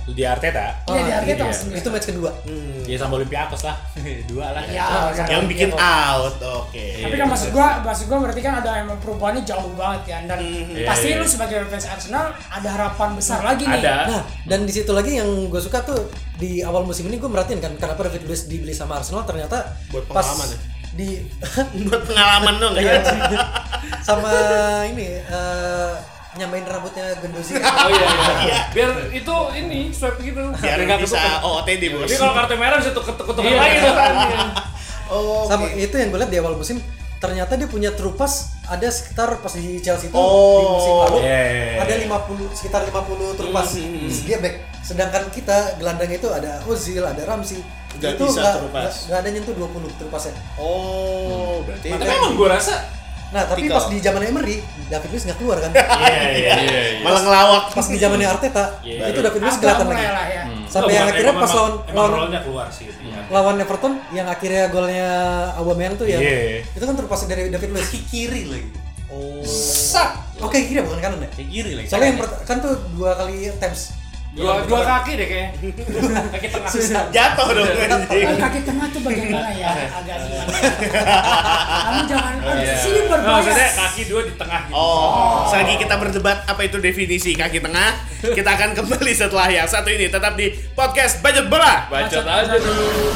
Di Arteta. Iya di Arteta Iya. maksudnya. Itu match kedua. Ya sama Olympiakos lah. Dua lah. Ya, Yang bikin out. Oke. Tapi kan maksud gua, maksud gua berarti kan ada emang perubahannya jauh banget kan dan Iya, pasti iya. lu sebagai fans Arsenal ada harapan besar lagi nih. Ada. Nah, dan di situ lagi yang gue suka tuh di awal musim ini gue merhatiin kan kenapa David Luiz dibeli sama Arsenal ternyata Buat pas pengalaman ya? di buat pengalaman dong Iya. ya. sama ini eh nyamain rambutnya Gendozi. Oh iya, iya. Biar itu ini swab gitu. Biar nggak bisa. OOTD, Bos. Jadi kalau kartu merah bisa tuker-tuker Iya. lagi tuh kan. Oh, sama itu yang gue lihat di awal musim ternyata dia punya trupas ada sekitar pas di Chelsea itu Oh. di musim lalu Iya, iya, iya. ada 50 sekitar 50 trupas Hmm. Terus dia back sedangkan kita gelandang itu ada Ozil ada Ramsey Nggak itu bisa nggak trupas. nggak- nggak ada nyentuh 20 trupasnya Oh, berarti Tapi emang gue rasa nah tapi Tikal. pas di zaman Emery David Luiz nggak keluar kan Iya, iya, iya. malah ngelawak. pas di zamannya Arteta Iya. itu David Luiz kelihatan lagi lah ya. sampai Oh, yang akhirnya pas lawan lawan keluar sih gitu ya. lawan Everton yang akhirnya golnya Aubameyang tuh ya Iya. itu kan terpas dari David Luiz Kaki kiri lagi. oh oke kiri bukan kanan ya kiri lagi. soalnya yang kan tuh dua kali attempts dua dua kaki deh kayaknya. Kaki tengah. susah Jatuh dong Oh, kaki tengah tuh bagian mana ya? Agak gimana? Kamu jangan Iya. sini Nah, Maksudnya berbahaya. kaki dua di tengah gitu. Oh, selagi kita berdebat apa itu definisi kaki tengah, kita akan kembali setelah yang satu ini tetap di podcast Budget Bola. Bacot aja dulu.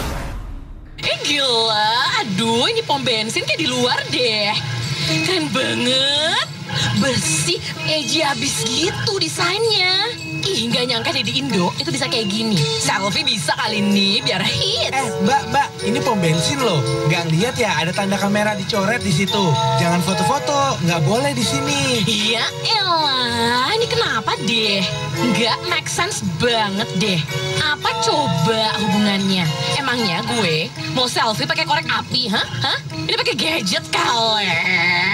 Eh gila, aduh ini pom bensin kayak di luar deh. Keren banget. Bersih, edgy abis gitu desainnya. Ih, nggak nyangka deh di Indo itu bisa kayak gini. Selfie bisa kali ini biar hits. Eh, Mbak, Mbak, ini pom bensin loh. Nggak lihat ya ada tanda kamera dicoret di situ. Jangan foto-foto, nggak boleh di sini. Iya elah, ini kenapa deh? Nggak make sense banget deh. Apa coba hubungannya? Emangnya gue mau selfie pakai korek api, hah? Hah? Ini pakai gadget kali.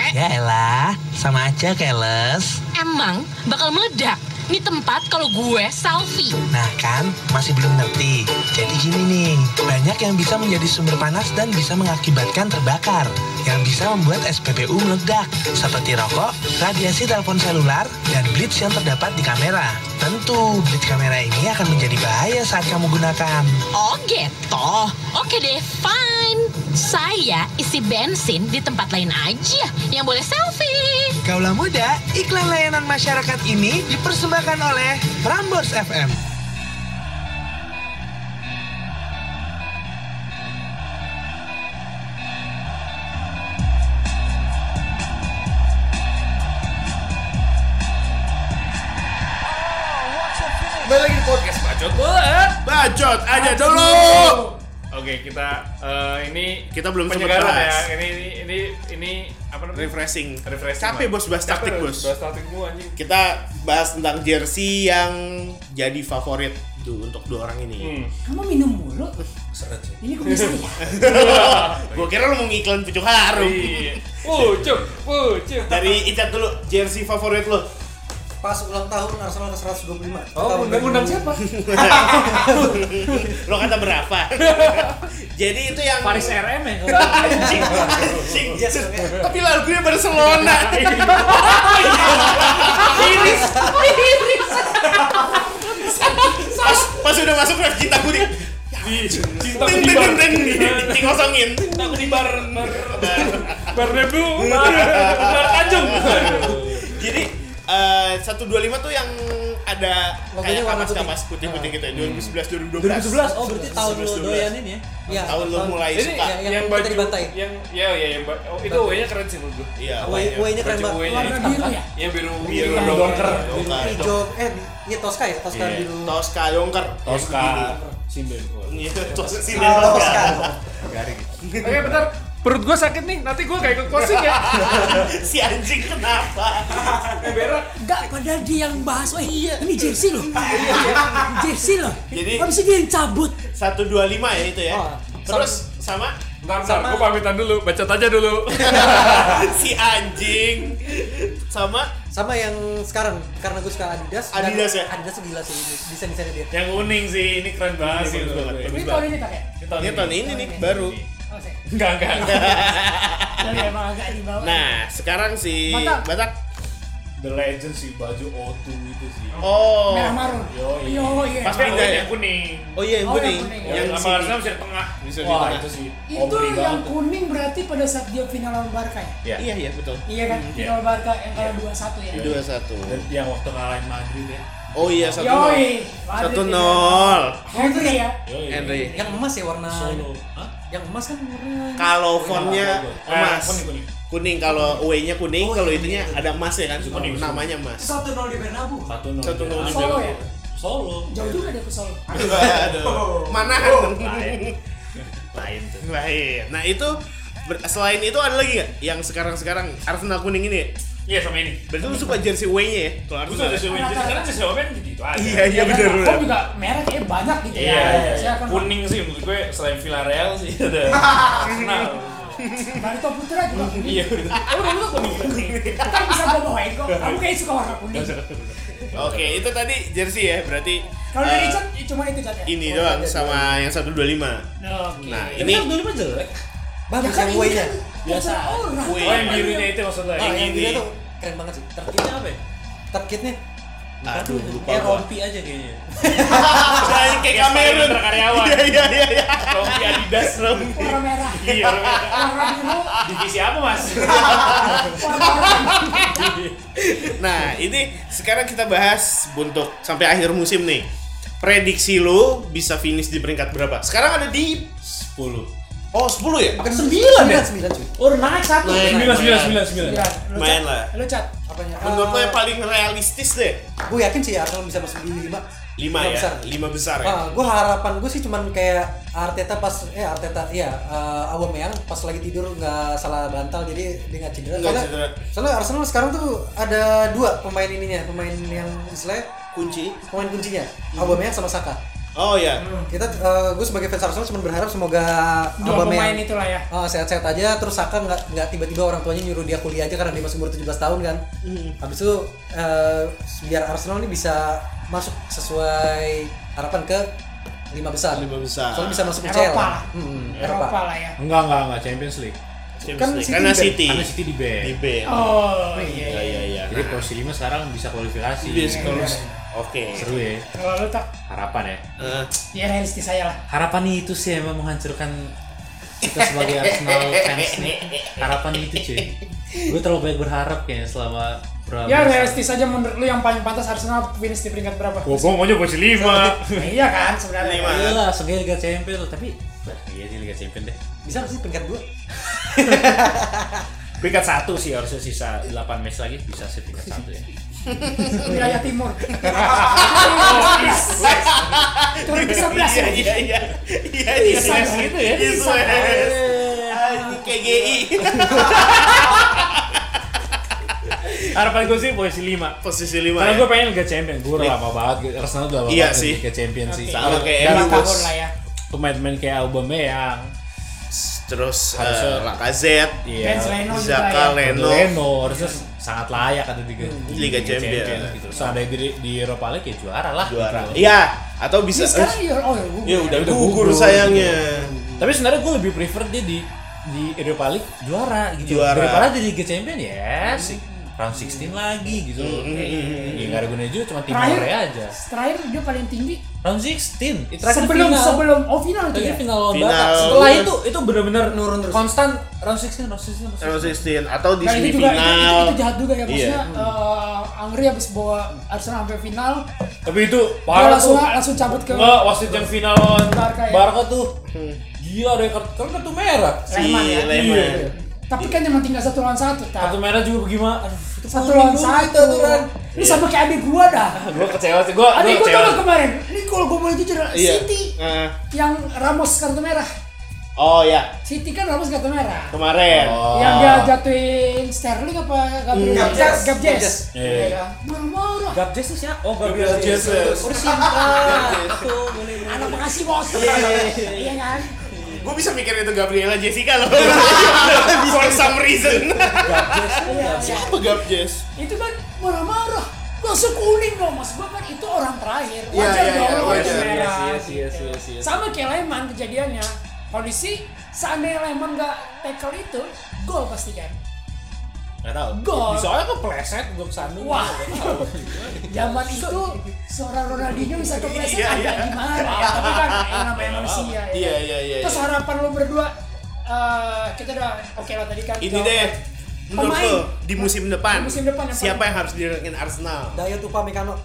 Ya elah, sama aja keles. Emang bakal meledak. Ini tempat kalau gue selfie. Nah kan, masih belum ngerti. Jadi gini nih, banyak yang bisa menjadi sumber panas dan bisa mengakibatkan terbakar. Yang bisa membuat SPBU meledak, seperti rokok, radiasi telepon selular, dan blitz yang terdapat di kamera. Tentu, blitz kamera ini akan menjadi bahaya saat kamu gunakan. Oh gitu. Oke deh, fine. Saya isi bensin di tempat lain aja yang boleh selfie. Kaulah muda, iklan layanan masyarakat ini dipersembahkan oleh Prambors FM. Kembali lagi di podcast Bacot Bola. Bacot aja dulu. Oke, kita eh, ini Kita belum sempat penyegaran bahas. ya. Ini ini ini ini apa namanya? Refreshing. Refreshing. Capek bos bahas taktik bos. Bahas taktik gua anjing. Kita bahas tentang jersey yang jadi favorit tuh untuk dua orang ini. Hmm. Kamu minum mulu? Seret sih. Ini kok bisa ya? Gua kira lu mau ngiklan pucuk harum. Iya. Pucuk, pucuk. Dari Icat dulu, jersey favorit lu. Pas ulang tahun Arsenal ke 125 Oh, Tahun undang-undang 2000. siapa? Lo kata berapa? Jadi itu yang Paris RM ya. Anjing, anjing. Tapi lagunya Barcelona. Iris, iris. pas, pas udah masuk ref cinta gue di Di cinta di bar. dikosongin. Cinta di bar bar bar debu, bar bar Tanjung. Jadi eh, 125 tuh yang ada Logonya kayak warna kapas putih. kapas putih putih gitu ya 2011 2012 2011 oh berarti tahun lo 2011. doyan ini ya. Iya, tahun lo mulai Ini suka yang yang baju dibantai. yang ya ya yang oh, itu W-nya keren sih menurut gue. iya way-nya keren banget. W-nya Warna biru ya? Yang biru Biru donker. hijau eh iya Tosca ya Tosca Iya. biru Tosca Yongker Tosca Sinden. Iya, Tosca sih Oh, Tosca Garing. Oke bentar, perut gue sakit nih. Nanti gue kayak ikut closing ya. si anjing kenapa? Berak. Enggak, padahal dia yang bahas. Oh iya, ini jersey loh. jersey loh. Jadi- Habis itu dia yang cabut. 125 ya itu ya. Oh, Terus sama Bentar, bentar, gue pamitan dulu, bacot aja dulu. si anjing sama sama yang sekarang karena gue suka Adidas Adidas ya? Adidas tuh gila sih desain desainnya dia Yang kuning sih ini keren banget sih. Ini tahun ini ya? ini tahun ini nih baru. Oh, saya. Enggak enggak. Jadi emang agak di bawah. Nah, sekarang si Batak. Batak. The Legend sih baju O2 itu sih. Oh. Merah marun. Yo, iya. Yo, iya. Pas Tapi yang ya? yang kuning. Oh iya yang Oh, yang kuning. kuning. Yang Yang si sama harusnya bisa di tengah. Bisa di tengah. itu sih. Itu yang kuning berarti pada saat dia final lawan Barca ya? Ya. Iya iya betul. Iya kan? Final Barca yang kalah 2-1 ya. Dua satu. Dan yang waktu ngalahin Madrid ya. Oh iya satu nol. Satu nol. Henry ya. Henry. yang emas ya warna Solo. Hah? Yang emas kan warnanya. Kalau fontnya Ah, emas. kuning, kuning. Kuning kalau away-nya kuning, Oh, kalau iya, itunya iya. ada emas ya kan. Kuning. Namanya emas. Satu nol di Bernabu. Satu nol. Satu nol di Solo ya? Solo. Jauh juga dia ke Solo. Aduh. Manahan. Lain. Lain tuh. Lain. Nah, itu selain itu ada lagi nggak yang sekarang-sekarang Arsenal kuning ini? Ya? Iya sama ini. Berarti lu suka jersey away-nya ya? Kalau Gue Arsenal. sudah sesuai jadi sekarang sih sesuai gitu aja. Iya, iya benar Home benar. juga merah kayaknya banyak gitu Iya, ya. iya, iya. kuning sih menurut gue selain Villarreal sih ada Arsenal. Barito Putra juga kuning. Iya, oh udah lu kuning. Kan bisa gue bawain kok. Kamu kayak suka warna kuning. Oke, itu tadi jersey ya. Berarti Kalau dari eh, Richard cuma itu Chat ya? ini doang sama yang 125. Oke. Nah, Ini ini kan dulu mah jelek. Bagus Ya kan yang way-nya. kan Biasa. Way. Oh yang birunya itu maksudnya. Ah, Yang yang ini. dia tuh keren banget sih. Terkitnya apa ya? Terkitnya. Aduh, lupa Kayak gua. rompi aja kayaknya. Kayak kayak Kamerun. Karyawan. Iya, iya, iya, iya. Rompi Adidas. Rompi. Warna merah. Iya. Warna biru. Divisi apa mas? Nah, ini sekarang kita bahas untuk sampai akhir musim nih. Prediksi lo bisa finish di peringkat berapa? Sekarang ada di 10. Oh, 10 ya? Bukan Sembilan ya? Sembilan cuy. Oh, naik satu. Naik. Sembilan sembilan sembilan sembilan. Iya, lu Lumayan Chat. lah. Lu Chat. Apanya? Menurut lo yang paling realistis deh? Gue yakin sih Arsenal bisa masuk di lima. 5 ya? besar. 5 besar ya? Ah, gue harapan gue sih cuman kayak Arteta pas eh Arteta iya uh, Aubameyang pas lagi tidur nggak salah bantal jadi dia nggak cedera. Nggak cedera. soalnya Arsenal sekarang tuh ada dua pemain ininya, pemain yang istilahnya Kunci? pemain kuncinya, Aubameyang sama Saka. Oh ya. Kita gue sebagai fans Arsenal cuma berharap semoga Dua pemain Aubameyang itulah ya. Oh, sehat-sehat aja terus Saka nggak nggak tiba-tiba orang tuanya nyuruh dia kuliah aja karena dia masih umur 17 tahun kan. Habis itu eh, biar Arsenal ini bisa masuk sesuai harapan ke lima besar. Lima besar. Soalnya bisa masuk Eropa UCL. lah. Hmm, Eropa Eropa. lah ya. Enggak, enggak, enggak Champions League. Kan City Karena. City. Karena City di band. Di band. Oh iya. Iya, iya, iya. Jadi posisi 5 sekarang bisa kualifikasi. Bisa kalau- Oke. Seru ya. Kalau lu tak Harapan ya. Eh, ya realistis saya lah. Harapan itu sih emang menghancurkan kita sebagai Arsenal fans nih. Harapan itu cuy. Gue terlalu banyak berharap kayaknya selama berapa Ya realistis aja menurut lu yang paling pantas Arsenal finish di peringkat berapa? Gue maunya posisi lima. Iya kan sebenarnya. Lima. Iya lah, seenggaknya Liga Champions tapi bah, iya sih Liga Champions deh. Bisa nggak sih peringkat dua? Peringkat satu sih harusnya sisa 8 match lagi bisa sih peringkat satu ya. Wilayah timur. Turun ke sebelas Iya, ya. iya, iya. Iya, iya. Bisa iya. gitu ya? Iya, Bisa. Ah, ini kayak GI. Harapan gue sih posisi lima. Posisi 5 Karena ya. gue pengen Liga Champion. Gue udah lama banget. gitu. Arsenal udah lama Iya banget sih. Liga Champion sih. Oke. Sama kayak Lima Bos. tahun lah ya. pemain-pemain kayak Aubameyang, Terus eh, Harusnya- Lacazette, iya, Leno Zaka ya. Leno. Leno harusnya sangat layak ada di Liga, Liga Champion. gitu. Seandainya di, di Europa League ya juara lah. Juara. gitu. Iya, atau bisa Ini sekarang ya oh ya gugur. Ya udah udah gugur sayangnya. Tapi sebenarnya gue lebih prefer dia di di Europa League juara gitu. Juara. Daripada di Liga Champion ya sih. Round 16 lagi gitu. Hmm, Ya nggak ada gunanya juga cuma tim Korea aja. Terakhir dia paling tinggi Round 16. Itu terakhir sebelum final. sebelum oh final Terakhir ya. final lawan Final. Batak. Setelah itu itu benar-benar Nurun terus. konstan round 16 round 16 round 16. Round 16 atau di Nah, itu juga itu, itu, semifinal. itu jahat juga ya Iya. maksudnya eh, Angri habis bawa Arsenal sampai final Tapi itu parah langsung tuh. langsung cabut ke Enggak, wasit yang final lawan Barca ya. Barca tuh. Gila ada kartu kan kartu merah. Si Lehman ya. Lehman. Iya. tapi kan cuma tinggal satu lawan satu tak Kartu merah juga bagaimana? Satu lawan satu itu aturan. ini sama kayak adik gua dah Gue kecewa sih, gue adik gua gak kemarin ini kalau gua mau jujur Iya. City yang Ramos kartu merah Oh ya, City kan Ramos kartu merah kemarin. Oh. yang dia jatuhin Sterling apa Gabriel Hmm. Gabjes Gabjes. Iya. Iya kan? marah-marah Gabjes tuh siapa? Oh, Gabriel Gabriel Jesus. Jesus. Oh, Sinta. anak makasih bos iya kan Gue bisa mikir itu Gabriela Jessica loh. For some reason. Iya, iya. Siapa Gabjes? itu kan marah-marah langsung kuning dong mas gua kan itu orang terakhir Iya, wajar iya, dong iya, kartu wajar. merah Yes, yes, yes, yes. sama kayak Lehman kejadiannya kondisi seandainya Lehman nggak tackle itu gol pasti kan Gak tau. Gol. Soalnya kepleset, gue kesandung. Wah. Zaman itu seorang Ronaldinho bisa kepleset Iya, agak iya. gimana ya tapi kan yang namanya manusia ya. Iya, iya, iya. terus iya. harapan lu berdua eh, kita udah oke lah tadi kan Ini deh. Menurut Pemain. lo di musim depan, Di musim depan yang siapa paling- yang harus didatengin Arsenal? Dayot Upamecano.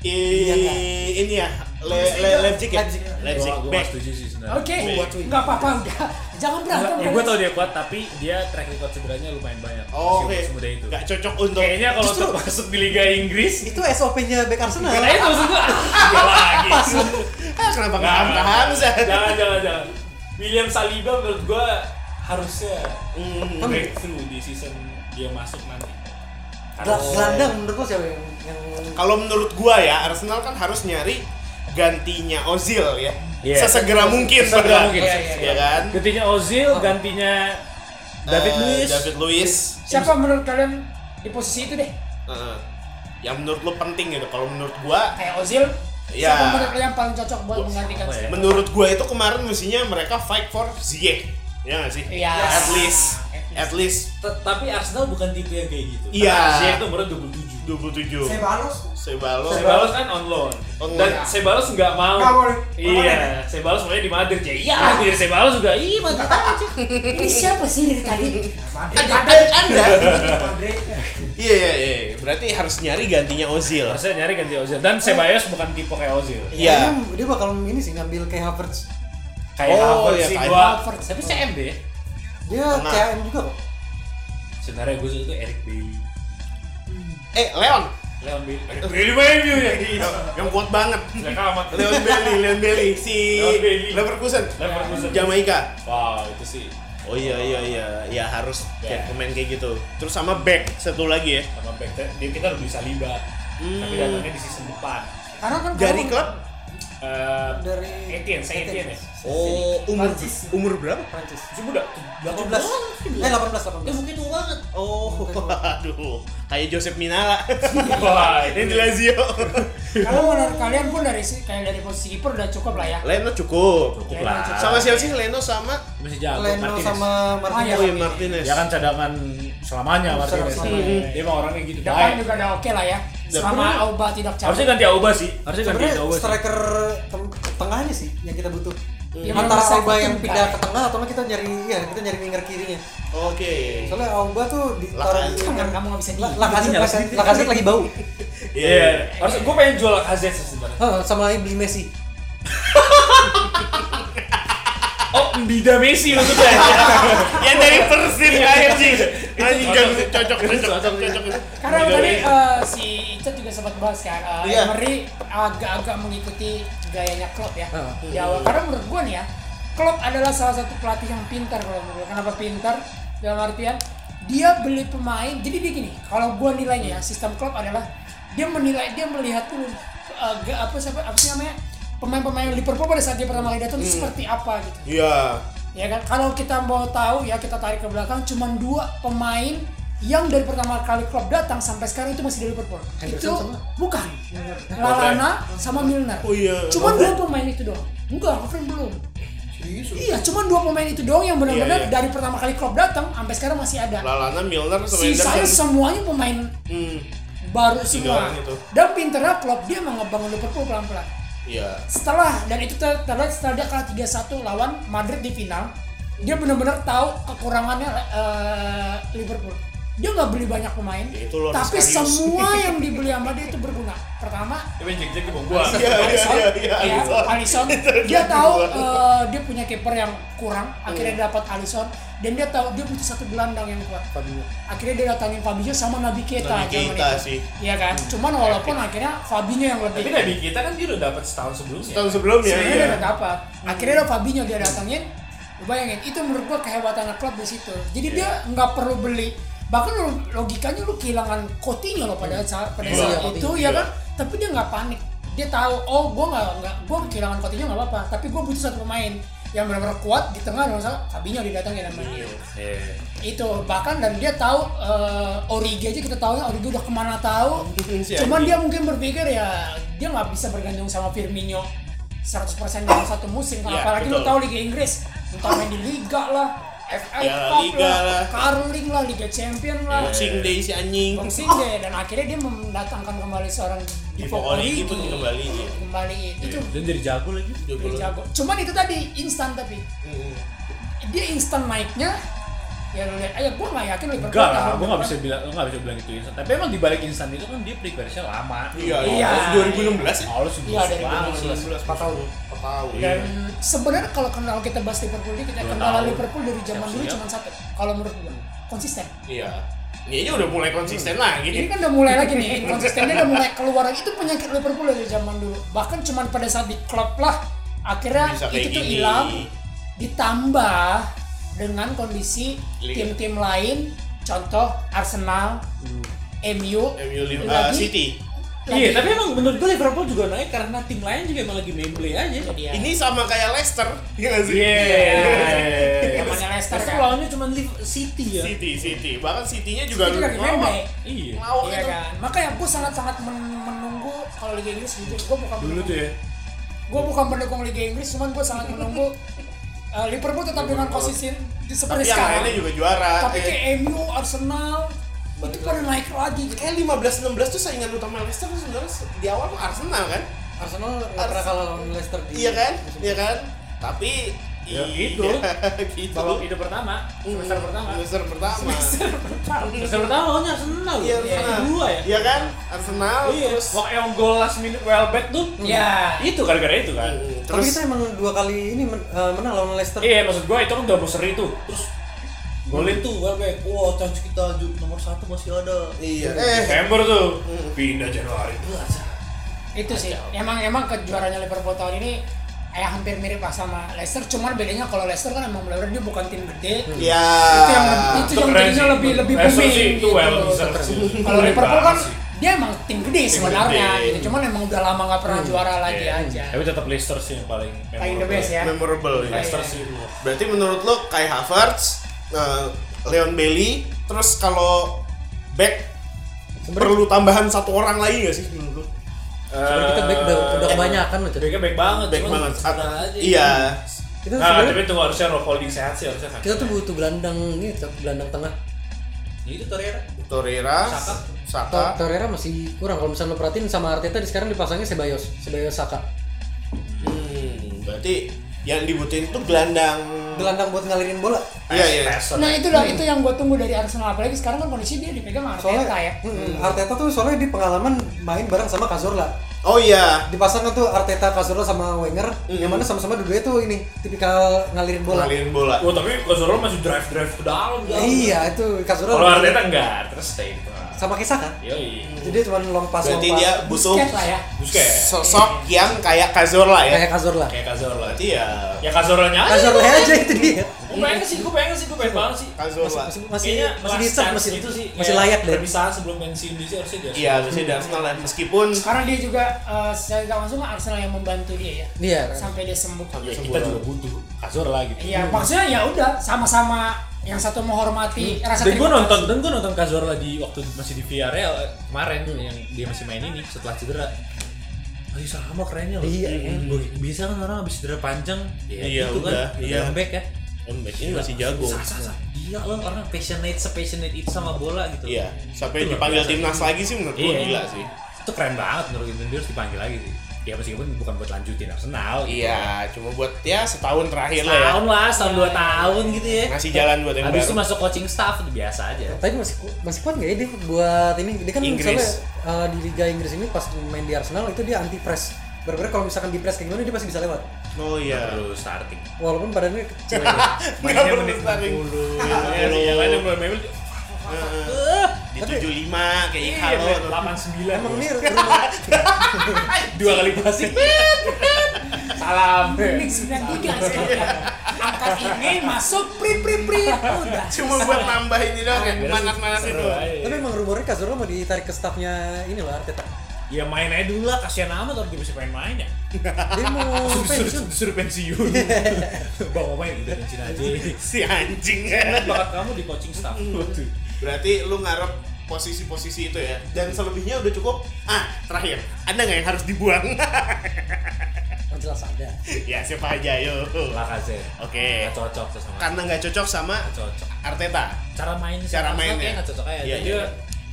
I, Iya, ini ya Le- Le- Leipzig ya? Leipzig. Gue gak setuju sih sebenarnya. Oke, nggak apa-apa udah. Jangan berantem. Ya, gue tau dia kuat, tapi dia track record cederanya lumayan banyak. Oh, Oke. semuda itu. Gak cocok untuk Kayaknya kalau Justru- untuk masuk di Liga Inggris, Itu SOP-nya back Arsenal. Nah itu maksud gua Iya lagi Ah, kenapa nggak Nah, Hamka Hamzah? Jangan jangan jangan William Saliba menurut gua harusnya Hmm. breakthrough di season dia masuk nanti Gel- Gelandang menurut lo siapa yang, yang Kalau menurut gua ya, Arsenal kan harus nyari gantinya Ozil ya. Iya. Sesegera mungkin Sesegera mungkin. Iya, iya kan? Gantinya Ozil, gantinya David Eh, Luiz David Luiz. Siapa menurut kalian di posisi itu deh? Heeh. yang menurut lo penting gitu. Kalau menurut gua Kayak Ozil. Iya. Siapa menurut kalian paling cocok buat menggantikan? apa ya? menurut gua itu kemarin mestinya mereka fight for Ziyech. Ya nggak sih? Iya. At least at least T- Tapi Arsenal bukan tipe yang kayak gitu Iya. Ziyech tuh umurnya 27 27. Sebalos Sebalos. Sebalos kan on loan On Dan loan. Sebalos nggak mau Nggak boleh. Iya Sebalos mulai di Madrid ya Iya anjir Sebalos juga Iya Madrid aja Ini siapa sih dari tadi? Ada Anda. Iya iya iya. Berarti harus nyari gantinya Ozil. Harusnya nyari ganti Ozil Dan Sebayos bukan tipe kayak Ozil Iya. Kayaknya dia bakal ini sih ngambil kayak Havertz. Kayak Oh, Havertz iya, sih gua Havertz. Tapi CMB ya Dia. CM juga kok. Sebenarnya gue tuh Eric Bailly Eh, Leon. Leon Bailey Bailey Bailey ya Iya, yang kuat banget. Leon Bailey, Leon Bailey si Leon Bailey. Leverkusen. Leverkusen. Jamaika. Wow itu sih Oh iya iya iya, ya harus Ya. kayak pemain kayak gitu. Terus sama back satu lagi ya. sama back dia kita udah bisa Saliba Hmm. tapi datangnya di season depan Karena kan Dari klub? Eh, Dari Etienne, saya Etienne ya Oh, umur Prancis. umur berapa? Prancis. masih muda 17. Eh 18 18. mungkin tua banget Oh, aduh, kayak Joseph Minala. wah di Lazio. Kalau menurut kalian pun dari si- kayak dari posisi kiper udah cukup lah ya. Leno cukup. cukup lah. Sama siapa sih Leno sama masih jago Leno Martinez sama Martinez. Oh iya Martinez. dia kan cadangan selamanya Martinez Selamanya. dia emang orangnya gitu Depan juga udah oke lah ya. Sama Auba tidak cabut. harusnya ganti Auba sih harusnya ganti Auba sih striker tengahnya sih yang kita butuh. Yang Antara Auba yang pindah ke tengah atau kita nyari ya kita nyari winger kirinya. Oke. Soalnya Auba tuh ditaruh di winger. kamu nggak bisa di. Lakaset- Lakaset lagi bau. iya harus gue pengen jual sih sebenarnya Hah, sama beli Messi. oh Mbida Messi maksudnya Yang dari Persib anjing. Anjing cocok cocok cocok cocok cocok. Karena tadi eh, si Icat juga sempat bahas kan, eh, Iya. Emery agak-agak mengikuti gayanya Klopp ya. Ah. Di awal. Karena menurut gua nih ya, Klopp adalah salah satu pelatih yang pintar kalau menurut gua. Kenapa pintar? Dalam artian dia beli pemain. Jadi dia gini, kalau gua nilainya ya, sistem Klopp adalah dia menilai, dia melihat dulu ga- apa siapa apa sih namanya pemain-pemain Liverpool pada saat dia pertama kali datang itu seperti apa gitu. Iya. Ya kan, kalau kita mau tahu ya kita tarik ke belakang, cuman dua pemain yang dari pertama kali Klopp datang sampai sekarang itu masih di Liverpool. Henderson itu sama? bukan. Lalana sama Milner. Oh iya. Cuman dua pemain itu doang. Enggak, Lovren belum. Iya, cuman dua pemain itu doang yang benar-benar Iya, iya. dari pertama kali Klopp datang sampai sekarang masih ada. Lalana, Milner sama Sisanya semuanya pemain Hmm. baru semua. itu. Dan pinternya Klopp dia mau ngebangun Liverpool pelan-pelan Iya. setelah dan itu ter- terlihat setelah dia kalah 3-1 lawan Madrid di final dia benar-benar tahu kekurangannya eh, Liverpool. Dia nggak beli banyak pemain Ya, itu tapi semua yang dibeli sama dia itu berguna pertama dia main jek-jek di bawah gua Iya, iya, iya, iya, ya, Alisson. Dia tahu eh, dia punya kiper yang kurang akhirnya Hmm. dia dapat Alisson dan dia tahu dia butuh satu gelandang yang kuat akhirnya dia datangin Fabinho sama Nabi Keita Nabi Keita sih. Iya kan cuman walaupun akhirnya Fabinho yang lebih tapi Nabi kita kan dia udah dapat setahun sebelumnya Tahun sebelumnya Sebenarnya iya. dia udah dapat. Akhirnya ada Fabinho dia datangin. Lu bayangin, itu menurut gua kehebatan klub di situ. Jadi dia nggak perlu beli. Bahkan lu, logikanya lu kehilangan Coutinho loh pada saat pada Iya, saat Coutinho. itu ya Iya. kan. Tapi dia nggak panik. Dia tahu, oh gua nggak nggak gua kehilangan Coutinho nggak apa-apa. Tapi gua butuh satu pemain yang benar-benar kuat di tengah dan misalnya Fabinho didatangin sama dia. Iya. Itu bahkan dan dia tahu eh, Origi aja kita tahu ya Origi udah ke mana tahu. Cuman dia mungkin berpikir ya dia nggak bisa bergantung sama Firmino 100% dalam satu musim Iya, apalagi lu betul. tahu Liga Inggris entah main di Liga lah FA Piala Cup Liga lah, lah. Carling lah, Liga Champion lah Boxing Day si anjing. Boxing Day dan akhirnya dia mendatangkan kembali seorang Divock Origi pun kembali. iya. kembali itu dan jadi jago lagi Jago dia lu. jago cuman itu tadi instan tapi Hmm. dia instan naiknya ya lu lihat aja gue nggak yakin Liverpool Enggak lah, gue nggak bisa bilang, gue nggak bisa bilang itu instan. Tapi emang di balik instan itu kan dia prepare-nya lama. Iya, Iya. 2016 ya? Oh, lu sih Iya, dari banget sih. 2016. 4 tahun. 4 tahun. Dan sebenarnya kalau kenal kita bahas Liverpool ini kita kenal. Liverpool dari zaman dulu cuma satu. Kalau menurut gue konsisten. Iya. Ini aja udah mulai konsisten lagi Ini kan udah mulai lagi nih, konsistennya udah mulai keluar lagi. Itu penyakit Liverpool dari zaman dulu. Bahkan cuman pada saat di klub lah, akhirnya itu tuh hilang. Ditambah dengan kondisi tim-tim lain, contoh Arsenal, MU, MU Liv- lagi- uh, City. Iya, tapi emang menurut gue Liverpool juga naik karena tim lain juga emang lagi main play aja. Iya. Ini sama kayak Leicester, iya nggak sih? Iya. Namanya Leicester Leicester kan. lawannya cuma City ya. City, City. Bahkan City-nya juga Itu lagi main. Iya. Lawak Iya itu. kan. Makanya gue sangat-sangat men- menunggu kalau Liga Inggris jujur gue bukan Dulu tuh ya. gue bukan pendukung Liga Inggris, cuman gue sangat menunggu uh, Liverpool tetap dengan konsisten di- seperti Tapi yang sekarang. lainnya juga juara. Tapi Eh, kayak MU, Arsenal itu pada naik lagi. Kayak 15-16 tuh saingan utama Leicester tuh sebenarnya di awal tuh Arsenal kan? Arsenal nggak pernah kalah lawan Leicester di Iya kan? Iya kan? Tapi Ya, iya, gitu. gitu. Babak ide pertama, semester pertama. Semester pertama. Semester pertama lawannya Arsenal. Iya. Arsenal. Dua ya. Iya kan? Arsenal Iya, terus Wah, yang gol last minute Welbeck tuh. Iya. Itu gara-gara itu kan. Hmm, Tapi terus kita emang dua kali ini men- eh, menang lawan Leicester. Iya, maksud gua itu kan double seri tuh. Terus golin tuh Welbeck. Wah, chance kita nomor satu masih ada. iya. Eh, Desember tuh. Pindah Januari. Itu sih. Emang emang kejuaraannya Liverpool tahun ini eh hampir mirip lah sama Leicester, cuman bedanya kalau Leicester kan emang benar dia bukan tim gede. Iya. Itu yang itu Itu yang jadinya lebih lebih booming gitu. Kalau Liverpool kan dia emang tim gede sebenarnya gede. gitu. Cuman emang udah lama nggak pernah juara lagi Iya. aja. Tapi tetap Leicester sih yang paling Paling the best ya. memorable ya. Leicester Iya. sih. Berarti menurut lo Kai Havertz, eh, Leon Bailey, terus kalau back perlu tambahan satu orang lagi gak sih menurut lo? Soalnya kita back udah udah kebanyakan loh. Backnya baik banget. Back banget. Iya. Kita Nah, tapi tunggu harusnya holding sehat sih harusnya kan. kita tuh butuh gelandang ini, gelandang tengah. Itu Torreira. Torreira, Saka. Saka. Tor- Torreira masih kurang kalau misalnya lo perhatiin sama Arteta di sekarang dipasangnya Sebayos, Sebayos Saka. Hmm, berarti yang dibutuhin tuh gelandang. Gelandang buat ngalirin bola. Iya iya. Nah itu lah itu yang gue tunggu dari Arsenal apalagi sekarang kan kondisi dia dipegang sama Soalnya Arteta ya. Mm, Arteta tuh soalnya di pengalaman main bareng sama Cazorla. Oh iya. Dipasangkan tuh Arteta, Cazorla sama Wenger, yang mana sama-sama dua tuh ini tipikal ngalirin bola. Ngalirin bola. Oh, tapi Kozoro masih drive-drive ke dalam. Ya, iya itu Cazorla. Kalau Arteta enggak, terus stay di. Sama kisah kan? Yoi. Jadi dia cuma long pass Berarti long dia butuh Busquets lah ya. Busquets. sosok yang kayak Cazorla ya. kayak Cazorla. Kayak Cazorla. Berarti ya Ya Cazorlanya aja. Cazorla aja itu dia. Gue pengen sih, gue pengen sih, gue pengen banget sih. Cazorla. Masih masih Kayaknya masih bisa masih itu sih masih kayak layak deh. Perpisahan sebelum pensiun dia sih harusnya dia. Iya, bisa di Arsenal. Meskipun Karena dia juga uh, secara tidak langsung Arsenal yang membantu dia ya. Iya. Sampai dia sembuh. Ya, kita juga butuh Cazorla gitu. Iya, maksudnya ya udah sama-sama yang satu menghormati rasa Dan gue nonton, dan gue nonton Cazorla di waktu masih di Villarreal eh, kemarin yang dia masih main ini setelah cedera. Masih sama kerennya loh. Iya. Gua- Bisa kan orang habis cedera panjang. Ya, Iya, gitu udah, kan. iya. Back ya. Comeback ini masih jago. Sah, sah, sah. Gila loh orang passionate, sepassionate itu sama bola gitu. Iya, sampai Itu dipanggil timnas lagi sih menurut gue Iya. gila sih. Itu keren banget menurut gue dia harus dipanggil lagi sih. Ya meskipun bukan buat lanjutin Arsenal. gitu. Iya, cuma buat ya setahun terakhir lah ya. Setahun lah, setahun dua tahun gitu ya. Ngasih jalan buat yang Habis baru. itu masuk coaching staff itu biasa aja. Tapi masih masih kuat nggak ya dia buat ini? Dia kan Inggris. misalnya uh, di Liga Inggris ini pas main di Arsenal itu dia anti press. Berbeda kalau misalkan di press kayak gimana dia pasti bisa lewat. Oh iya. perlu starting. Walaupun badannya kecil. Nggak perlu starting. Iya sih, yang lain yang Di 75 kayak Iya, Ikalo. tuh. 89. Emang rumah dua kali passing. Salam. Ini 93 sekarang. Angkat ini masuk print print print udah. Cuma buat nambah ini doang ya, manas-manas itu. Tapi emang rumornya Cazorla mau ditarik ke staffnya ini loh Arteta. Ya main aja dulu lah, kasihan amat orang dia bisa pengen main ya. Dia mau pensiun. disuruh pensiun. Bang mau main udah pensiun aja. Si anjing. Lihat bakat kamu di coaching staff. Berarti lu ngarep posisi-posisi itu ya. Dan selebihnya udah cukup. Ah, terakhir. Ada nggak yang harus dibuang? Oh, jelas ada. ya, siapa aja yo. Lacazette. Oke. Nggak cocok tuh sama. Karena nggak cocok sama Nggak cocok. Arteta. Cara main Cara mainnya. nggak cocok aja. Iya, iya.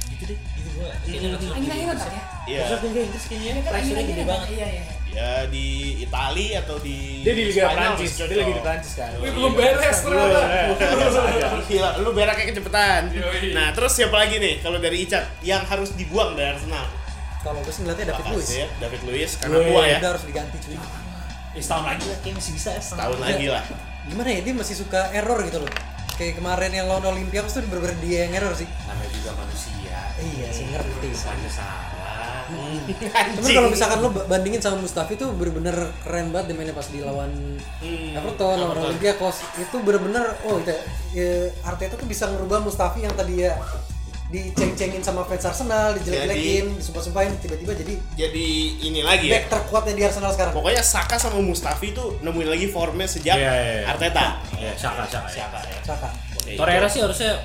gitu deh, gitu gua. Kayaknya Angin-angin ya. Iya. Terus kayaknya Kan pressure-nya angin-angin gede otak. banget. Iya iya. Ya di Itali atau di Dia di Liga Prancis, dia lagi di Prancis kan. Wih, belum beres ternyata. Gila, lu beraknya kecepatan. Nah, terus siapa lagi nih kalau dari Icat yang harus dibuang dari Arsenal? Kalau gue sih ngeliatnya David Luiz. David Luiz karena tua ya. Udah harus diganti cuy. Ya, setahun lagi lah kayak masih bisa ya. Tahun lagi lah. Gimana ya dia masih suka error gitu loh. Kayak kemarin yang lawan Olympiakos tuh bener-bener dia yang error sih. Namanya juga manusia. Iya sih ngerti. Bisa salah. Cuman kalau misalkan lo bandingin sama Mustafi tuh bener-bener keren banget dia mainnya pas di lawan Everton, lawan Everton. Olympiakos itu bener-bener oh itu ya, Arteta tuh bisa ngerubah Mustafi yang tadi ya diceng-cengin sama fans Arsenal, dijelek-jelekin, disumpah-sumpahin tiba-tiba jadi Jadi ini lagi ya. back terkuatnya di Arsenal sekarang. Pokoknya Saka sama Mustafi tuh nemuin lagi formnya sejak Iya, iya, iya. Arteta. Iya, Saka, Saka. Saka ya. Saka. Oke, Torreira itu. sih harusnya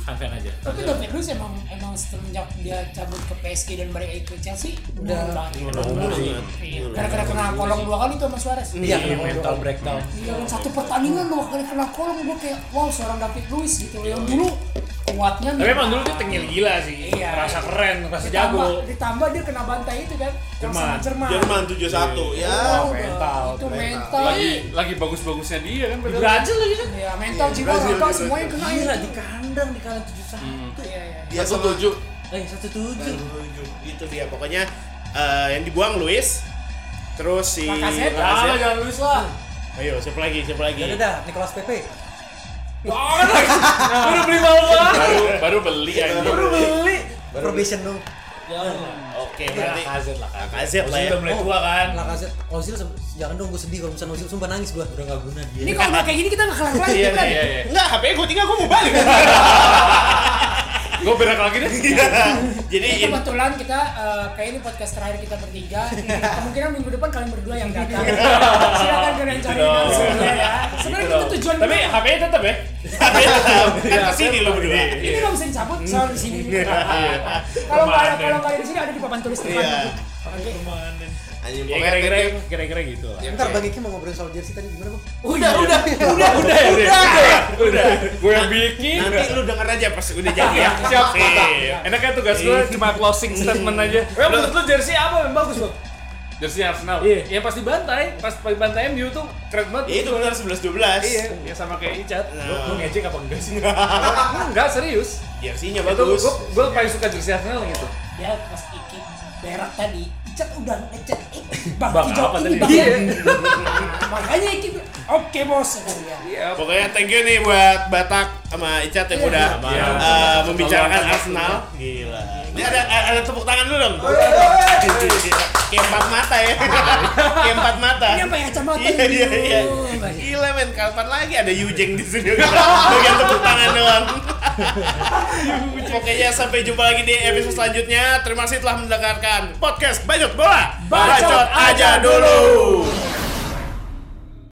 fan-fan aja. Tapi David Luiz emang emang semenjak dia cabut ke PSG dan balik ke Chelsea Udah- banget. udah umur sih. Iya. Gara-gara kena kolong dua kali tuh sama Suarez. Iya, Iya, mental breakdown. Iya, kan satu pertandingan dua kali kena kolong gue kayak wow seorang David Luiz gitu. Yang dulu kuatnya Tapi emang dulu dia tengil gila sih. Iya. Rasa keren, rasa ditambah, jago. ditambah dia kena bantai itu kan sama Jerman. Jerman 7-1 ya. Oh, mental. Itu mental. Lagi lagi bagus-bagusnya dia kan padahal. Brazil lagi kan? Ya mental Iya, jiwa Brazil. semuanya kena Gila di kandang di kandang tujuh satu. Iya, iya. Dia Satu sama tujuh. Eh satu tujuh. tujuh. Itu dia pokoknya eh, yang dibuang Luis. Terus si. Ah, Lacazette. jangan luis lah. Ayo, siapa lagi? Siapa lagi? Ya udah dah, Nicolas Pepe. Baru beli banget. Baru baru beli aja. Baru beli. Probation dong. Oke, berarti Lacazette lah kan. Lacazette lah ya. Udah mulai tua kan. Lacazette, Ozil jangan dong gue sedih kalau misalnya Ozil sumpah nangis gue. Udah nggak guna dia. Ini kalau udah kayak gini kita nggak kelar lagi Iya, kan? iya, iya. Enggak, HP gue tinggal gue mau balik. Gue berak lagi deh. Jadi Ini kebetulan kita eh, kayak ini podcast terakhir kita bertiga. Kemungkinan minggu depan kalian berdua yang datang. Silakan kalian cari Gitu dong. sebenarnya ya. Sebenarnya itu tujuan Tapi kita. HP-nya tetap ya. kan ke sini lo berdua. Ini nggak bisa dicabut soal di sini. Kalau nggak ada kalau nggak ada di sini ada di papan tulis depan. Iya. Oke. Anjing Ya kira-kira kira-kira gitu lah. Ntar Bang Iki mau ngobrolin soal jersey tadi gimana bang? Udah, udah, udah, udah, udah, udah. Gue yang bikin. Nanti lu denger aja pas udah jadi ya. Siap. Sip. Enaknya tugas gue cuma closing statement aja. Eh, menurut lu jersey apa yang bagus, Bang? Jersey Arsenal. Iya. Yang pas dibantai, pas dibantai MU tuh keren banget. Ya, itu benar 11 12. Iya, ya sama kayak Icat. Nah. Lu, lu ngejek apa enggak sih? enggak, serius. Jersinya Itu bagus. gue gue paling suka jersey Arsenal gitu. Ya pas Iki berak tadi, Icat udah ngecat eh, Bang, Bang, jawab apa ini tadi? Bang. Iya. Makanya Iki oke bos. Iya. Pokoknya thank you nih buat Batak sama Icat yang udah Iya. eh, membicarakan Arsenal. Gila. Ini ada ada tepuk tangan dulu dong. Kayak empat mata ya. Kayak empat mata. Ini apa ya kacamata Iya iya iya. Aduh. Gila men, kapan lagi ada Yujeng di sini? Bagian tepuk tangan doang. Pokoknya sampai jumpa lagi di episode selanjutnya. Terima kasih telah mendengarkan podcast Bacot Bola. Bacot aja dulu.